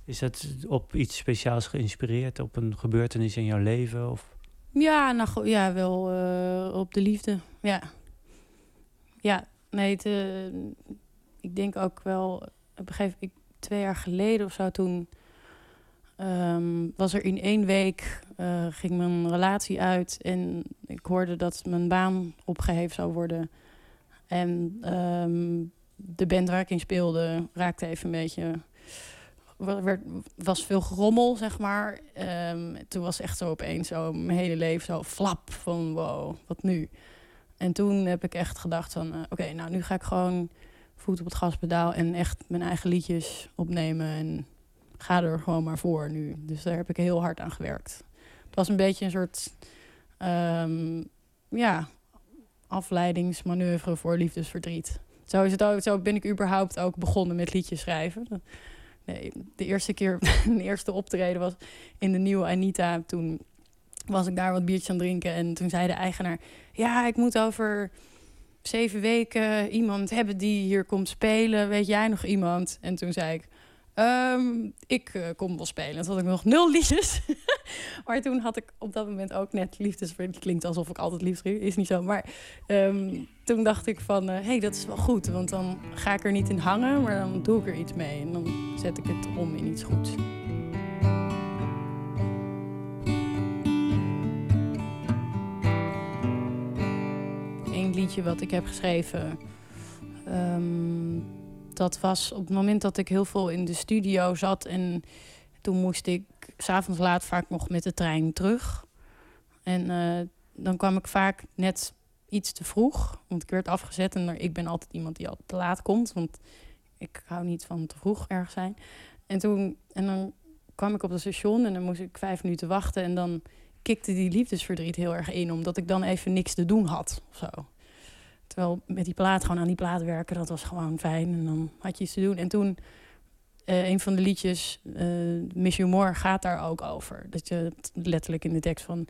Is dat op iets speciaals geïnspireerd, op een gebeurtenis in jouw leven? Of? Ja, nou, ja wel eh, op de liefde. Ja. Ja, nee, het, eh, ik denk ook wel... Op een gegeven ik, twee jaar geleden of zo, toen... ehm, was er in één week... eh, ging mijn relatie uit en ik hoorde dat mijn baan opgeheven zou worden. En ehm, de band waar ik in speelde raakte even een beetje... Er was veel gerommel, zeg maar. Ehm, toen was echt zo opeens zo mijn hele leven zo flap van wow, wat nu? En toen heb ik echt gedacht van eh, oké, nou nu ga ik gewoon voet op het gaspedaal en echt mijn eigen liedjes opnemen en ga er gewoon maar voor nu. Dus daar heb ik heel hard aan gewerkt. Het was een beetje een soort ehm, ja, afleidingsmanoeuvre voor liefdesverdriet. Zo, is het ook, zo ben ik überhaupt ook begonnen met liedjes schrijven. Nee, de eerste keer, de eerste optreden was in de nieuwe Anita. Toen was ik daar wat biertjes aan drinken. En toen zei de eigenaar: Ja, ik moet over zeven weken iemand hebben die hier komt spelen. Weet jij nog iemand? En toen zei ik. "Ehm, ik eh, kom wel spelen. Toen had ik nog nul liedjes. maar toen had ik op dat moment ook net liefdesverdriet. Klinkt alsof ik altijd liefdesverdriet is niet zo. Maar ehm, toen dacht ik van, hé, hey, dat is wel goed. Want dan ga ik er niet in hangen, maar dan doe ik er iets mee. En dan zet ik het om in iets goeds. Eén liedje wat ik heb geschreven... ehm, dat was op het moment dat ik heel veel in de studio zat... en toen moest ik s'avonds laat vaak nog met de trein terug. En eh, dan kwam ik vaak net iets te vroeg. Want ik werd afgezet en ik ben altijd iemand die al te laat komt. Want ik hou niet van te vroeg ergens zijn. En, toen, en dan kwam ik op het station en dan moest ik vijf minuten wachten. En dan kikte die liefdesverdriet heel erg in. Omdat ik dan even niks te doen had of zo. Terwijl met die plaat gewoon aan die plaat werken, dat was gewoon fijn. En dan had je iets te doen. En toen, eh, een van de liedjes, eh, Miss You More, gaat daar ook over. Dat je letterlijk in de tekst van...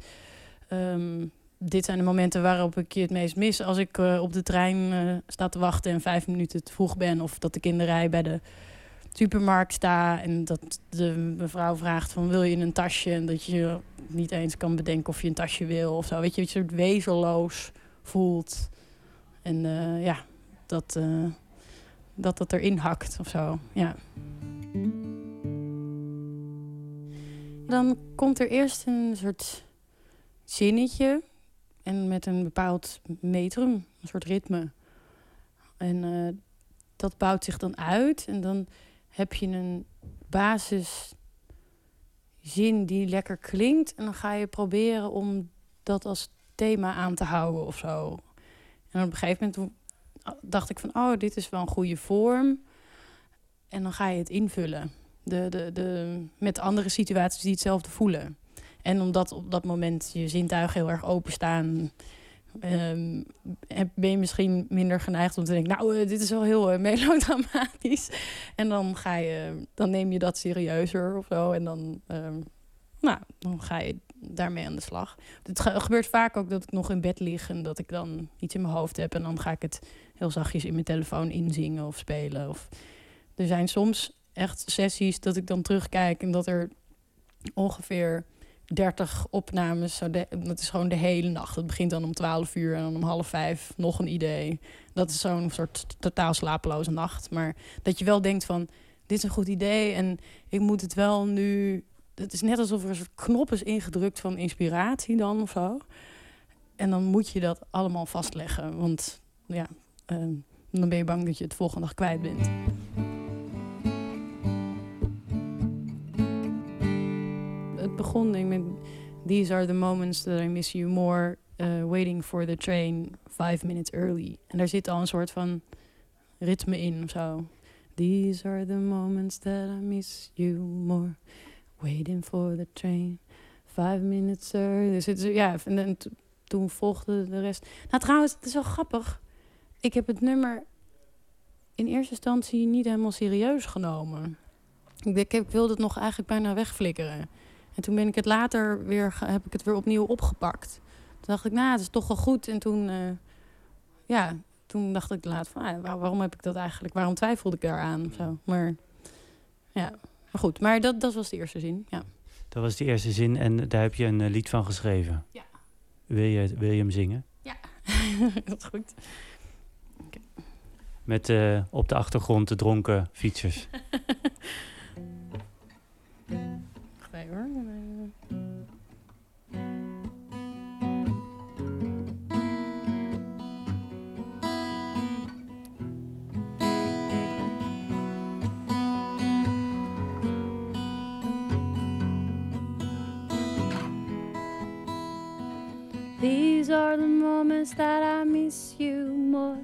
ehm, dit zijn de momenten waarop ik je het meest mis. Als ik eh, op de trein sta te wachten en vijf minuten te vroeg ben. Of dat de rij bij de supermarkt sta. En dat de mevrouw vraagt van wil je een tasje? En dat je niet eens kan bedenken of je een tasje wil of zo. Weet je, dat het wezenloos voelt. En eh, ja, dat, eh, dat het erin hakt of zo. Ja. Dan komt er eerst een soort zinnetje. En met een bepaald metrum, een soort ritme. En eh, dat bouwt zich dan uit. En dan heb je een basiszin die lekker klinkt. En dan ga je proberen om dat als thema aan te houden of zo. En op een gegeven moment dacht ik van... oh, dit is wel een goede vorm. En dan ga je het invullen. De, de, de, met andere situaties die hetzelfde voelen. En omdat op dat moment je zintuigen heel erg openstaan... heb- ben je misschien minder geneigd om te denken... nou, eh, dit is wel heel eh, melodramatisch. En dan, ga je, dan neem je dat serieuzer of zo. En dan, ehm, nou, dan ga je daarmee aan de slag. Het ge- gebeurt vaak ook dat ik nog in bed lig... en dat ik dan iets in mijn hoofd heb... en dan ga ik het heel zachtjes in mijn telefoon inzingen of spelen. Of... Er zijn soms echt sessies dat ik dan terugkijk... en dat er ongeveer 30 opnames. Zo dat is gewoon de hele nacht. Het begint dan om 12 uur en dan om half vijf nog een idee. Dat is zo'n soort totaal slapeloze nacht. Maar dat je wel denkt van, dit is een goed idee en ik moet het wel nu... Het is net alsof er een soort knop is ingedrukt van inspiratie dan of zo. En dan moet je dat allemaal vastleggen. Want ja, ehm, dan ben je bang dat je het volgende dag kwijt bent. Het begon denk met These are the moments that I miss you more. uh, waiting for the train five minutes early. En daar zit al een soort van ritme in of zo. These are the moments that I miss you more. Waiting for the train five minutes early. Dus het, ja, en toen volgde de rest. Nou trouwens, het is wel grappig. Ik heb het nummer in eerste instantie niet helemaal serieus genomen. Ik, ik wilde het nog eigenlijk bijna wegflikkeren. En toen ben ik het later weer, heb ik het weer opnieuw opgepakt. Toen dacht ik, nou, het is toch wel goed. En toen, eh, ja, toen dacht ik later van, ah, waar- waarom heb ik dat eigenlijk? Waarom twijfelde ik daaraan? Zo. Maar ja, maar goed. Maar dat, dat was de eerste zin, ja. Dat was de eerste zin en daar heb je een eh, lied van geschreven. Ja. Wil je, wil je hem zingen? Ja, dat is goed. Met eh, op de achtergrond de dronken fietsers. Wacht hoor. These are the moments that I miss you more.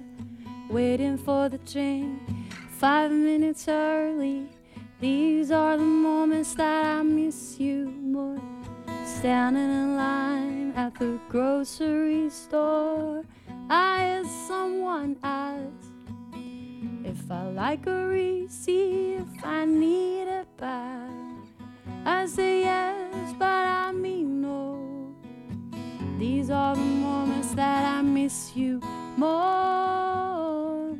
Waiting for the train, five minutes early. These are the moments that I miss you more. Standing in line at the grocery store, I heard someone ask if I like a receipt, if I need it back. I say yes, but I mean. These are the moments that I miss you more.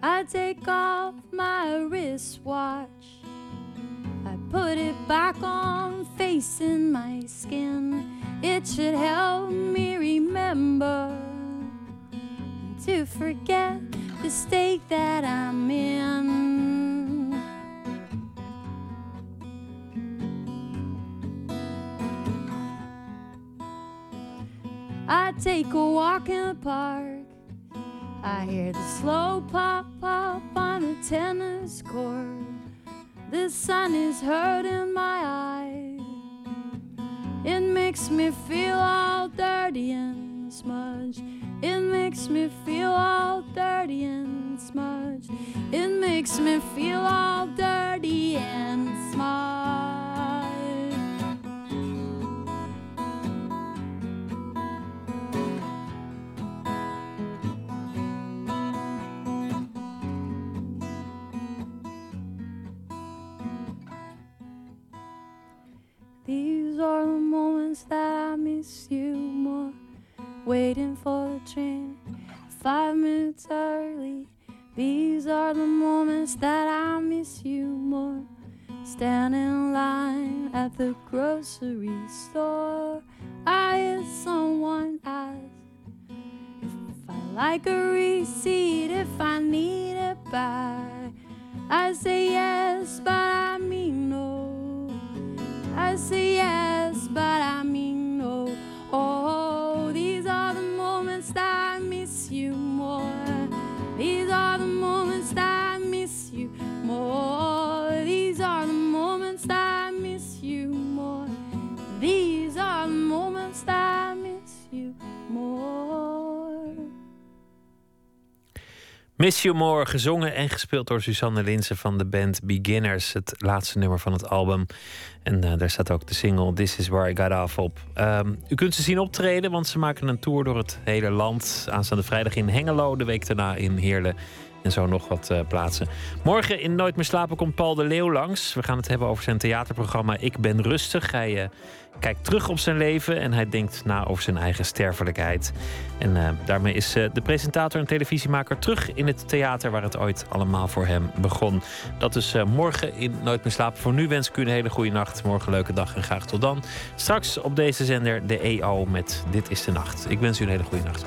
I take off my wristwatch. I put it back on, facing my skin. It should help me remember to forget the state that I'm in. I take a walk in the park. I hear the slow pop pop on the tennis court. The sun is hurting my eyes. It makes me feel all dirty and smudged. It makes me feel all dirty and smudged. It makes me feel all dirty and smudged. These are the moments that I miss you more. Waiting for the train, five minutes early. These are the moments that I miss you more. Standing in line at the grocery store, I hear someone ask if I like a receipt, if I need it back. I say yes, but I mean no. I say yes, but I mean no. Oh, these are the moments that I miss you more. These are the moments that I miss you more. These are the moments that I miss you more. These are the moments that I miss you more. Miss You More, gezongen en gespeeld door Suzanne Linsen van de band Beginners. Het laatste nummer van het album. En eh, daar staat ook de single This Is Where I Got Off op. Ehm, u kunt ze zien optreden, want ze maken een tour door het hele land. Aanstaande vrijdag in Hengelo, de week daarna in Heerlen. En zo nog wat eh, plaatsen. Morgen in Nooit meer slapen komt Paul de Leeuw langs. We gaan het hebben over zijn theaterprogramma Ik ben rustig. Hij eh, kijkt terug op zijn leven en hij denkt na over zijn eigen sterfelijkheid. En eh, daarmee is de presentator en televisiemaker terug in het theater waar het ooit allemaal voor hem begon. Dat is morgen in Nooit meer slapen. Voor nu wens ik u een hele goede nacht. Morgen een leuke dag en graag tot dan. Straks op deze zender de EO met Dit is de Nacht. Ik wens u een hele goede nacht.